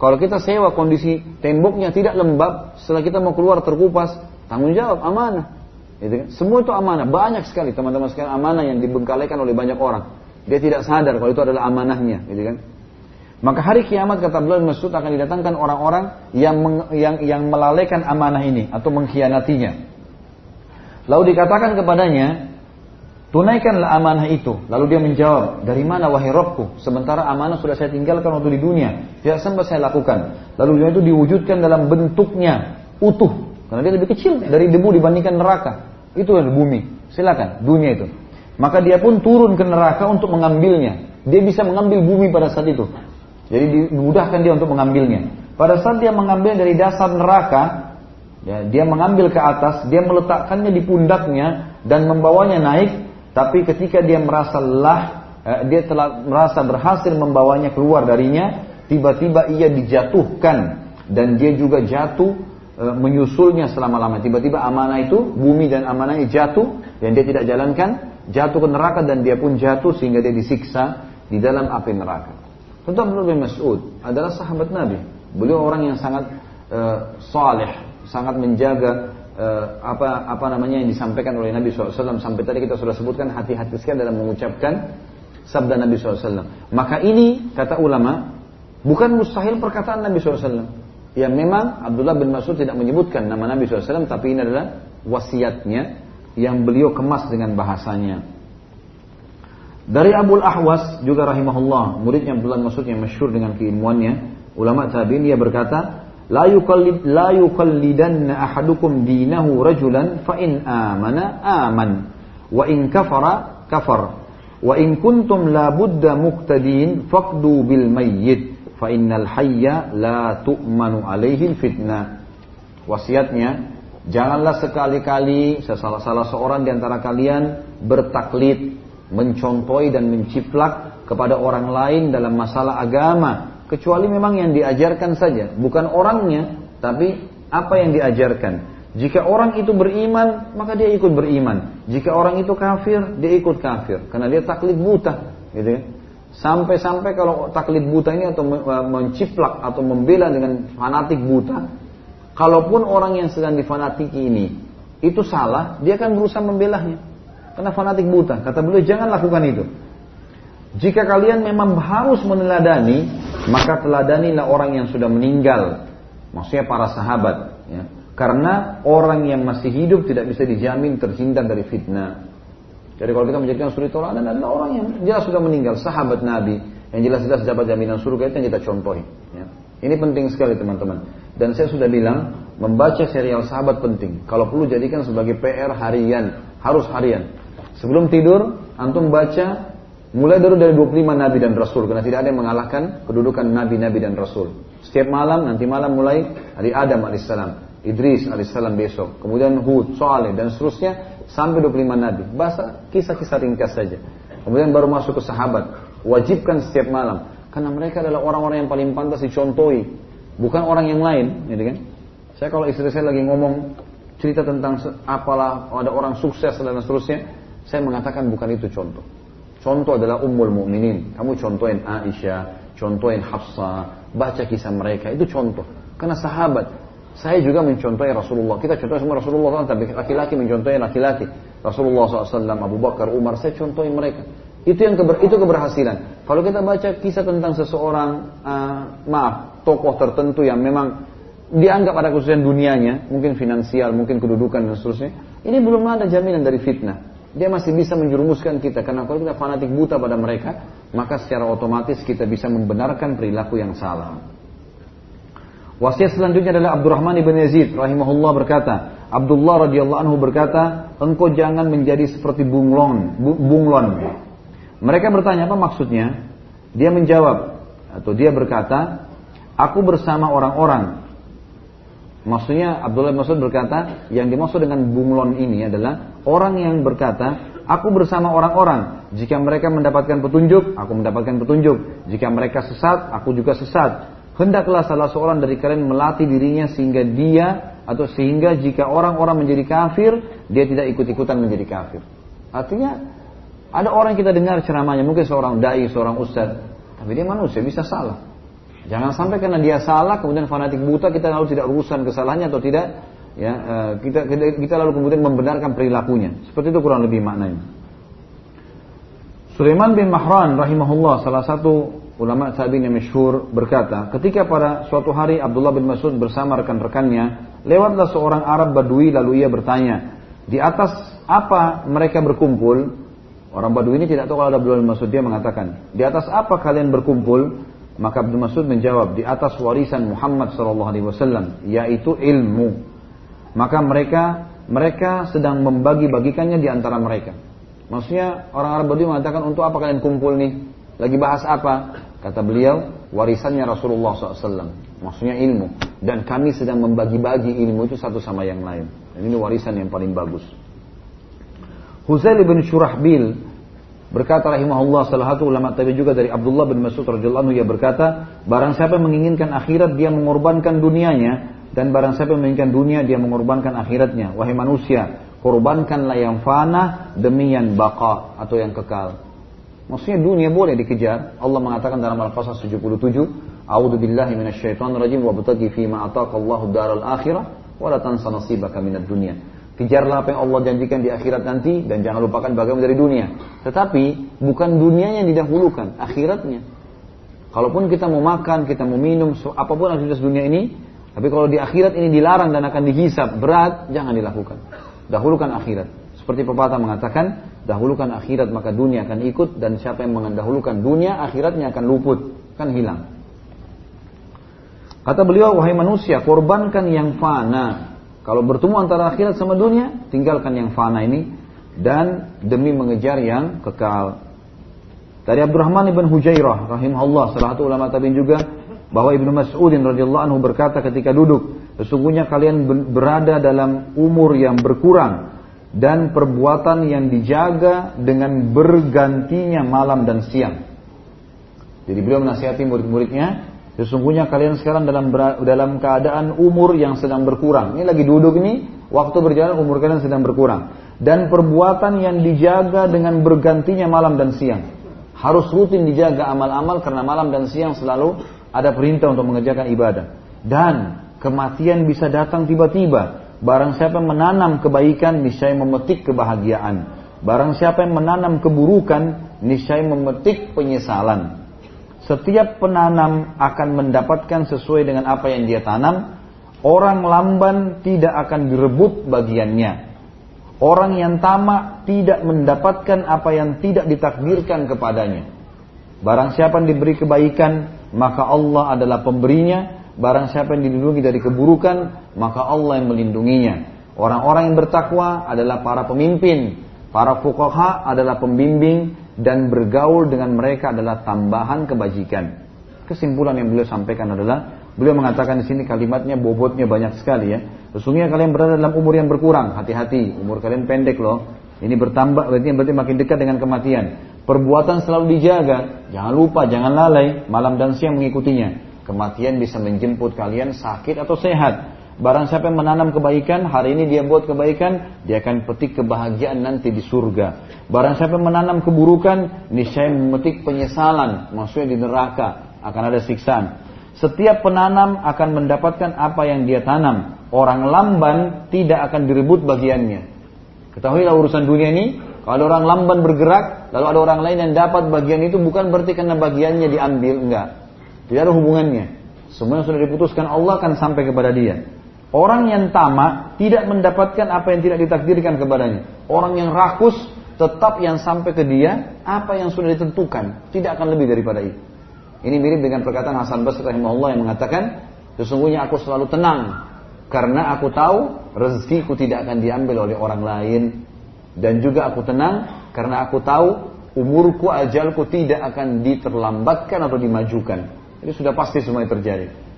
Kalau kita sewa kondisi temboknya tidak lembab, setelah kita mau keluar terkupas, tanggung jawab amanah. Gitu kan? Semua itu amanah, banyak sekali teman-teman sekalian amanah yang dibengkalikan oleh banyak orang. Dia tidak sadar kalau itu adalah amanahnya, gitu kan? Maka hari kiamat kata beliau Mas'ud akan didatangkan orang-orang yang, yang yang melalaikan amanah ini atau mengkhianatinya. Lalu dikatakan kepadanya, Tunaikanlah amanah itu. Lalu dia menjawab, dari mana wahai Robku? Sementara amanah sudah saya tinggalkan waktu di dunia. Tidak sempat saya lakukan. Lalu dunia itu diwujudkan dalam bentuknya utuh. Karena dia lebih kecil dari debu dibandingkan neraka. Itu yang bumi. Silakan, dunia itu. Maka dia pun turun ke neraka untuk mengambilnya. Dia bisa mengambil bumi pada saat itu. Jadi dimudahkan dia untuk mengambilnya. Pada saat dia mengambil dari dasar neraka, ya, dia mengambil ke atas, dia meletakkannya di pundaknya dan membawanya naik tapi ketika dia merasa lelah, eh, dia telah merasa berhasil membawanya keluar darinya, tiba-tiba ia dijatuhkan dan dia juga jatuh eh, menyusulnya selama-lama. Tiba-tiba amanah itu, bumi dan amanahnya jatuh dan dia tidak jalankan, jatuh ke neraka dan dia pun jatuh sehingga dia disiksa di dalam api neraka. Tentu Abdullah bin Mas'ud adalah sahabat Nabi. Beliau orang yang sangat uh, saleh, sangat menjaga uh, apa apa namanya yang disampaikan oleh Nabi SAW sampai tadi kita sudah sebutkan hati-hati sekali dalam mengucapkan sabda Nabi SAW. Maka ini kata ulama bukan mustahil perkataan Nabi SAW. Ya memang Abdullah bin Mas'ud tidak menyebutkan nama Nabi SAW tapi ini adalah wasiatnya yang beliau kemas dengan bahasanya. Dari Abu Ahwas juga rahimahullah, muridnya Abdullah Mas'ud yang masyhur dengan keilmuannya, ulama tabi'in dia berkata, la tu'manu alaihi fitnah wasiatnya janganlah sekali-kali salah salah seorang di antara kalian bertaklid mencontohi dan menciplak kepada orang lain dalam masalah agama kecuali memang yang diajarkan saja, bukan orangnya, tapi apa yang diajarkan. Jika orang itu beriman, maka dia ikut beriman. Jika orang itu kafir, dia ikut kafir, karena dia taklid buta, gitu ya. Sampai-sampai kalau taklid buta ini atau menciplak atau membela dengan fanatik buta, kalaupun orang yang sedang difanatiki ini itu salah, dia akan berusaha membelahnya. Karena fanatik buta. Kata beliau, jangan lakukan itu. Jika kalian memang harus meneladani, maka teladanilah orang yang sudah meninggal. Maksudnya para sahabat. Ya. Karena orang yang masih hidup tidak bisa dijamin terhindar dari fitnah. Jadi kalau kita menjadikan suri toladan adalah orang yang jelas sudah meninggal, sahabat Nabi, yang jelas-jelas dapat jaminan surga itu yang kita contohi. Ya. Ini penting sekali teman-teman. Dan saya sudah bilang, membaca serial sahabat penting. Kalau perlu jadikan sebagai PR harian, harus harian. Sebelum tidur, antum baca Mulai dari dari 25 nabi dan rasul karena tidak ada yang mengalahkan kedudukan nabi-nabi dan rasul. Setiap malam nanti malam mulai dari Adam alaihissalam, Idris alaihissalam besok, kemudian Hud, Saleh dan seterusnya sampai 25 nabi. Bahasa kisah-kisah ringkas saja. Kemudian baru masuk ke sahabat. Wajibkan setiap malam karena mereka adalah orang-orang yang paling pantas dicontohi, bukan orang yang lain, gitu kan? Saya kalau istri saya lagi ngomong cerita tentang apalah ada orang sukses dan seterusnya. Saya mengatakan bukan itu contoh. Contoh adalah Ummul Mukminin. Kamu contohin Aisyah, contohin Hafsah, baca kisah mereka itu contoh. Karena sahabat, saya juga mencontohi Rasulullah. Kita contoh semua Rasulullah, tapi laki-laki mencontohi laki-laki. Rasulullah SAW, Abu Bakar, Umar, saya contohi mereka. Itu yang keber, itu keberhasilan. Kalau kita baca kisah tentang seseorang, uh, maaf, tokoh tertentu yang memang dianggap ada kesusahan dunianya, mungkin finansial, mungkin kedudukan dan seterusnya, ini belum ada jaminan dari fitnah. Dia masih bisa menjerumuskan kita karena kalau kita fanatik buta pada mereka, maka secara otomatis kita bisa membenarkan perilaku yang salah. Wasiat selanjutnya adalah Abdurrahman ibn Yazid rahimahullah berkata, Abdullah radhiyallahu anhu berkata, engkau jangan menjadi seperti bunglon, bunglon. Mereka bertanya apa maksudnya? Dia menjawab atau dia berkata, aku bersama orang-orang Maksudnya Abdullah Mas'ud berkata, yang dimaksud dengan bunglon ini adalah orang yang berkata, aku bersama orang-orang. Jika mereka mendapatkan petunjuk, aku mendapatkan petunjuk. Jika mereka sesat, aku juga sesat. Hendaklah salah seorang dari kalian melatih dirinya sehingga dia atau sehingga jika orang-orang menjadi kafir, dia tidak ikut-ikutan menjadi kafir. Artinya ada orang kita dengar ceramahnya, mungkin seorang dai, seorang ustadz, tapi dia manusia bisa salah. Jangan sampai karena dia salah kemudian fanatik buta kita lalu tidak urusan kesalahannya atau tidak ya eh, kita kita lalu kemudian membenarkan perilakunya. Seperti itu kurang lebih maknanya. Sulaiman bin Mahran rahimahullah salah satu ulama tabi'in yang masyhur berkata, ketika pada suatu hari Abdullah bin Mas'ud bersama rekan-rekannya, lewatlah seorang Arab Badui lalu ia bertanya, di atas apa mereka berkumpul? Orang Badui ini tidak tahu kalau ada Abdullah bin Mas'ud dia mengatakan, di atas apa kalian berkumpul? Maka Abdul Mas'ud menjawab di atas warisan Muhammad SAW yaitu ilmu. Maka mereka mereka sedang membagi-bagikannya di antara mereka. Maksudnya orang Arab Badui mengatakan untuk apa kalian kumpul nih? Lagi bahas apa? Kata beliau warisannya Rasulullah SAW. Maksudnya ilmu. Dan kami sedang membagi-bagi ilmu itu satu sama yang lain. Dan ini warisan yang paling bagus. Huzail bin Shurahbil Berkata rahimahullah salah satu ulama tadi juga dari Abdullah bin Mas'ud radhiyallahu anhu ia berkata, barang siapa yang menginginkan akhirat dia mengorbankan dunianya dan barang siapa yang menginginkan dunia dia mengorbankan akhiratnya. Wahai manusia, korbankanlah yang fana demi yang baqa atau yang kekal. Maksudnya dunia boleh dikejar. Allah mengatakan dalam Al-Qasas 77, A'udzu billahi minasyaitonir rajim wa bataghi fi ma ataqallahu daral akhirah wa la tansa nasibaka minad dunya. Kejarlah apa yang Allah janjikan di akhirat nanti dan jangan lupakan bagaimana dari dunia. Tetapi bukan dunia yang didahulukan, akhiratnya. Kalaupun kita mau makan, kita mau minum, apa pun aktivitas dunia ini, tapi kalau di akhirat ini dilarang dan akan dihisap berat, jangan dilakukan. Dahulukan akhirat. Seperti pepatah mengatakan, dahulukan akhirat maka dunia akan ikut dan siapa yang mendahulukan dunia, akhiratnya akan luput, kan hilang. Kata beliau, wahai manusia, korbankan yang fana kalau bertemu antara akhirat sama dunia, tinggalkan yang fana ini dan demi mengejar yang kekal. Dari Abdurrahman ibn Hujairah rahimahullah salah satu ulama tabi'in juga bahwa Ibnu Mas'udin radhiyallahu anhu berkata ketika duduk, sesungguhnya kalian berada dalam umur yang berkurang dan perbuatan yang dijaga dengan bergantinya malam dan siang. Jadi beliau menasihati murid-muridnya Sesungguhnya kalian sekarang dalam dalam keadaan umur yang sedang berkurang. Ini lagi duduk ini, waktu berjalan umur kalian sedang berkurang. Dan perbuatan yang dijaga dengan bergantinya malam dan siang. Harus rutin dijaga amal-amal karena malam dan siang selalu ada perintah untuk mengerjakan ibadah. Dan kematian bisa datang tiba-tiba. Barang siapa yang menanam kebaikan, niscaya memetik kebahagiaan. Barang siapa yang menanam keburukan, niscaya memetik penyesalan. Setiap penanam akan mendapatkan sesuai dengan apa yang dia tanam. Orang lamban tidak akan direbut bagiannya. Orang yang tamak tidak mendapatkan apa yang tidak ditakdirkan kepadanya. Barang siapa yang diberi kebaikan, maka Allah adalah pemberinya. Barang siapa yang dilindungi dari keburukan, maka Allah yang melindunginya. Orang-orang yang bertakwa adalah para pemimpin. Para fukaha adalah pembimbing dan bergaul dengan mereka adalah tambahan kebajikan. Kesimpulan yang beliau sampaikan adalah beliau mengatakan di sini kalimatnya bobotnya banyak sekali ya. Sesungguhnya kalian berada dalam umur yang berkurang, hati-hati, umur kalian pendek loh. Ini bertambah berarti berarti makin dekat dengan kematian. Perbuatan selalu dijaga, jangan lupa, jangan lalai, malam dan siang mengikutinya. Kematian bisa menjemput kalian sakit atau sehat. Barang siapa yang menanam kebaikan, hari ini dia buat kebaikan, dia akan petik kebahagiaan nanti di surga. Barang siapa yang menanam keburukan, niscaya memetik penyesalan, maksudnya di neraka akan ada siksaan. Setiap penanam akan mendapatkan apa yang dia tanam. Orang lamban tidak akan direbut bagiannya. Ketahuilah urusan dunia ini, kalau orang lamban bergerak, lalu ada orang lain yang dapat bagian itu bukan berarti karena bagiannya diambil, enggak. Tidak ada hubungannya. Semua yang sudah diputuskan Allah akan sampai kepada dia. Orang yang tamak tidak mendapatkan apa yang tidak ditakdirkan kepadanya. Orang yang rakus tetap yang sampai ke dia apa yang sudah ditentukan, tidak akan lebih daripada itu. Ini mirip dengan perkataan Hasan Basri rahimahullah yang mengatakan, sesungguhnya aku selalu tenang karena aku tahu rezekiku tidak akan diambil oleh orang lain dan juga aku tenang karena aku tahu umurku ajalku tidak akan diterlambatkan atau dimajukan. Ini sudah pasti semua terjadi.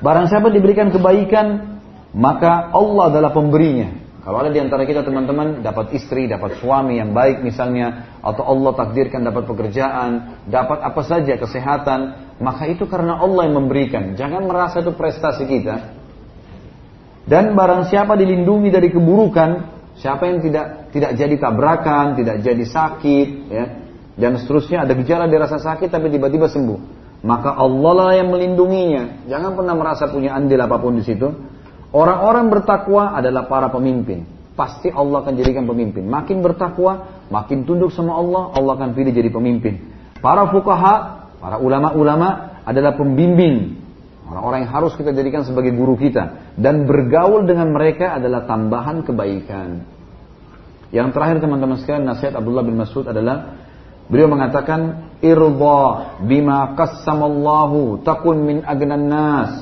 Barang siapa diberikan kebaikan, maka Allah adalah pemberinya. Kalau ada di antara kita teman-teman dapat istri, dapat suami yang baik misalnya, atau Allah takdirkan dapat pekerjaan, dapat apa saja kesehatan, maka itu karena Allah yang memberikan. Jangan merasa itu prestasi kita. Dan barang siapa dilindungi dari keburukan, siapa yang tidak tidak jadi tabrakan, tidak jadi sakit, ya, dan seterusnya ada gejala dia rasa sakit tapi tiba-tiba sembuh maka Allah lah yang melindunginya. Jangan pernah merasa punya andil apa pun di situ. Orang-orang bertakwa adalah para pemimpin. Pasti Allah akan jadikan pemimpin. Makin bertakwa, makin tunduk sama Allah, Allah akan pilih jadi pemimpin. Para fukaha, para ulama-ulama adalah pembimbing. Orang-orang yang harus kita jadikan sebagai guru kita. Dan bergaul dengan mereka adalah tambahan kebaikan. Yang terakhir teman-teman sekalian nasihat Abdullah bin Mas'ud adalah Beliau mengatakan irda bima qassamallahu takun min agnan nas.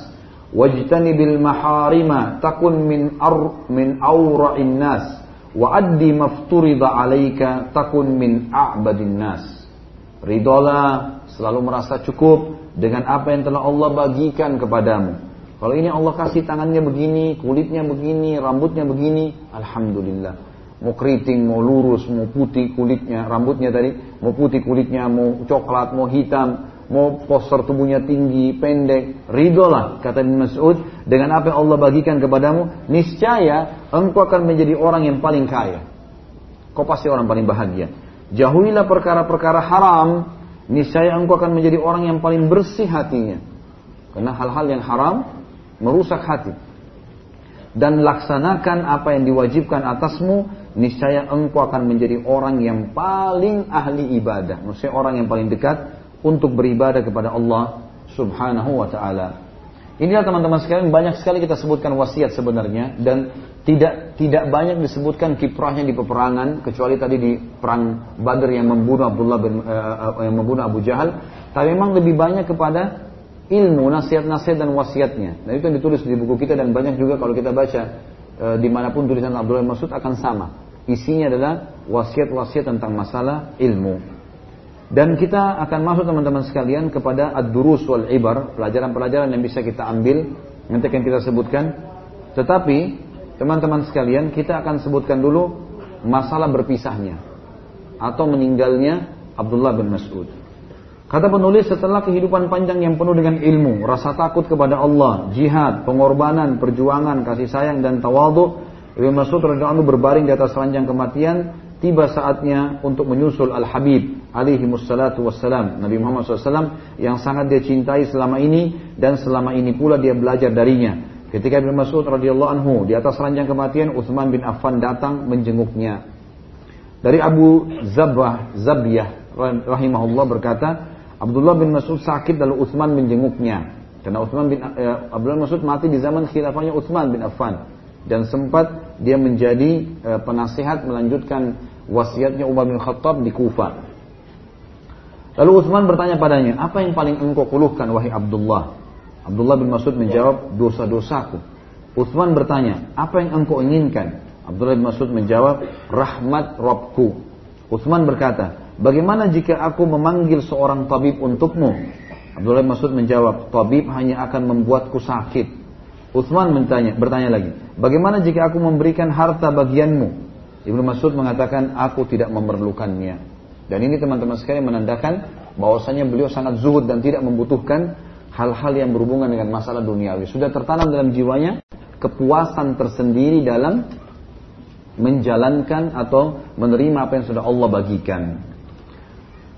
Wajtanibil maharima takun min ar min awra'in nas. Wa addi mafturida alaika takun min a'badin nas. Ridola selalu merasa cukup dengan apa yang telah Allah bagikan kepadamu. Kalau ini Allah kasih tangannya begini kulitnya begini rambutnya begini alhamdulillah mau keriting, mau lurus, mau putih kulitnya, rambutnya tadi, mau putih kulitnya, mau coklat, mau hitam, mau poster tubuhnya tinggi, pendek, ridho lah, kata Ibn Mas'ud, dengan apa yang Allah bagikan kepadamu, niscaya engkau akan menjadi orang yang paling kaya. Kau pasti orang paling bahagia. Jauhilah perkara-perkara haram, niscaya engkau akan menjadi orang yang paling bersih hatinya. Karena hal-hal yang haram merusak hati. Dan laksanakan apa yang diwajibkan atasmu niscaya engkau akan menjadi orang yang paling ahli ibadah. Maksudnya orang yang paling dekat untuk beribadah kepada Allah subhanahu wa ta'ala. Inilah teman-teman sekalian banyak sekali kita sebutkan wasiat sebenarnya dan tidak tidak banyak disebutkan kiprahnya di peperangan kecuali tadi di perang Badr yang membunuh Abdullah bin uh, yang membunuh Abu Jahal tapi memang lebih banyak kepada ilmu nasihat-nasihat dan wasiatnya. Dan itu yang ditulis di buku kita dan banyak juga kalau kita baca uh, di mana pun tulisan Abdullah Mas'ud akan sama. Isinya adalah wasiat-wasiat tentang masalah ilmu. Dan kita akan masuk teman-teman sekalian kepada ad-durus wal ibar, pelajaran-pelajaran yang bisa kita ambil, nanti akan kita sebutkan. Tetapi teman-teman sekalian, kita akan sebutkan dulu masalah berpisahnya atau meninggalnya Abdullah bin Mas'ud. Kata penulis setelah kehidupan panjang yang penuh dengan ilmu, rasa takut kepada Allah, jihad, pengorbanan, perjuangan, kasih sayang dan tawadhu, Ibnu Mas'ud radhiyallahu berbaring di atas ranjang kematian, tiba saatnya untuk menyusul Al-Habib alaihi wassalatu wassalam, Nabi Muhammad SAW yang sangat dia cintai selama ini dan selama ini pula dia belajar darinya. Ketika Ibnu Mas'ud radhiyallahu anhu di atas ranjang kematian, Utsman bin Affan datang menjenguknya. Dari Abu Zabah Zabiyah rahimahullah berkata, Abdullah bin Mas'ud sakit lalu Utsman menjenguknya. Karena Utsman bin eh, Abdullah bin Mas'ud mati di zaman khilafahnya Utsman bin Affan dan sempat dia menjadi e, penasihat melanjutkan wasiatnya Umar bin Khattab di Kufa. Lalu Utsman bertanya padanya, apa yang paling engkau keluhkan wahai Abdullah? Abdullah bin Mas'ud menjawab, dosa-dosaku. Utsman bertanya, apa yang engkau inginkan? Abdullah bin Mas'ud menjawab, rahmat Robku. Utsman berkata, bagaimana jika aku memanggil seorang tabib untukmu? Abdullah Mas'ud menjawab, tabib hanya akan membuatku sakit. Utsman bertanya, bertanya lagi, bagaimana jika aku memberikan harta bagianmu? Ibnu Mas'ud mengatakan, aku tidak memerlukannya. Dan ini teman-teman sekalian menandakan bahwasanya beliau sangat zuhud dan tidak membutuhkan hal-hal yang berhubungan dengan masalah duniawi. Sudah tertanam dalam jiwanya kepuasan tersendiri dalam menjalankan atau menerima apa yang sudah Allah bagikan.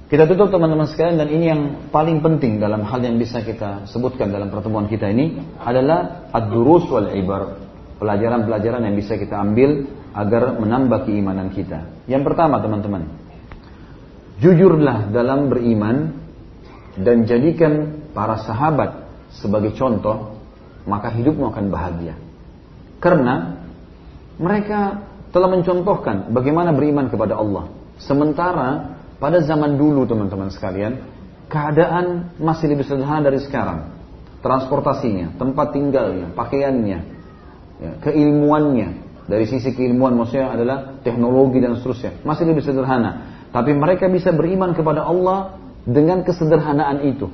Kita tutup teman-teman sekalian dan ini yang paling penting dalam hal yang bisa kita sebutkan dalam pertemuan kita ini adalah ad-durus wal ibar. Pelajaran-pelajaran yang bisa kita ambil agar menambah keimanan kita. Yang pertama teman-teman, jujurlah dalam beriman dan jadikan para sahabat sebagai contoh, maka hidupmu akan bahagia. Karena mereka telah mencontohkan bagaimana beriman kepada Allah. Sementara pada zaman dulu teman-teman sekalian, keadaan masih lebih sederhana dari sekarang. Transportasinya, tempat tinggalnya, pakaiannya, ya, keilmuannya. Dari sisi keilmuan maksudnya adalah teknologi dan seterusnya. Masih lebih sederhana. Tapi mereka bisa beriman kepada Allah dengan kesederhanaan itu.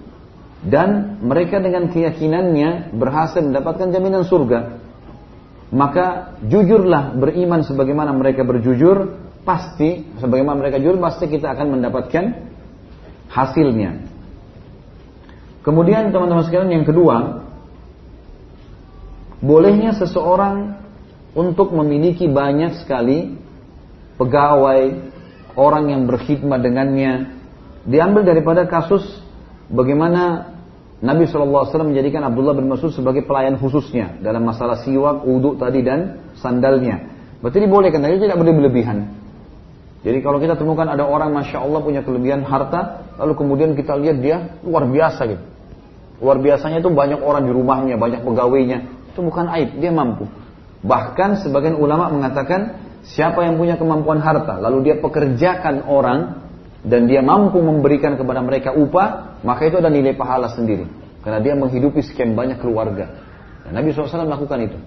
Dan mereka dengan keyakinannya berhasil mendapatkan jaminan surga. Maka jujurlah beriman sebagaimana mereka berjujur pasti sebagaimana mereka jujur pasti kita akan mendapatkan hasilnya. Kemudian teman-teman sekalian yang kedua, bolehnya seseorang untuk memiliki banyak sekali pegawai, orang yang berkhidmat dengannya, diambil daripada kasus bagaimana Nabi SAW menjadikan Abdullah bin Mas'ud sebagai pelayan khususnya dalam masalah siwak, uduk tadi dan sandalnya. Berarti dibolehkan, tapi tidak boleh berlebihan. Jadi kalau kita temukan ada orang masya Allah punya kelebihan harta, lalu kemudian kita lihat dia luar biasa gitu. Luar biasanya itu banyak orang di rumahnya, banyak pegawainya. Itu bukan aib, dia mampu. Bahkan sebagian ulama mengatakan siapa yang punya kemampuan harta, lalu dia pekerjakan orang dan dia mampu memberikan kepada mereka upah, maka itu ada nilai pahala sendiri. Karena dia menghidupi sekian banyak keluarga. Dan Nabi SAW melakukan itu.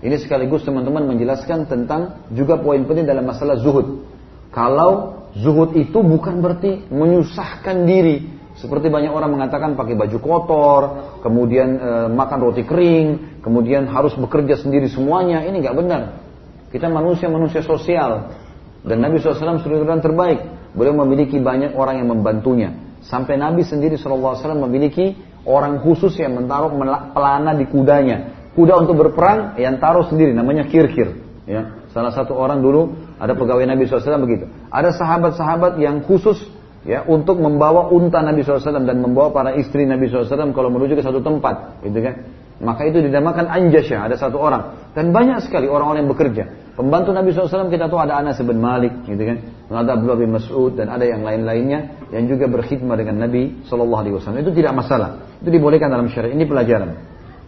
Ini sekaligus teman-teman menjelaskan tentang juga poin penting dalam masalah zuhud. Kalau zuhud itu bukan berarti menyusahkan diri. Seperti banyak orang mengatakan pakai baju kotor, kemudian e, makan roti kering, kemudian harus bekerja sendiri semuanya. Ini nggak benar. Kita manusia-manusia sosial. Dan Nabi SAW sudah terbaik. Beliau memiliki banyak orang yang membantunya. Sampai Nabi sendiri SAW memiliki orang khusus yang menaruh pelana di kudanya. Kuda untuk berperang yang taruh sendiri, namanya kirkir. Ya, salah satu orang dulu ada pegawai Nabi SAW begitu. Ada sahabat-sahabat yang khusus ya untuk membawa unta Nabi SAW dan membawa para istri Nabi SAW kalau menuju ke satu tempat, gitu kan? Maka itu dinamakan anjasya, ada satu orang. Dan banyak sekali orang-orang yang bekerja. Pembantu Nabi SAW kita tahu ada Anas bin Malik, gitu kan? Ada Abdullah bin Mas'ud dan ada yang lain-lainnya yang juga berkhidmat dengan Nabi SAW. Itu tidak masalah. Itu dibolehkan dalam syariat. Ini pelajaran.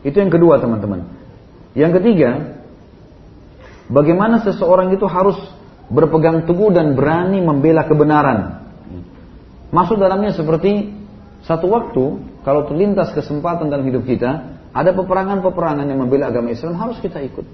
Itu yang kedua teman-teman. Yang ketiga, bagaimana seseorang itu harus berpegang teguh dan berani membela kebenaran. Masuk dalamnya seperti satu waktu kalau terlintas kesempatan dalam hidup kita, ada peperangan-peperangan yang membela agama Islam harus kita ikut.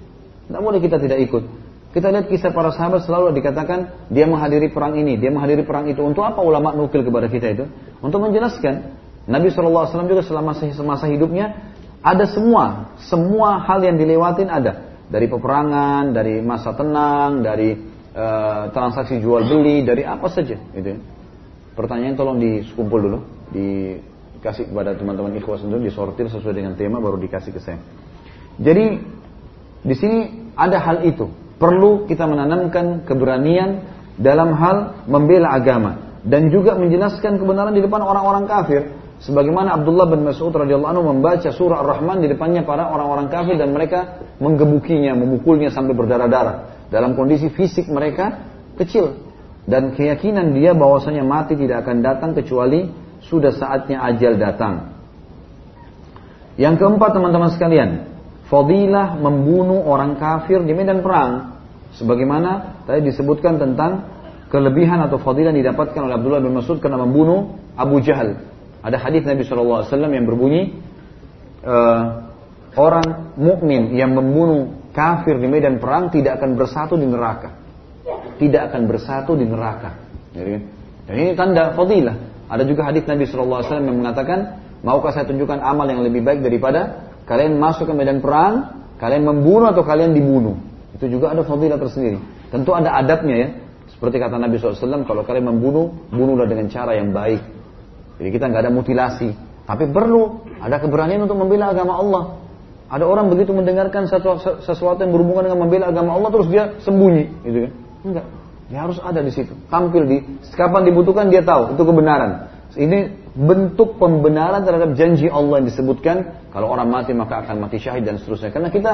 Tidak boleh kita tidak ikut. Kita lihat kisah para sahabat selalu dikatakan dia menghadiri perang ini, dia menghadiri perang itu. Untuk apa ulama nukil kepada kita itu? Untuk menjelaskan. Nabi SAW juga selama semasa hidupnya ada semua, semua hal yang dilewatin ada. Dari peperangan, dari masa tenang, dari Eh, transaksi jual beli dari apa saja gitu ya. Pertanyaan tolong dikumpul dulu, dikasih kepada teman-teman ikhwas dulu, disortir sesuai dengan tema baru dikasih ke saya. Jadi di sini ada hal itu. Perlu kita menanamkan keberanian dalam hal membela agama dan juga menjelaskan kebenaran di depan orang-orang kafir. Sebagaimana Abdullah bin Mas'ud radhiyallahu anhu membaca surah Ar-Rahman di depannya para orang-orang kafir dan mereka menggebukinya, memukulnya sampai berdarah-darah dalam kondisi fisik mereka kecil dan keyakinan dia bahwasanya mati tidak akan datang kecuali sudah saatnya ajal datang. Yang keempat teman-teman sekalian, fadilah membunuh orang kafir di medan perang. Sebagaimana tadi disebutkan tentang kelebihan atau fadilah didapatkan oleh Abdullah bin Mas'ud karena membunuh Abu Jahal. Ada hadis Nabi SAW yang berbunyi, uh, orang mukmin yang membunuh kafir di medan perang tidak akan bersatu di neraka. Tidak akan bersatu di neraka. Dan ini tanda fadilah. Ada juga hadis Nabi SAW yang mengatakan, maukah saya tunjukkan amal yang lebih baik daripada kalian masuk ke medan perang, kalian membunuh atau kalian dibunuh. Itu juga ada fadilah tersendiri. Tentu ada adabnya ya. Seperti kata Nabi SAW, kalau kalian membunuh, bunuhlah dengan cara yang baik. Jadi kita nggak ada mutilasi. Tapi perlu ada keberanian untuk membela agama Allah. Ada orang begitu mendengarkan sesuatu, yang berhubungan dengan membela agama Allah terus dia sembunyi, gitu kan? Enggak. Dia harus ada di situ, tampil di kapan dibutuhkan dia tahu itu kebenaran. Ini bentuk pembenaran terhadap janji Allah yang disebutkan kalau orang mati maka akan mati syahid dan seterusnya. Karena kita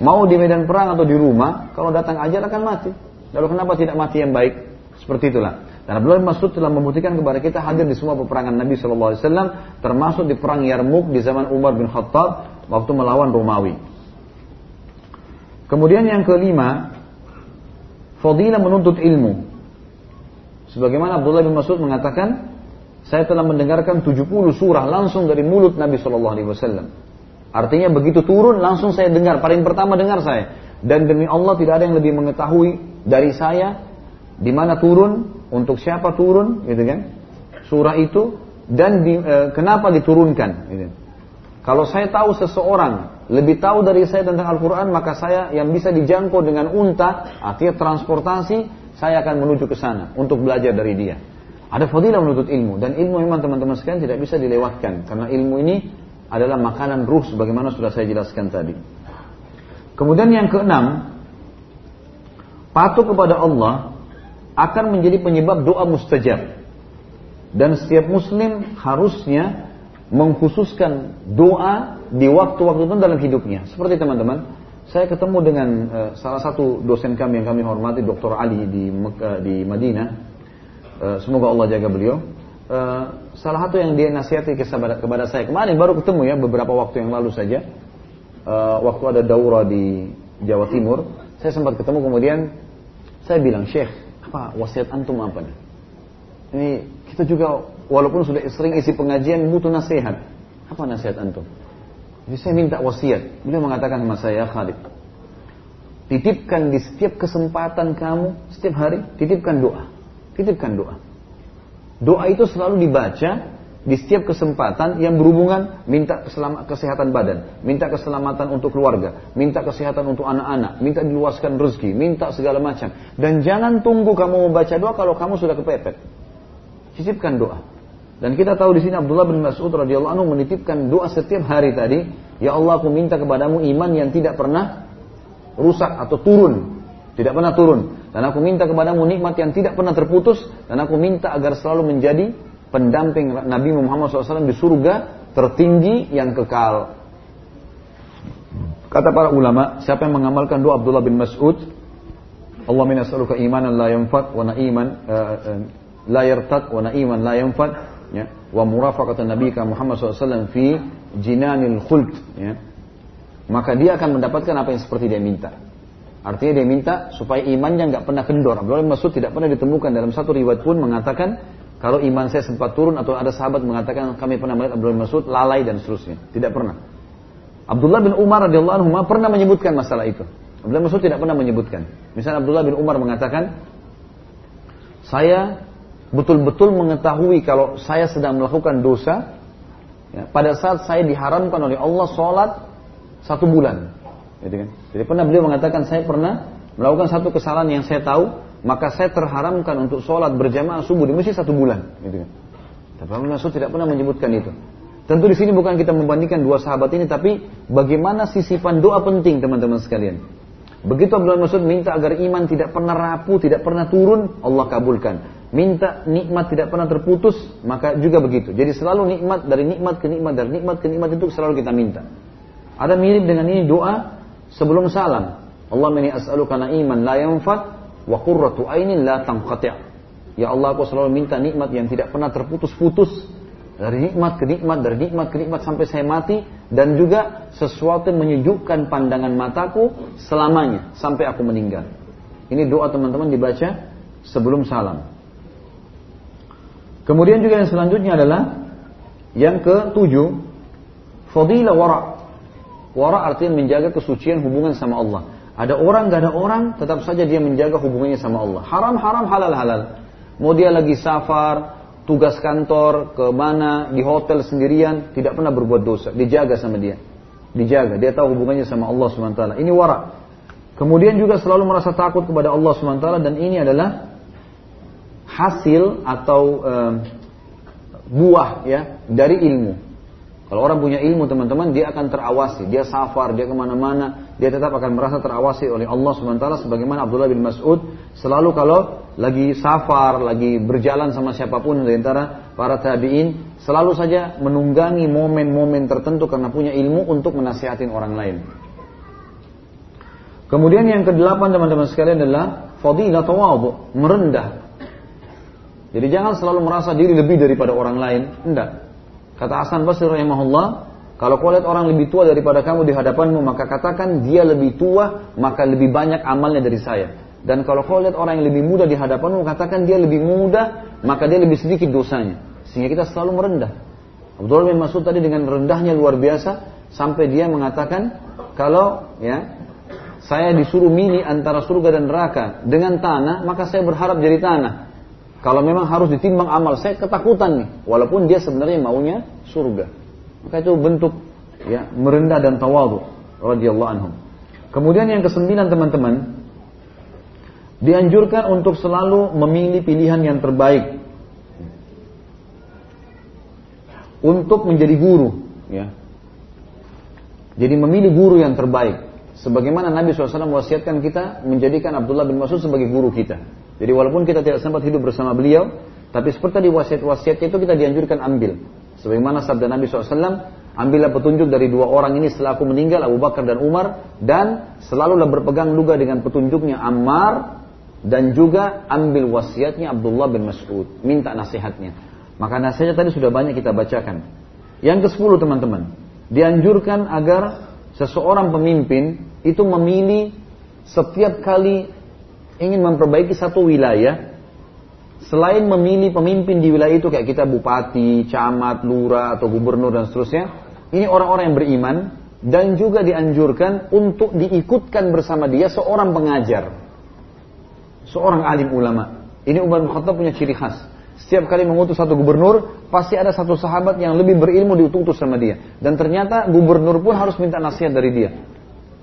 mau di medan perang atau di rumah, kalau datang ajar akan mati. Lalu kenapa tidak mati yang baik? Seperti itulah. Dan Abdullah bin Mas'ud telah membuktikan kepada kita hadir di semua peperangan Nabi SAW, termasuk di perang Yarmuk di zaman Umar bin Khattab waktu melawan Romawi. Kemudian yang kelima, fadilah menuntut ilmu. Sebagaimana Abdullah bin Mas'ud mengatakan, saya telah mendengarkan 70 surah langsung dari mulut Nabi Wasallam. Artinya begitu turun langsung saya dengar. Paling pertama dengar saya. Dan demi Allah tidak ada yang lebih mengetahui dari saya di mana turun, untuk siapa turun, gitu kan? Surah itu dan di, e, kenapa diturunkan. Gitu. Kalau saya tahu seseorang lebih tahu dari saya tentang Al-Quran, maka saya yang bisa dijangkau dengan unta, artinya transportasi, saya akan menuju ke sana untuk belajar dari dia. Ada fadilah menuntut ilmu dan ilmu memang teman-teman sekalian tidak bisa dilewatkan karena ilmu ini adalah makanan ruh sebagaimana sudah saya jelaskan tadi. Kemudian yang keenam, patuh kepada Allah akan menjadi penyebab doa mustajab. Dan setiap muslim harusnya mengkhususkan doa di waktu-waktu itu dalam hidupnya. Seperti teman-teman, saya ketemu dengan uh, salah satu dosen kami yang kami hormati, Dr. Ali di uh, di Madinah Eh, semoga Allah jaga beliau. Salah satu yang dia nasihati kepada, saya kemarin baru ketemu ya beberapa waktu yang lalu saja. Waktu ada daurah di Jawa Timur, saya sempat ketemu kemudian saya bilang, Syekh, apa wasiat antum apa nih? Ini kita juga walaupun sudah sering isi pengajian butuh nasihat. Apa nasihat antum? Jadi saya minta wasiat. Beliau mengatakan sama saya, Khalid, titipkan di setiap kesempatan kamu, setiap hari, titipkan doa. Titipkan doa. Doa itu selalu dibaca di setiap kesempatan yang berhubungan minta kesehatan badan, minta keselamatan untuk keluarga, minta kesehatan untuk anak-anak, minta diluaskan rezeki, minta segala macam. Dan jangan tunggu kamu membaca doa kalau kamu sudah kepepet. Titipkan doa. Dan kita tahu di sini Abdullah bin Mas'ud radhiyallahu anhu menitipkan doa setiap hari tadi, ya Allah aku minta kepadamu iman yang tidak pernah rusak atau turun, tidak pernah turun. Dan aku minta kepadamu nikmat yang tidak pernah terputus. Dan aku minta agar selalu menjadi pendamping Nabi Muhammad SAW di surga tertinggi yang kekal. Kata para ulama, siapa yang mengamalkan doa Abdullah bin Mas'ud, Allah min as'aluka imanan la yanfat wa na'iman uh, uh, la yartad wa na'iman la yanfat ya. Wa murafaqatan nabiyika Muhammad SAW fi jinanil khuld ya. Maka dia akan mendapatkan apa yang seperti dia minta. Artinya dia minta supaya imannya nggak pernah kendor. Abdullah bin Mas'ud tidak pernah ditemukan. Dalam satu riwayat pun mengatakan kalau iman saya sempat turun atau ada sahabat mengatakan kami pernah melihat Abdullah bin Mas'ud lalai dan seterusnya. Tidak pernah. Abdullah bin Umar radhiyallahu anhu pernah menyebutkan masalah itu. Abdullah bin Mas'ud tidak pernah menyebutkan. Misalnya Abdullah bin Umar mengatakan, saya betul-betul mengetahui kalau saya sedang melakukan dosa ya, pada saat saya diharamkan oleh Allah sholat satu bulan. Gitu kan? Jadi pernah beliau mengatakan saya pernah melakukan satu kesalahan yang saya tahu, maka saya terharamkan untuk sholat berjamaah subuh di masjid satu bulan. Gitu kan? Tapi Ibn Mas'ud tidak pernah menyebutkan itu. Tentu di sini bukan kita membandingkan dua sahabat ini, tapi bagaimana sisipan doa penting teman-teman sekalian. Begitu Abdullah Mas'ud minta agar iman tidak pernah rapuh, tidak pernah turun, Allah kabulkan. Minta nikmat tidak pernah terputus, maka juga begitu. Jadi selalu nikmat dari nikmat ke nikmat dari nikmat ke nikmat itu selalu kita minta. Ada mirip dengan ini doa sebelum salam. Allah meni as'aluka na'iman la yanfat wa qurratu ainin la tanqati'. Ya Allah aku selalu minta nikmat yang tidak pernah terputus-putus dari nikmat ke nikmat, dari nikmat ke nikmat sampai saya mati dan juga sesuatu yang menyejukkan pandangan mataku selamanya sampai aku meninggal. Ini doa teman-teman dibaca sebelum salam. Kemudian juga yang selanjutnya adalah yang ketujuh, fadilah wara' Wara artinya menjaga kesucian hubungan sama Allah. Ada orang, gak ada orang, tetap saja dia menjaga hubungannya sama Allah. Haram, haram, halal, halal. Mau dia lagi safar, tugas kantor, ke mana, di hotel sendirian, tidak pernah berbuat dosa. Dijaga sama dia. Dijaga. Dia tahu hubungannya sama Allah SWT. Ini wara. Kemudian juga selalu merasa takut kepada Allah SWT dan ini adalah hasil atau um, buah ya dari ilmu. Kalau orang punya ilmu teman-teman, dia akan terawasi, dia safar, dia ke mana-mana, dia tetap akan merasa terawasi oleh Allah SWT. Sebagaimana Abdullah bin Mas'ud selalu kalau lagi safar, lagi berjalan sama siapa pun di antara para tabiin, selalu saja menunggangi momen-momen tertentu karena punya ilmu untuk menasihatin orang lain. Kemudian yang kedelapan teman-teman sekalian adalah fadilah tawadu, merendah. Jadi jangan selalu merasa diri lebih daripada orang lain, enggak. Kata Hasan Basri rahimahullah, kalau kau lihat orang lebih tua daripada kamu di hadapanmu, maka katakan dia lebih tua, maka lebih banyak amalnya dari saya. Dan kalau kau lihat orang yang lebih muda di hadapanmu, katakan dia lebih muda, maka dia lebih sedikit dosanya. Sehingga kita selalu merendah. Abdullah bin Mas'ud tadi dengan rendahnya luar biasa, sampai dia mengatakan, kalau ya saya disuruh milih antara surga dan neraka dengan tanah, maka saya berharap jadi tanah. Kalau memang harus ditimbang amal, saya ketakutan nih. Walaupun dia sebenarnya maunya surga. Maka itu bentuk ya merendah dan tawadu radhiyallahu anhum. Kemudian yang kesembilan teman-teman, dianjurkan untuk selalu memilih pilihan yang terbaik untuk menjadi guru. Ya. Jadi memilih guru yang terbaik. Sebagaimana Nabi SAW wasiatkan kita menjadikan Abdullah bin Mas'ud sebagai guru kita. Jadi walaupun kita tidak sempat hidup bersama beliau, tapi seperti di wasiat-wasiatnya itu kita dianjurkan ambil. Sebagaimana sabda Nabi SAW, ambillah petunjuk dari dua orang ini setelah aku meninggal, Abu Bakar dan Umar, dan selalulah berpegang juga dengan petunjuknya Ammar, dan juga ambil wasiatnya Abdullah bin Mas'ud, minta nasihatnya. Maka nasihatnya tadi sudah banyak kita bacakan. Yang ke sepuluh teman-teman, dianjurkan agar seseorang pemimpin itu memilih setiap kali ingin memperbaiki satu wilayah, selain memilih pemimpin di wilayah itu kayak kita bupati, camat, lurah atau gubernur dan seterusnya, ini orang-orang yang beriman dan juga dianjurkan untuk diikutkan bersama dia seorang pengajar, seorang alim ulama. Ini Umar bin Khattab punya ciri khas. Setiap kali mengutus satu gubernur, pasti ada satu sahabat yang lebih berilmu diutus sama dia. Dan ternyata gubernur pun harus minta nasihat dari dia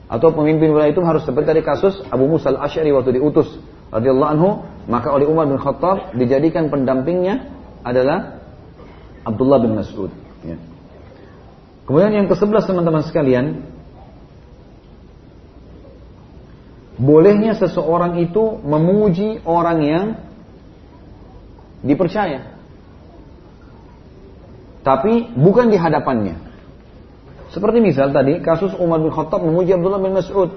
atau pemimpin wilayah itu harus seperti dari kasus Abu Musa al-Ash'ari waktu diutus radhiyallahu anhu maka oleh Umar bin Khattab dijadikan pendampingnya adalah Abdullah bin Mas'ud. Ya. kemudian yang ke-11 teman-teman sekalian bolehnya seseorang itu memuji orang yang dipercaya. Tapi bukan di hadapannya seperti misal tadi kasus Umar bin Khattab memuji Abdullah bin Mas'ud.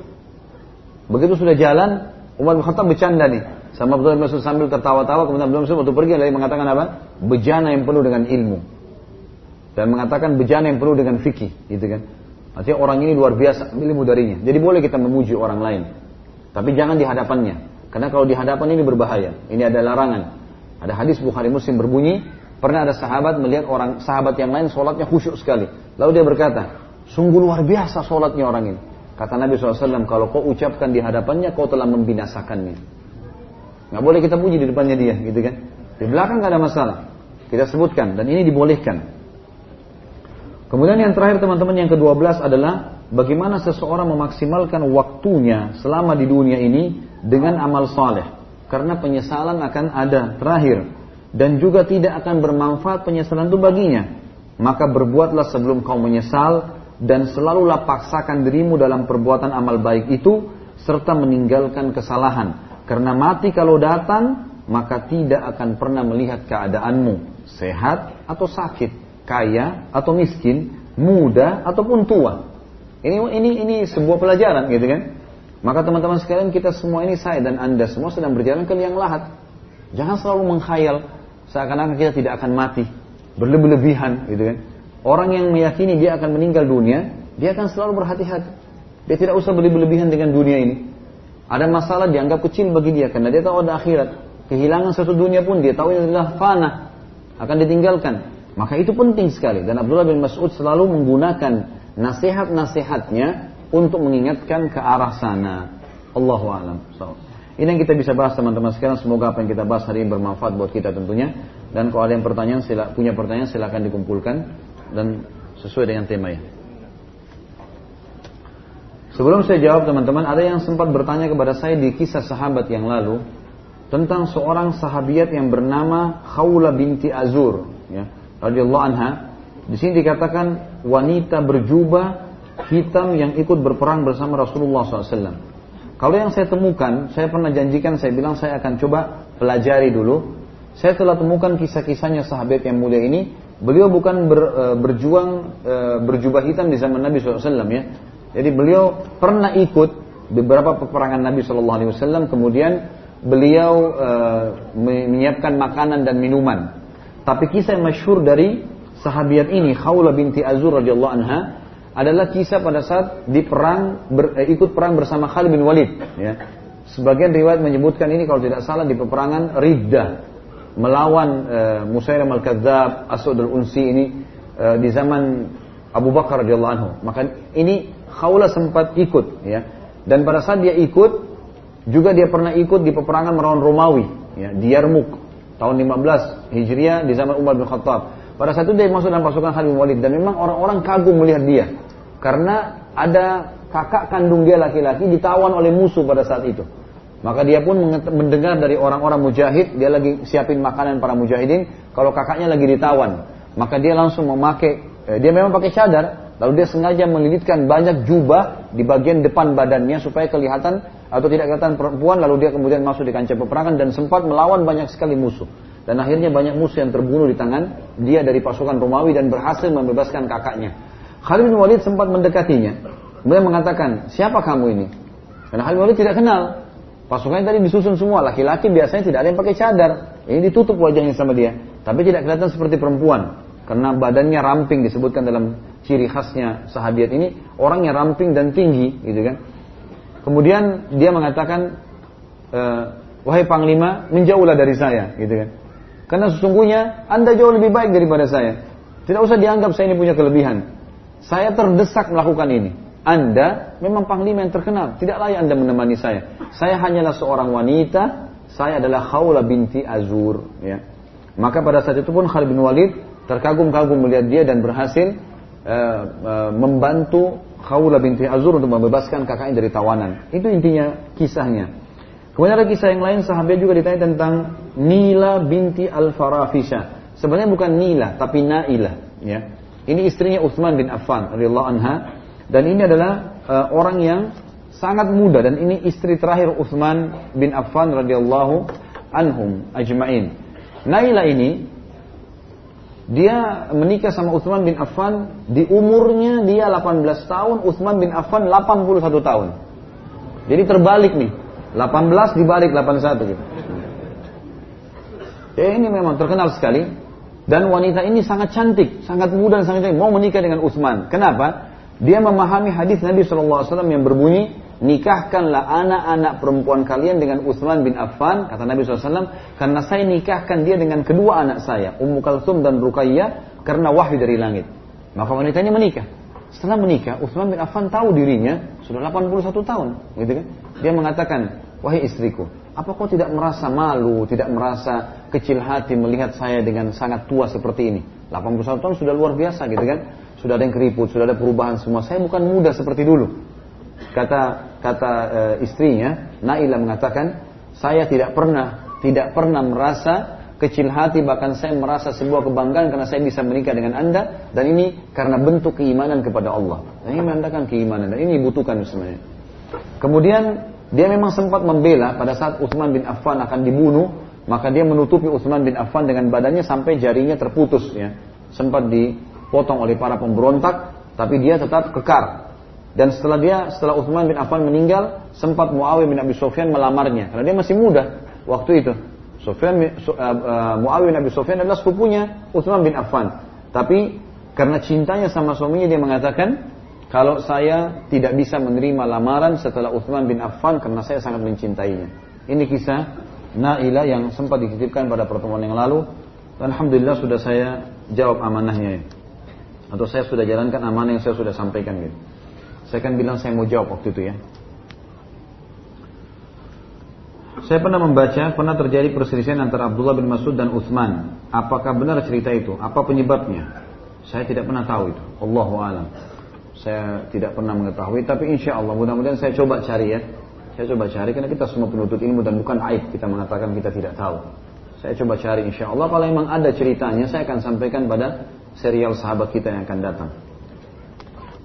Begitu sudah jalan, Umar bin Khattab bercanda nih sama Abdullah bin Mas'ud sambil tertawa-tawa kemudian Abdullah bin Mas'ud waktu pergi lagi mengatakan apa? Bejana yang penuh dengan ilmu. Dan mengatakan bejana yang penuh dengan fikih, gitu kan. Artinya orang ini luar biasa ilmu darinya. Jadi boleh kita memuji orang lain. Tapi jangan di hadapannya. Karena kalau di hadapan ini berbahaya. Ini ada larangan. Ada hadis Bukhari Muslim berbunyi, pernah ada sahabat melihat orang sahabat yang lain sholatnya khusyuk sekali. Lalu dia berkata, Sungguh luar biasa sholatnya orang ini. Kata Nabi SAW, kalau kau ucapkan di hadapannya, kau telah membinasakannya. Nggak boleh kita puji di depannya dia, gitu kan? Di belakang nggak ada masalah. Kita sebutkan, dan ini dibolehkan. Kemudian yang terakhir teman-teman yang ke-12 adalah bagaimana seseorang memaksimalkan waktunya selama di dunia ini dengan amal saleh. Karena penyesalan akan ada terakhir dan juga tidak akan bermanfaat penyesalan itu baginya. Maka berbuatlah sebelum kau menyesal dan selalulah paksakan dirimu dalam perbuatan amal baik itu serta meninggalkan kesalahan. Karena mati kalau datang maka tidak akan pernah melihat keadaanmu. Sehat atau sakit kaya atau miskin muda ataupun tua. Ini ini ini sebuah pelajaran gitu kan? Maka teman-teman sekalian kita semua ini saya dan anda semua sedang berjalan ke liang lahat. Jangan selalu mengkhayal seakan-akan kita tidak akan mati berlebih-lebihan gitu kan Orang yang meyakini dia akan meninggal dunia, dia akan selalu berhati-hati. Dia tidak usah berlebihan dengan dunia ini. Ada masalah dianggap kecil bagi dia karena dia tahu ada akhirat. Kehilangan satu dunia pun dia tahu ini adalah fana, akan ditinggalkan. Maka itu penting sekali dan Abdullah bin Mas'ud selalu menggunakan nasihat-nasihatnya untuk mengingatkan ke arah sana. Allahu a'lam. So, ini yang kita bisa bahas teman-teman sekarang. Semoga apa yang kita bahas hari ini bermanfaat buat kita tentunya. Dan kalau ada yang pertanyaan, sila, punya pertanyaan silakan dikumpulkan dan sesuai dengan tema ini. Sebelum saya jawab teman-teman, ada yang sempat bertanya kepada saya di kisah sahabat yang lalu tentang seorang sahabiat yang bernama Khawla binti Azur, ya, radhiyallahu anha. Di sini dikatakan wanita berjubah hitam yang ikut berperang bersama Rasulullah SAW. Kalau yang saya temukan, saya pernah janjikan, saya bilang saya akan coba pelajari dulu. Saya telah temukan kisah-kisahnya sahabat yang mulia ini. Beliau bukan ber, e, berjuang e, berjubah hitam di zaman Nabi SAW ya. Jadi beliau pernah ikut beberapa peperangan Nabi SAW. Kemudian beliau e, menyiapkan makanan dan minuman. Tapi kisah yang masyhur dari sahabiat ini Khawla binti Azur radhiyallahu anha adalah kisah pada saat di perang ber, eh, ikut perang bersama Khalid bin Walid ya. Sebagian riwayat menyebutkan ini kalau tidak salah di peperangan Riddah melawan eh, Musailam al-Kadzab, Asad al-Unsi ini eh, di zaman Abu Bakar radhiyallahu anhu. Maka ini Khawla sempat ikut ya. Dan pada saat dia ikut juga dia pernah ikut di peperangan melawan Romawi ya, di Yarmuk tahun 15 Hijriah di zaman Umar bin Khattab. Pada saat itu dia masuk dalam pasukan Khalid bin Walid dan memang orang-orang kagum melihat dia karena ada kakak kandung dia laki-laki ditawan oleh musuh pada saat itu. Maka dia pun mendengar dari orang-orang mujahid, dia lagi siapin makanan para mujahidin, kalau kakaknya lagi ditawan. Maka dia langsung memakai, eh, dia memang pakai cadar, lalu dia sengaja melilitkan banyak jubah di bagian depan badannya supaya kelihatan atau tidak kelihatan perempuan, lalu dia kemudian masuk di kancah peperangan dan sempat melawan banyak sekali musuh. Dan akhirnya banyak musuh yang terbunuh di tangan dia dari pasukan Romawi dan berhasil membebaskan kakaknya. Khalid bin Walid sempat mendekatinya. Beliau mengatakan, siapa kamu ini? Karena Khalid bin Walid tidak kenal. Pasukannya tadi disusun semua. Laki-laki biasanya tidak ada yang pakai cadar. Ini ditutup wajahnya sama dia. Tapi tidak kelihatan seperti perempuan. Karena badannya ramping disebutkan dalam ciri khasnya sahabiat ini. Orangnya ramping dan tinggi. gitu kan. Kemudian dia mengatakan, e, wahai panglima, menjauhlah dari saya. gitu kan. Karena sesungguhnya Anda jauh lebih baik daripada saya. Tidak usah dianggap saya ini punya kelebihan. Saya terdesak melakukan ini. Anda memang panglima yang terkenal. Tidak layak Anda menemani saya. Saya hanyalah seorang wanita. Saya adalah Khawla binti Azur. Ya. Maka pada saat itu pun Khalid bin Walid terkagum-kagum melihat dia dan berhasil uh, uh, membantu Khawla binti Azur untuk membebaskan kakaknya dari tawanan. Itu intinya kisahnya. Kemudian ada kisah yang lain sahabat juga ditanya tentang Nila binti Al-Farafisha. Sebenarnya bukan Nila tapi Naila, ya. Ini istrinya Utsman bin Affan radhiyallahu anha dan ini adalah uh, orang yang sangat muda dan ini istri terakhir Utsman bin Affan radhiyallahu anhum ajmain. Naila ini dia menikah sama Utsman bin Affan di umurnya dia 18 tahun, Utsman bin Affan 81 tahun. Jadi terbalik nih. 18 dibalik 81 gitu. Eh, ini memang terkenal sekali. Dan wanita ini sangat cantik, sangat muda dan sangat cantik. Mau menikah dengan Utsman. Kenapa? Dia memahami hadis Nabi SAW yang berbunyi, nikahkanlah anak-anak perempuan kalian dengan Utsman bin Affan, kata Nabi SAW, karena saya nikahkan dia dengan kedua anak saya, Ummu Kalsum dan Ruqayyah, karena wahyu dari langit. Maka wanita ini menikah. Setelah menikah, Utsman bin Affan tahu dirinya sudah 81 tahun, gitu kan? Dia mengatakan, wahai istriku, apa kau tidak merasa malu, tidak merasa kecil hati melihat saya dengan sangat tua seperti ini? 81 tahun sudah luar biasa gitu kan? Sudah ada yang keriput, sudah ada perubahan semua. Saya bukan muda seperti dulu. Kata kata e, istrinya, Naila mengatakan, saya tidak pernah tidak pernah merasa kecil hati bahkan saya merasa sebuah kebanggaan karena saya bisa menikah dengan anda dan ini karena bentuk keimanan kepada Allah. Dan ini menandakan keimanan dan ini dibutuhkan sebenarnya. Kemudian dia memang sempat membela pada saat Utsman bin Affan akan dibunuh, maka dia menutupi Utsman bin Affan dengan badannya sampai jarinya terputus ya. Sempat dipotong oleh para pemberontak, tapi dia tetap kekar. Dan setelah dia, setelah Utsman bin Affan meninggal, sempat Muawiyah bin Abi Sufyan melamarnya karena dia masih muda waktu itu. Sufyan uh, Muawiyah bin Abi Sufyan adalah sepupunya Utsman bin Affan. Tapi karena cintanya sama suaminya dia mengatakan, kalau saya tidak bisa menerima lamaran setelah Uthman bin Affan karena saya sangat mencintainya. Ini kisah Naila yang sempat dititipkan pada pertemuan yang lalu. Dan Alhamdulillah sudah saya jawab amanahnya. Atau saya sudah jalankan amanah yang saya sudah sampaikan gitu. Saya kan bilang saya mau jawab waktu itu ya. Saya pernah membaca, pernah terjadi perselisihan antara Abdullah bin Mas'ud dan Uthman. Apakah benar cerita itu? Apa penyebabnya? Saya tidak pernah tahu itu. Allahu a'lam. Saya tidak pernah mengetahui, tapi insya Allah mudah-mudahan saya coba cari ya. Saya coba cari karena kita semua penuntut ilmu dan bukan aib kita mengatakan kita tidak tahu. Saya coba cari insya Allah. Kalau memang ada ceritanya, saya akan sampaikan pada serial sahabat kita yang akan datang.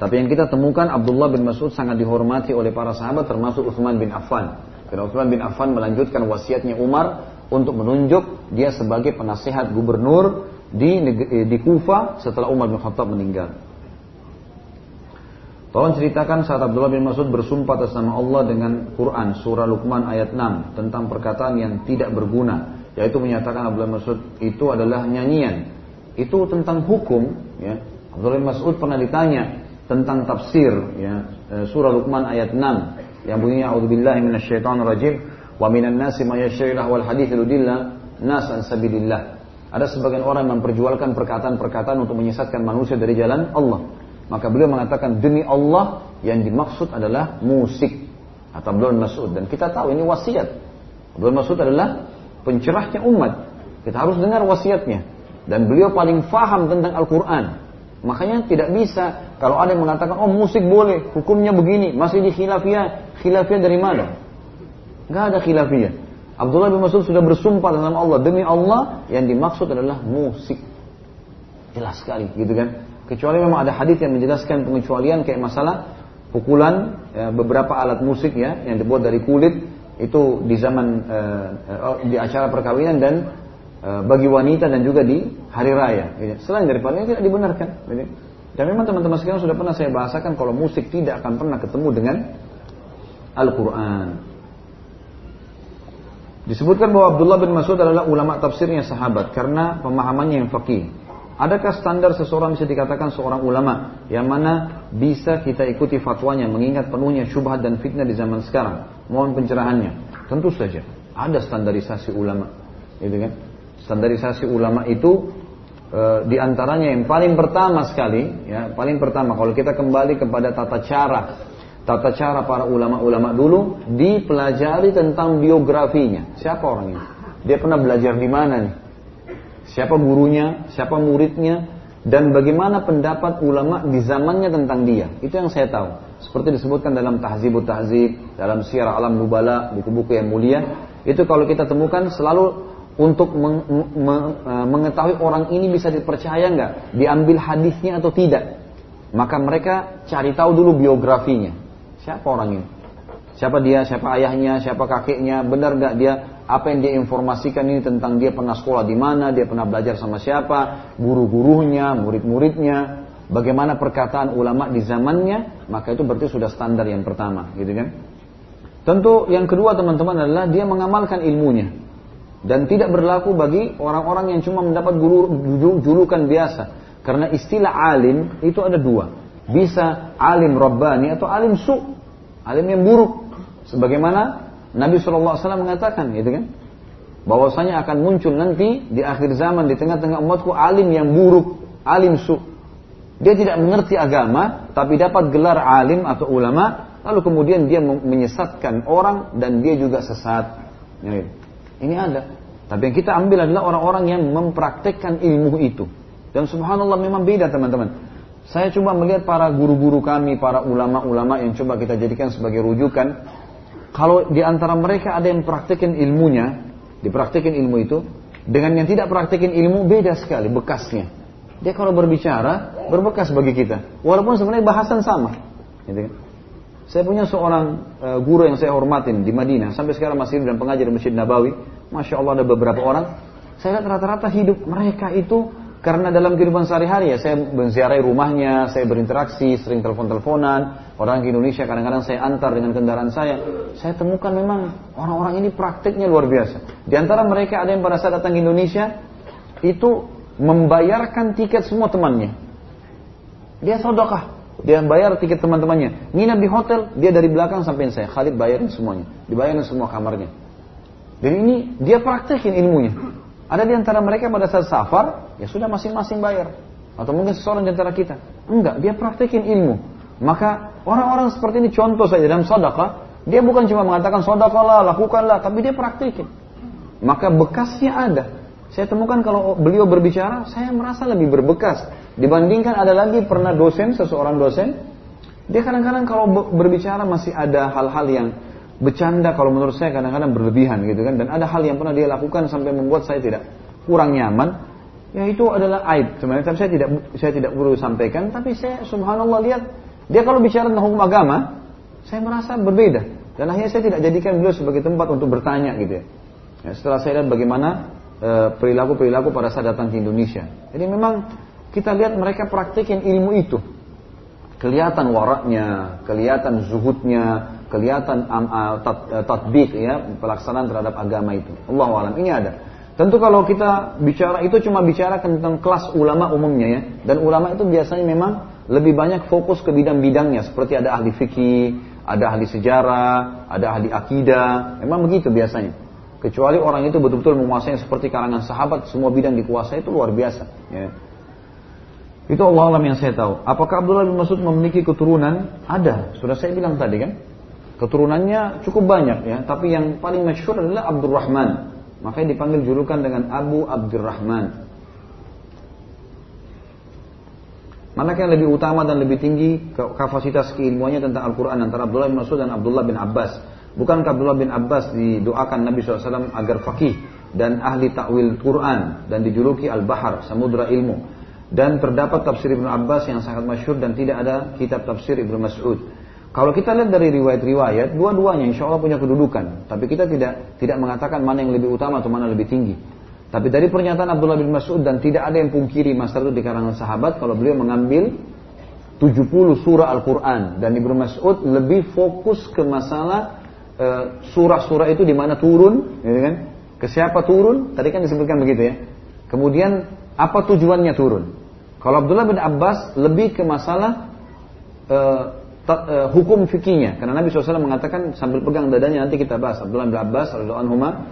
Tapi yang kita temukan Abdullah bin Mas'ud sangat dihormati oleh para sahabat termasuk Utsman bin Affan. Karena Utsman bin Affan melanjutkan wasiatnya Umar untuk menunjuk dia sebagai penasehat gubernur di di Kufa setelah Umar bin Khattab meninggal. Tolong ceritakan saat Abdullah bin Mas'ud bersumpah atas nama Allah dengan Quran surah Luqman ayat 6 tentang perkataan yang tidak berguna yaitu menyatakan Abdullah bin Mas'ud itu adalah nyanyian. Itu tentang hukum ya. Abdullah bin Mas'ud pernah ditanya tentang tafsir ya eh, surah Luqman ayat 6 yang bunyinya a'udzubillahi minasyaitonirrajim wa minan nasi wal hadits ludillah nas an sabilillah. Ada sebagian orang yang memperjualkan perkataan-perkataan untuk menyesatkan manusia dari jalan Allah. Maka beliau mengatakan demi Allah yang dimaksud adalah musik atau Abdul Mas'ud dan kita tahu ini wasiat. Abdul Mas'ud adalah pencerahnya umat. Kita harus dengar wasiatnya dan beliau paling faham tentang Al-Qur'an. Makanya tidak bisa kalau ada yang mengatakan oh musik boleh, hukumnya begini, masih di khilafiyah. Khilafiyah dari mana? Gak ada khilafiyah. Abdullah bin Mas'ud sudah bersumpah dengan Allah demi Allah yang dimaksud adalah musik. Jelas sekali gitu kan. Kecuali memang ada hadis yang menjelaskan pengecualian kayak masalah pukulan ya, beberapa alat musik ya yang dibuat dari kulit itu di zaman uh, uh, di acara perkawinan dan uh, bagi wanita dan juga di hari raya. Gitu. Selain daripada itu tidak dibenarkan. Gitu. Dan memang teman-teman sekalian sudah pernah saya bahasakan kalau musik tidak akan pernah ketemu dengan Al-Quran. Disebutkan bahwa Abdullah bin Mas'ud adalah ulama tafsirnya sahabat karena pemahamannya yang fakih. Adakah standar seseorang bisa dikatakan seorang ulama yang mana bisa kita ikuti fatwanya mengingat penuhnya syubhat dan fitnah di zaman sekarang? Mohon pencerahannya. Tentu saja ada standarisasi ulama, gitu kan? Standarisasi ulama itu e, di antaranya yang paling pertama sekali, ya paling pertama kalau kita kembali kepada tata cara tata cara para ulama-ulama dulu dipelajari tentang biografinya. Siapa orang ini? Dia pernah belajar di mana nih? Siapa gurunya, siapa muridnya, dan bagaimana pendapat ulama di zamannya tentang dia. Itu yang saya tahu. Seperti disebutkan dalam Tahzibut Tahzib, dalam Syiar Alam Nubala, buku-buku yang mulia. Itu kalau kita temukan selalu untuk meng, me, e, mengetahui orang ini bisa dipercaya nggak, diambil hadisnya atau tidak. Maka mereka cari tahu dulu biografinya. Siapa orang ini? Siapa dia, siapa ayahnya, siapa kakeknya, benar nggak dia apa yang dia informasikan ini tentang dia pernah sekolah di mana, dia pernah belajar sama siapa, guru-gurunya, murid-muridnya, bagaimana perkataan ulama di zamannya, maka itu berarti sudah standar yang pertama, gitu kan? Tentu yang kedua teman-teman adalah dia mengamalkan ilmunya dan tidak berlaku bagi orang-orang yang cuma mendapat guru julukan biasa. Karena istilah alim itu ada dua. Bisa alim rabbani atau alim su, alim yang buruk. Sebagaimana Nabi SAW mengatakan gitu kan bahwasanya akan muncul nanti di akhir zaman di tengah-tengah umatku alim yang buruk, alim su. Dia tidak mengerti agama tapi dapat gelar alim atau ulama lalu kemudian dia menyesatkan orang dan dia juga sesat. Ya, gitu. Ini ada. Tapi yang kita ambil adalah orang-orang yang mempraktekkan ilmu itu. Dan subhanallah memang beda teman-teman. Saya coba melihat para guru-guru kami, para ulama-ulama yang coba kita jadikan sebagai rujukan kalau di antara mereka ada yang praktekin ilmunya, dipraktekin ilmu itu, dengan yang tidak praktekin ilmu beda sekali bekasnya. Dia kalau berbicara berbekas bagi kita, walaupun sebenarnya bahasan sama. Gitu kan? Saya punya seorang uh, guru yang saya hormatin di Madinah, sampai sekarang masih dan pengajar di Masjid Nabawi. Masya Allah ada beberapa orang. Saya lihat rata-rata hidup mereka itu karena dalam kehidupan sehari-hari ya saya menziarahi rumahnya, saya berinteraksi, sering telepon-teleponan. Orang di Indonesia kadang-kadang saya antar dengan kendaraan saya. Saya temukan memang orang-orang ini prakteknya luar biasa. Di antara mereka ada yang pada saat datang ke Indonesia itu membayarkan tiket semua temannya. Dia sodokah. Dia bayar tiket teman-temannya. Nginap di hotel, dia dari belakang sampai saya. Khalid bayarin semuanya. Dibayarin semua kamarnya. Dan ini dia praktekin ilmunya. Ada di antara mereka pada saat safar, ya sudah masing-masing bayar. Atau mungkin seseorang di antara kita. Enggak, dia praktekin ilmu. Maka orang-orang seperti ini contoh saja dalam sodakah, dia bukan cuma mengatakan sodakahlah, lakukanlah, tapi dia praktekin. Maka bekasnya ada. Saya temukan kalau beliau berbicara, saya merasa lebih berbekas. Dibandingkan ada lagi pernah dosen, seseorang dosen, dia kadang-kadang kalau berbicara masih ada hal-hal yang bercanda kalau menurut saya kadang-kadang berlebihan gitu kan. Dan ada hal yang pernah dia lakukan sampai membuat saya tidak kurang nyaman. Ya itu adalah aib sebenarnya. Tapi saya tidak saya tidak perlu sampaikan. Tapi saya subhanallah lihat. Dia kalau bicara tentang hukum agama saya merasa berbeda. Dan akhirnya saya tidak jadikan beliau sebagai tempat untuk bertanya gitu ya, ya setelah saya lihat bagaimana eh, perilaku-perilaku pada saat datang ke Indonesia. Jadi memang kita lihat mereka praktekin ilmu itu. Kelihatan waraknya, kelihatan zuhudnya, kelihatan um, uh, tat, uh, tatbik ya pelaksanaan terhadap agama itu. Allah alam ini ada. Tentu kalau kita bicara itu cuma bicara tentang kelas ulama umumnya ya. Dan ulama itu biasanya memang lebih banyak fokus ke bidang-bidangnya seperti ada ahli fikih, ada ahli sejarah, ada ahli akidah. Memang begitu biasanya. Kecuali orang itu betul-betul menguasai seperti kalangan sahabat, semua bidang dikuasai itu luar biasa. Ya. Itu Allah alam yang saya tahu. Apakah Abdullah bin Mas'ud memiliki keturunan? Ada. Sudah saya bilang tadi kan. Keturunannya cukup banyak ya. Tapi yang paling masyhur adalah Abdurrahman. Makanya dipanggil julukan dengan Abu Abdurrahman. Mana yang lebih utama dan lebih tinggi kapasitas keilmuannya tentang Al-Quran antara Abdullah bin Mas'ud dan Abdullah bin Abbas? Bukankah Abdullah bin Abbas didoakan Nabi SAW agar fakih dan ahli takwil Quran dan dijuluki Al-Bahar, samudra ilmu? dan terdapat tafsir Ibnu Abbas yang sangat masyhur dan tidak ada kitab tafsir Ibnu Mas'ud. Kalau kita lihat dari riwayat-riwayat, dua-duanya insya Allah punya kedudukan. Tapi kita tidak tidak mengatakan mana yang lebih utama atau mana lebih tinggi. Tapi dari pernyataan Abdullah bin Mas'ud dan tidak ada yang pungkiri masalah itu di kalangan sahabat kalau beliau mengambil 70 surah Al-Quran dan Ibnu Mas'ud lebih fokus ke masalah eh, surah-surah itu di mana turun, gitu kan? Ke siapa turun? Tadi kan disebutkan begitu ya. Kemudian apa tujuannya turun? Kalau Abdullah bin Abbas lebih ke masalah uh, uh, hukum fikihnya. Karena Nabi SAW mengatakan sambil pegang dadanya nanti kita bahas. Abdullah bin Abbas anhuma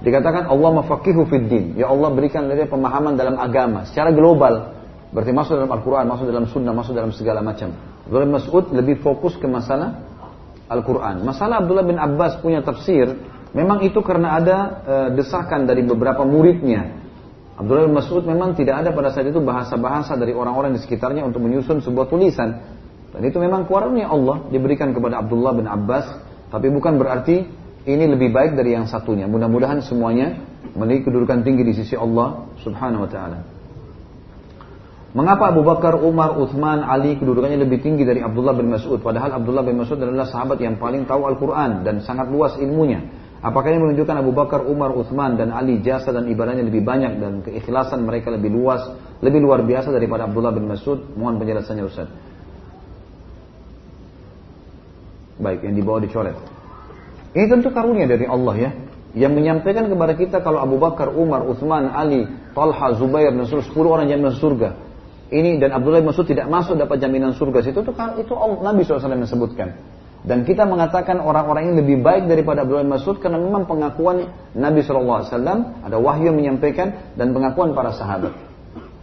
dikatakan Allah mafakihu fid din. Ya Allah berikan dia pemahaman dalam agama secara global. Berarti masuk dalam Al-Quran, masuk dalam sunnah, masuk dalam segala macam. Abdullah bin Mas'ud lebih fokus ke masalah Al-Quran. Masalah Abdullah bin Abbas punya tafsir, memang itu karena ada e, desakan dari beberapa muridnya Abdullah bin Mas'ud memang tidak ada pada saat itu bahasa-bahasa dari orang-orang di sekitarnya untuk menyusun sebuah tulisan. Dan itu memang karunia Allah diberikan kepada Abdullah bin Abbas, tapi bukan berarti ini lebih baik dari yang satunya. Mudah-mudahan semuanya memiliki kedudukan tinggi di sisi Allah Subhanahu wa taala. Mengapa Abu Bakar, Umar, Uthman, Ali kedudukannya lebih tinggi dari Abdullah bin Mas'ud? Padahal Abdullah bin Mas'ud adalah sahabat yang paling tahu Al-Quran dan sangat luas ilmunya. Apakah ini menunjukkan Abu Bakar, Umar, Uthman dan Ali jasa dan ibadahnya lebih banyak dan keikhlasan mereka lebih luas, lebih luar biasa daripada Abdullah bin Mas'ud? Mohon penjelasannya Ustaz. Baik, yang dibawa dicoret. Ini tentu karunia dari Allah ya. Yang menyampaikan kepada kita kalau Abu Bakar, Umar, Uthman, Ali, Talha, Zubair, dan seluruh 10 orang jaminan surga. Ini dan Abdullah bin Mas'ud tidak masuk dapat jaminan surga. Itu itu, itu Nabi SAW yang sebutkan. Dan kita mengatakan orang-orang ini lebih baik daripada Abdullah bin Mas'ud karena memang pengakuan Nabi SAW ada wahyu yang menyampaikan dan pengakuan para sahabat.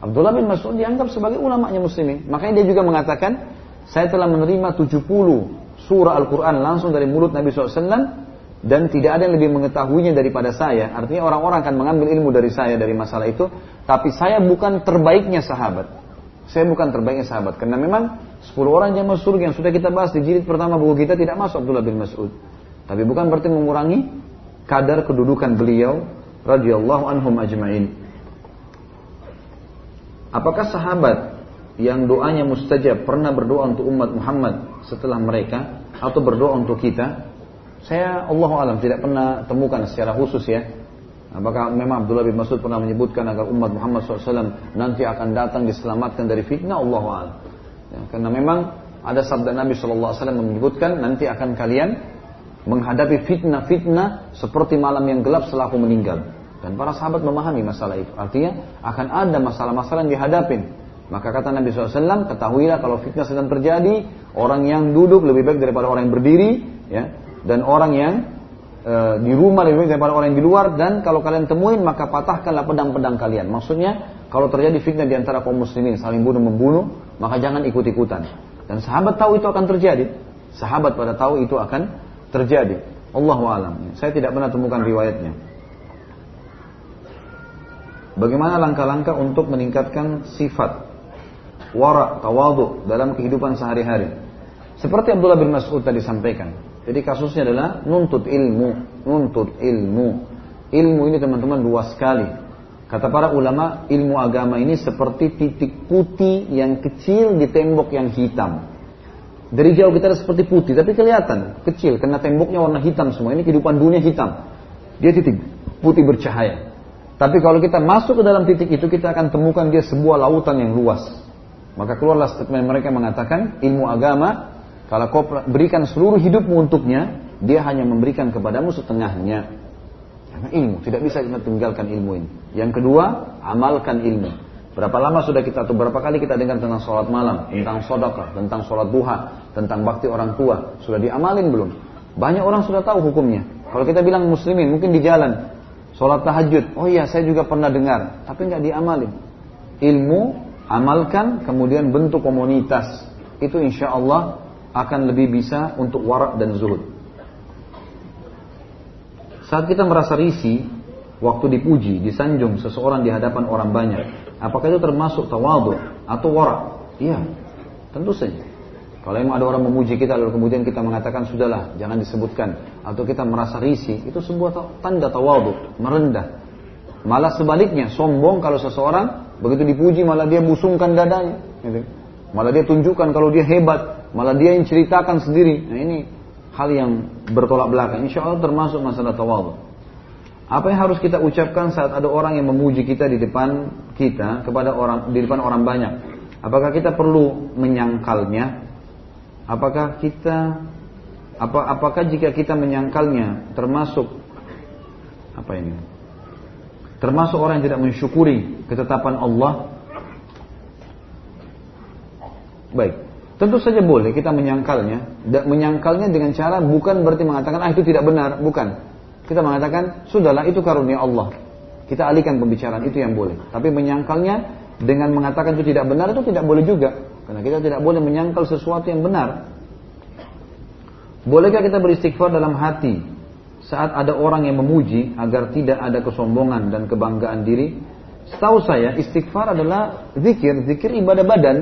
Abdullah bin Mas'ud dianggap sebagai ulamanya muslimin. Makanya dia juga mengatakan, saya telah menerima 70 surah Al-Quran langsung dari mulut Nabi SAW dan tidak ada yang lebih mengetahuinya daripada saya. Artinya orang-orang akan mengambil ilmu dari saya dari masalah itu. Tapi saya bukan terbaiknya sahabat. Saya bukan terbaiknya sahabat. Karena memang 10 orang masuk surga yang sudah kita bahas di jilid pertama buku kita tidak masuk Abdullah bin Mas'ud. Tapi bukan berarti mengurangi kadar kedudukan beliau radhiyallahu anhum ajma'in. Apakah sahabat yang doanya mustajab pernah berdoa untuk umat Muhammad setelah mereka atau berdoa untuk kita? Saya Allah alam tidak pernah temukan secara khusus ya Apakah memang Abdullah bin Mas'ud pernah menyebutkan agar umat Muhammad SAW nanti akan datang diselamatkan dari fitnah Allah ya, Karena memang ada sabda Nabi SAW menyebutkan nanti akan kalian menghadapi fitnah-fitnah seperti malam yang gelap setelah aku meninggal. Dan para sahabat memahami masalah itu. Artinya akan ada masalah-masalah yang dihadapin. Maka kata Nabi SAW, ketahuilah kalau fitnah sedang terjadi, orang yang duduk lebih baik daripada orang yang berdiri, ya, dan orang yang e, di rumah lebih baik daripada orang yang di luar dan kalau kalian temuin maka patahkanlah pedang-pedang kalian. Maksudnya kalau terjadi fitnah di antara kaum muslimin saling bunuh membunuh maka jangan ikut-ikutan. Dan sahabat tahu itu akan terjadi. Sahabat pada tahu itu akan terjadi. Allah alam. Saya tidak pernah temukan riwayatnya. Bagaimana langkah-langkah untuk meningkatkan sifat wara, tawadu dalam kehidupan sehari-hari? Seperti Abdullah bin Mas'ud tadi sampaikan, Jadi kasusnya adalah nuntut ilmu, nuntut ilmu. Ilmu ini teman-teman luas sekali. Kata para ulama, ilmu agama ini seperti titik putih yang kecil di tembok yang hitam. Dari jauh kita seperti putih, tapi kelihatan kecil karena temboknya warna hitam semua. Ini kehidupan dunia hitam. Dia titik putih bercahaya. Tapi kalau kita masuk ke dalam titik itu, kita akan temukan dia sebuah lautan yang luas. Maka keluarlah statement mereka mengatakan ilmu agama kalau kau berikan seluruh hidupmu untuknya, dia hanya memberikan kepadamu setengahnya. Karena ilmu, tidak bisa kita tinggalkan ilmu ini. Yang kedua, amalkan ilmu. Berapa lama sudah kita atau berapa kali kita dengar tentang sholat malam, tentang sodakah, tentang sholat duha, tentang bakti orang tua. Sudah diamalin belum? Banyak orang sudah tahu hukumnya. Kalau kita bilang muslimin, mungkin di jalan. Sholat tahajud, oh iya saya juga pernah dengar. Tapi nggak diamalin. Ilmu, amalkan, kemudian bentuk komunitas. Itu insya Allah akan lebih bisa untuk warak dan zuhud. Saat kita merasa risih, waktu dipuji, disanjung seseorang di hadapan orang banyak, apakah itu termasuk tawadu atau warak? Iya, tentu saja. Kalau emang ada orang memuji kita lalu kemudian kita mengatakan sudahlah, jangan disebutkan atau kita merasa risih, itu sebuah tanda tawadu, merendah. Malah sebaliknya, sombong kalau seseorang begitu dipuji malah dia busungkan dadanya. Gitu. Malah dia tunjukkan kalau dia hebat, malah dia yang ceritakan sendiri. Nah ini hal yang bertolak belakang. Insya Allah termasuk masalah tawadu. Apa yang harus kita ucapkan saat ada orang yang memuji kita di depan kita kepada orang di depan orang banyak? Apakah kita perlu menyangkalnya? Apakah kita apa apakah jika kita menyangkalnya termasuk apa ini? Termasuk orang yang tidak mensyukuri ketetapan Allah Baik. Tentu saja boleh kita menyangkalnya. Menyangkalnya dengan cara bukan berarti mengatakan ah itu tidak benar, bukan. Kita mengatakan sudahlah itu karunia Allah. Kita alihkan pembicaraan itu yang boleh. Tapi menyangkalnya dengan mengatakan itu tidak benar itu tidak boleh juga. Karena kita tidak boleh menyangkal sesuatu yang benar. Bolehkah kita beristighfar dalam hati saat ada orang yang memuji agar tidak ada kesombongan dan kebanggaan diri? Setahu saya istighfar adalah zikir, zikir ibadah badan.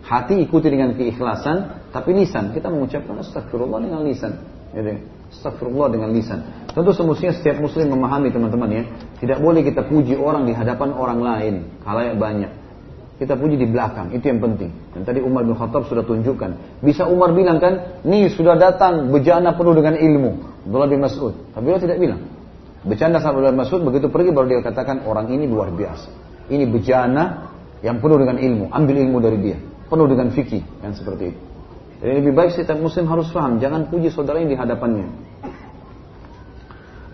Hati ikuti dengan keikhlasan, tapi lisan kita mengucapkan astagfirullah dengan lisan. Jadi, astagfirullah dengan lisan. Tentu semestinya setiap muslim memahami teman-teman ya, tidak boleh kita puji orang di hadapan orang lain, halayak banyak. Kita puji di belakang, itu yang penting. Dan tadi Umar bin Khattab sudah tunjukkan. Bisa Umar bilang kan, nih sudah datang bejana penuh dengan ilmu. Abdullah bin Mas'ud. Tapi dia tidak bilang. Bercanda sama Abdullah bin Mas'ud, begitu pergi baru dia katakan, orang ini luar biasa. Ini bejana yang penuh dengan ilmu. Ambil ilmu dari dia penuh dengan fikih yang seperti itu. Jadi lebih baik setiap muslim harus paham, jangan puji saudara yang di hadapannya.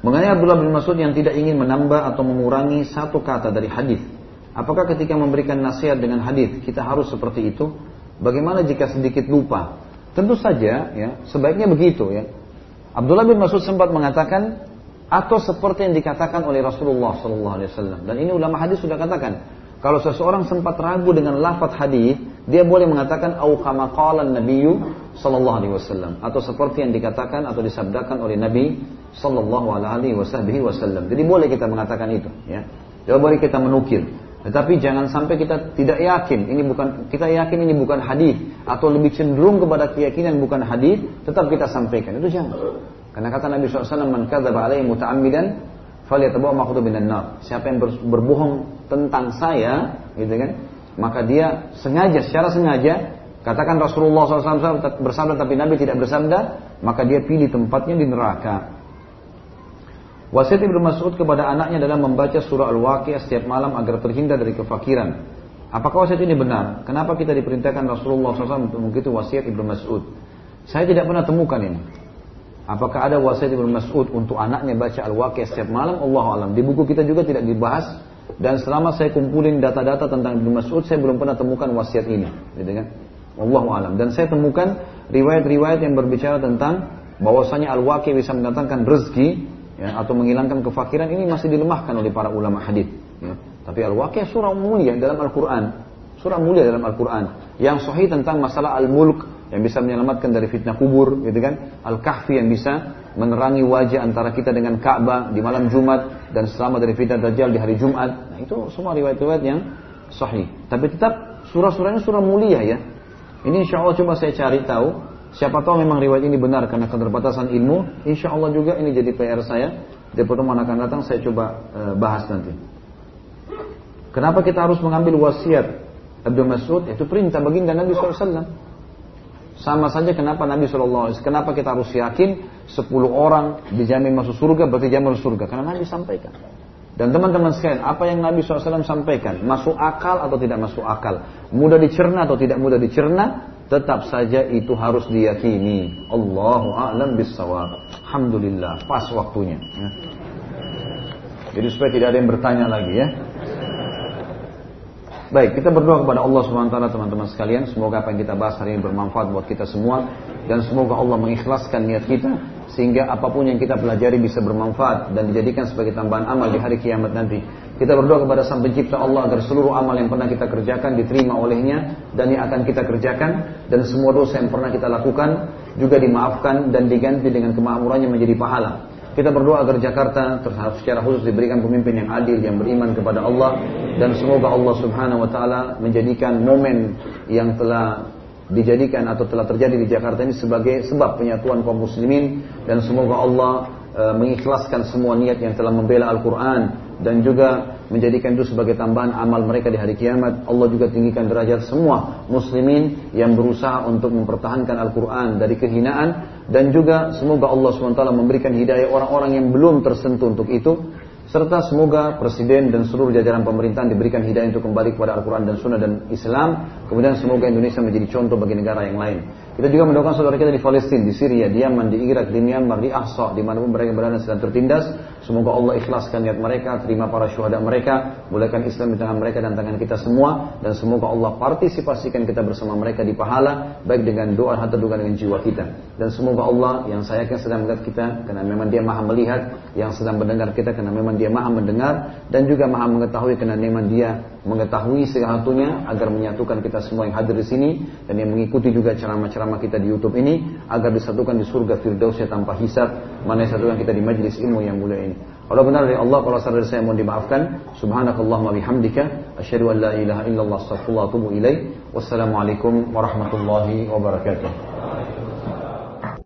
Mengenai Abdullah bin Mas'ud yang tidak ingin menambah atau mengurangi satu kata dari hadis, apakah ketika memberikan nasihat dengan hadis kita harus seperti itu? Bagaimana jika sedikit lupa? Tentu saja, ya, sebaiknya begitu ya. Abdullah bin Mas'ud sempat mengatakan atau seperti yang dikatakan oleh Rasulullah SAW. Dan ini ulama hadis sudah katakan, kalau seseorang sempat ragu dengan lafaz hadis, dia boleh mengatakan au kama nabiyyu sallallahu alaihi wasallam atau seperti yang dikatakan atau disabdakan oleh Nabi sallallahu alaihi wasallam. Jadi boleh kita mengatakan itu, ya. Tidak boleh kita menukil. Tetapi jangan sampai kita tidak yakin ini bukan kita yakin ini bukan hadis atau lebih cenderung kepada keyakinan bukan hadis, tetap kita sampaikan. Itu jangan. Karena kata Nabi SAW, "Man kadzaba alaihi muta'ammidan falyatabawa maqdu minan nar. Siapa yang berbohong tentang saya, gitu kan? Maka dia sengaja, secara sengaja, katakan Rasulullah SAW bersabda tapi Nabi tidak bersabda, maka dia pilih tempatnya di neraka. Wasiat Ibnu Mas'ud kepada anaknya adalah membaca surah Al-Waqiah setiap malam agar terhindar dari kefakiran. Apakah wasiat ini benar? Kenapa kita diperintahkan Rasulullah SAW untuk mengikuti wasiat Ibnu Mas'ud? Saya tidak pernah temukan ini. Apakah ada wasiat Ibnu Mas'ud untuk anaknya baca Al-Waqiah setiap malam? Allah alam. Di buku kita juga tidak dibahas dan selama saya kumpulin data-data tentang Ibnu Mas'ud saya belum pernah temukan wasiat ini, gitu kan? Allah alam. Dan saya temukan riwayat-riwayat yang berbicara tentang bahwasanya Al-Waqi bisa mendatangkan rezeki ya, atau menghilangkan kefakiran ini masih dilemahkan oleh para ulama hadis. Ya. Tapi Al-Waqi surah mulia dalam Al-Quran. Surah mulia dalam Al-Quran. Yang sahih tentang masalah Al-Mulk yang bisa menyelamatkan dari fitnah kubur, gitu kan? Al-Kahfi yang bisa menerangi wajah antara kita dengan Ka'bah di malam Jumat dan selamat dari fitnah Dajjal di hari Jumat. Nah, itu semua riwayat-riwayat yang sahih. Tapi tetap surah-surahnya surah mulia ya. Ini insya Allah coba saya cari tahu Siapa tahu memang riwayat ini benar karena keterbatasan ilmu, insya Allah juga ini jadi PR saya. Di pertemuan akan datang saya coba uh, bahas nanti. Kenapa kita harus mengambil wasiat Abdul Mas'ud? Itu perintah baginda Nabi SAW. Sama saja kenapa Nabi SAW, kenapa kita harus yakin 10 orang dijamin masuk surga berarti jamin masuk surga. Karena Nabi sampaikan. Dan teman-teman sekalian, apa yang Nabi SAW sampaikan, masuk akal atau tidak masuk akal, mudah dicerna atau tidak mudah dicerna, tetap saja itu harus diyakini. Allahu a'lam bissawab. Alhamdulillah, pas waktunya. Ya. Jadi supaya tidak ada yang bertanya lagi ya. Baik, kita berdoa kepada Allah SWT teman-teman sekalian. Semoga apa yang kita bahas hari ini bermanfaat buat kita semua. Dan semoga Allah mengikhlaskan niat kita. Sehingga apa pun yang kita pelajari bisa bermanfaat dan dijadikan sebagai tambahan amal di hari kiamat nanti. Kita berdoa kepada Sang Pencipta Allah agar seluruh amal yang pernah kita kerjakan diterima olehnya dan yang akan kita kerjakan dan semua dosa yang pernah kita lakukan juga dimaafkan dan diganti dengan kemakmurannya menjadi pahala. Kita berdoa agar Jakarta secara khusus diberikan pemimpin yang adil, yang beriman kepada Allah dan semoga Allah Subhanahu wa taala menjadikan momen yang telah dijadikan atau telah terjadi di Jakarta ini sebagai sebab penyatuan kaum muslimin dan semoga Allah mengikhlaskan semua niat yang telah membela Al-Qur'an dan juga menjadikan itu sebagai tambahan amal mereka di hari kiamat. Allah juga tinggikan derajat semua muslimin yang berusaha untuk mempertahankan Al-Quran dari kehinaan. Dan juga semoga Allah SWT memberikan hidayah orang-orang yang belum tersentuh untuk itu. Serta semoga presiden dan seluruh jajaran pemerintahan diberikan hidayah untuk kembali kepada Al-Quran dan Sunnah dan Islam. Kemudian semoga Indonesia menjadi contoh bagi negara yang lain kita juga mendoakan saudara kita di Palestina, di Syria, di Yaman, di Irak, di Myanmar, di Ahsa, di mana mereka berada sedang tertindas. Semoga Allah ikhlaskan niat mereka, terima para syuhada mereka, bolehkan Islam di tangan mereka dan tangan kita semua, dan semoga Allah partisipasikan kita bersama mereka di pahala, baik dengan doa atau juga dengan jiwa kita. Dan semoga Allah yang saya akan sedang melihat kita, karena memang Dia maha melihat, yang sedang mendengar kita, karena memang Dia maha mendengar, dan juga maha mengetahui, karena memang Dia mengetahui segala agar menyatukan kita semua yang hadir di sini dan yang mengikuti juga ceramah-ceramah kita di YouTube ini agar disatukan di surga Firdausnya tanpa hisab mana disatukan kita di majlis ilmu yang mulia ini. Kalau benar dari Allah, kalau salah dari saya mohon dimaafkan. Subhanakallahumma bihamdika asyhadu an la ilaha illallah astaghfirullah wa atubu ilaik. Wassalamualaikum warahmatullahi wabarakatuh.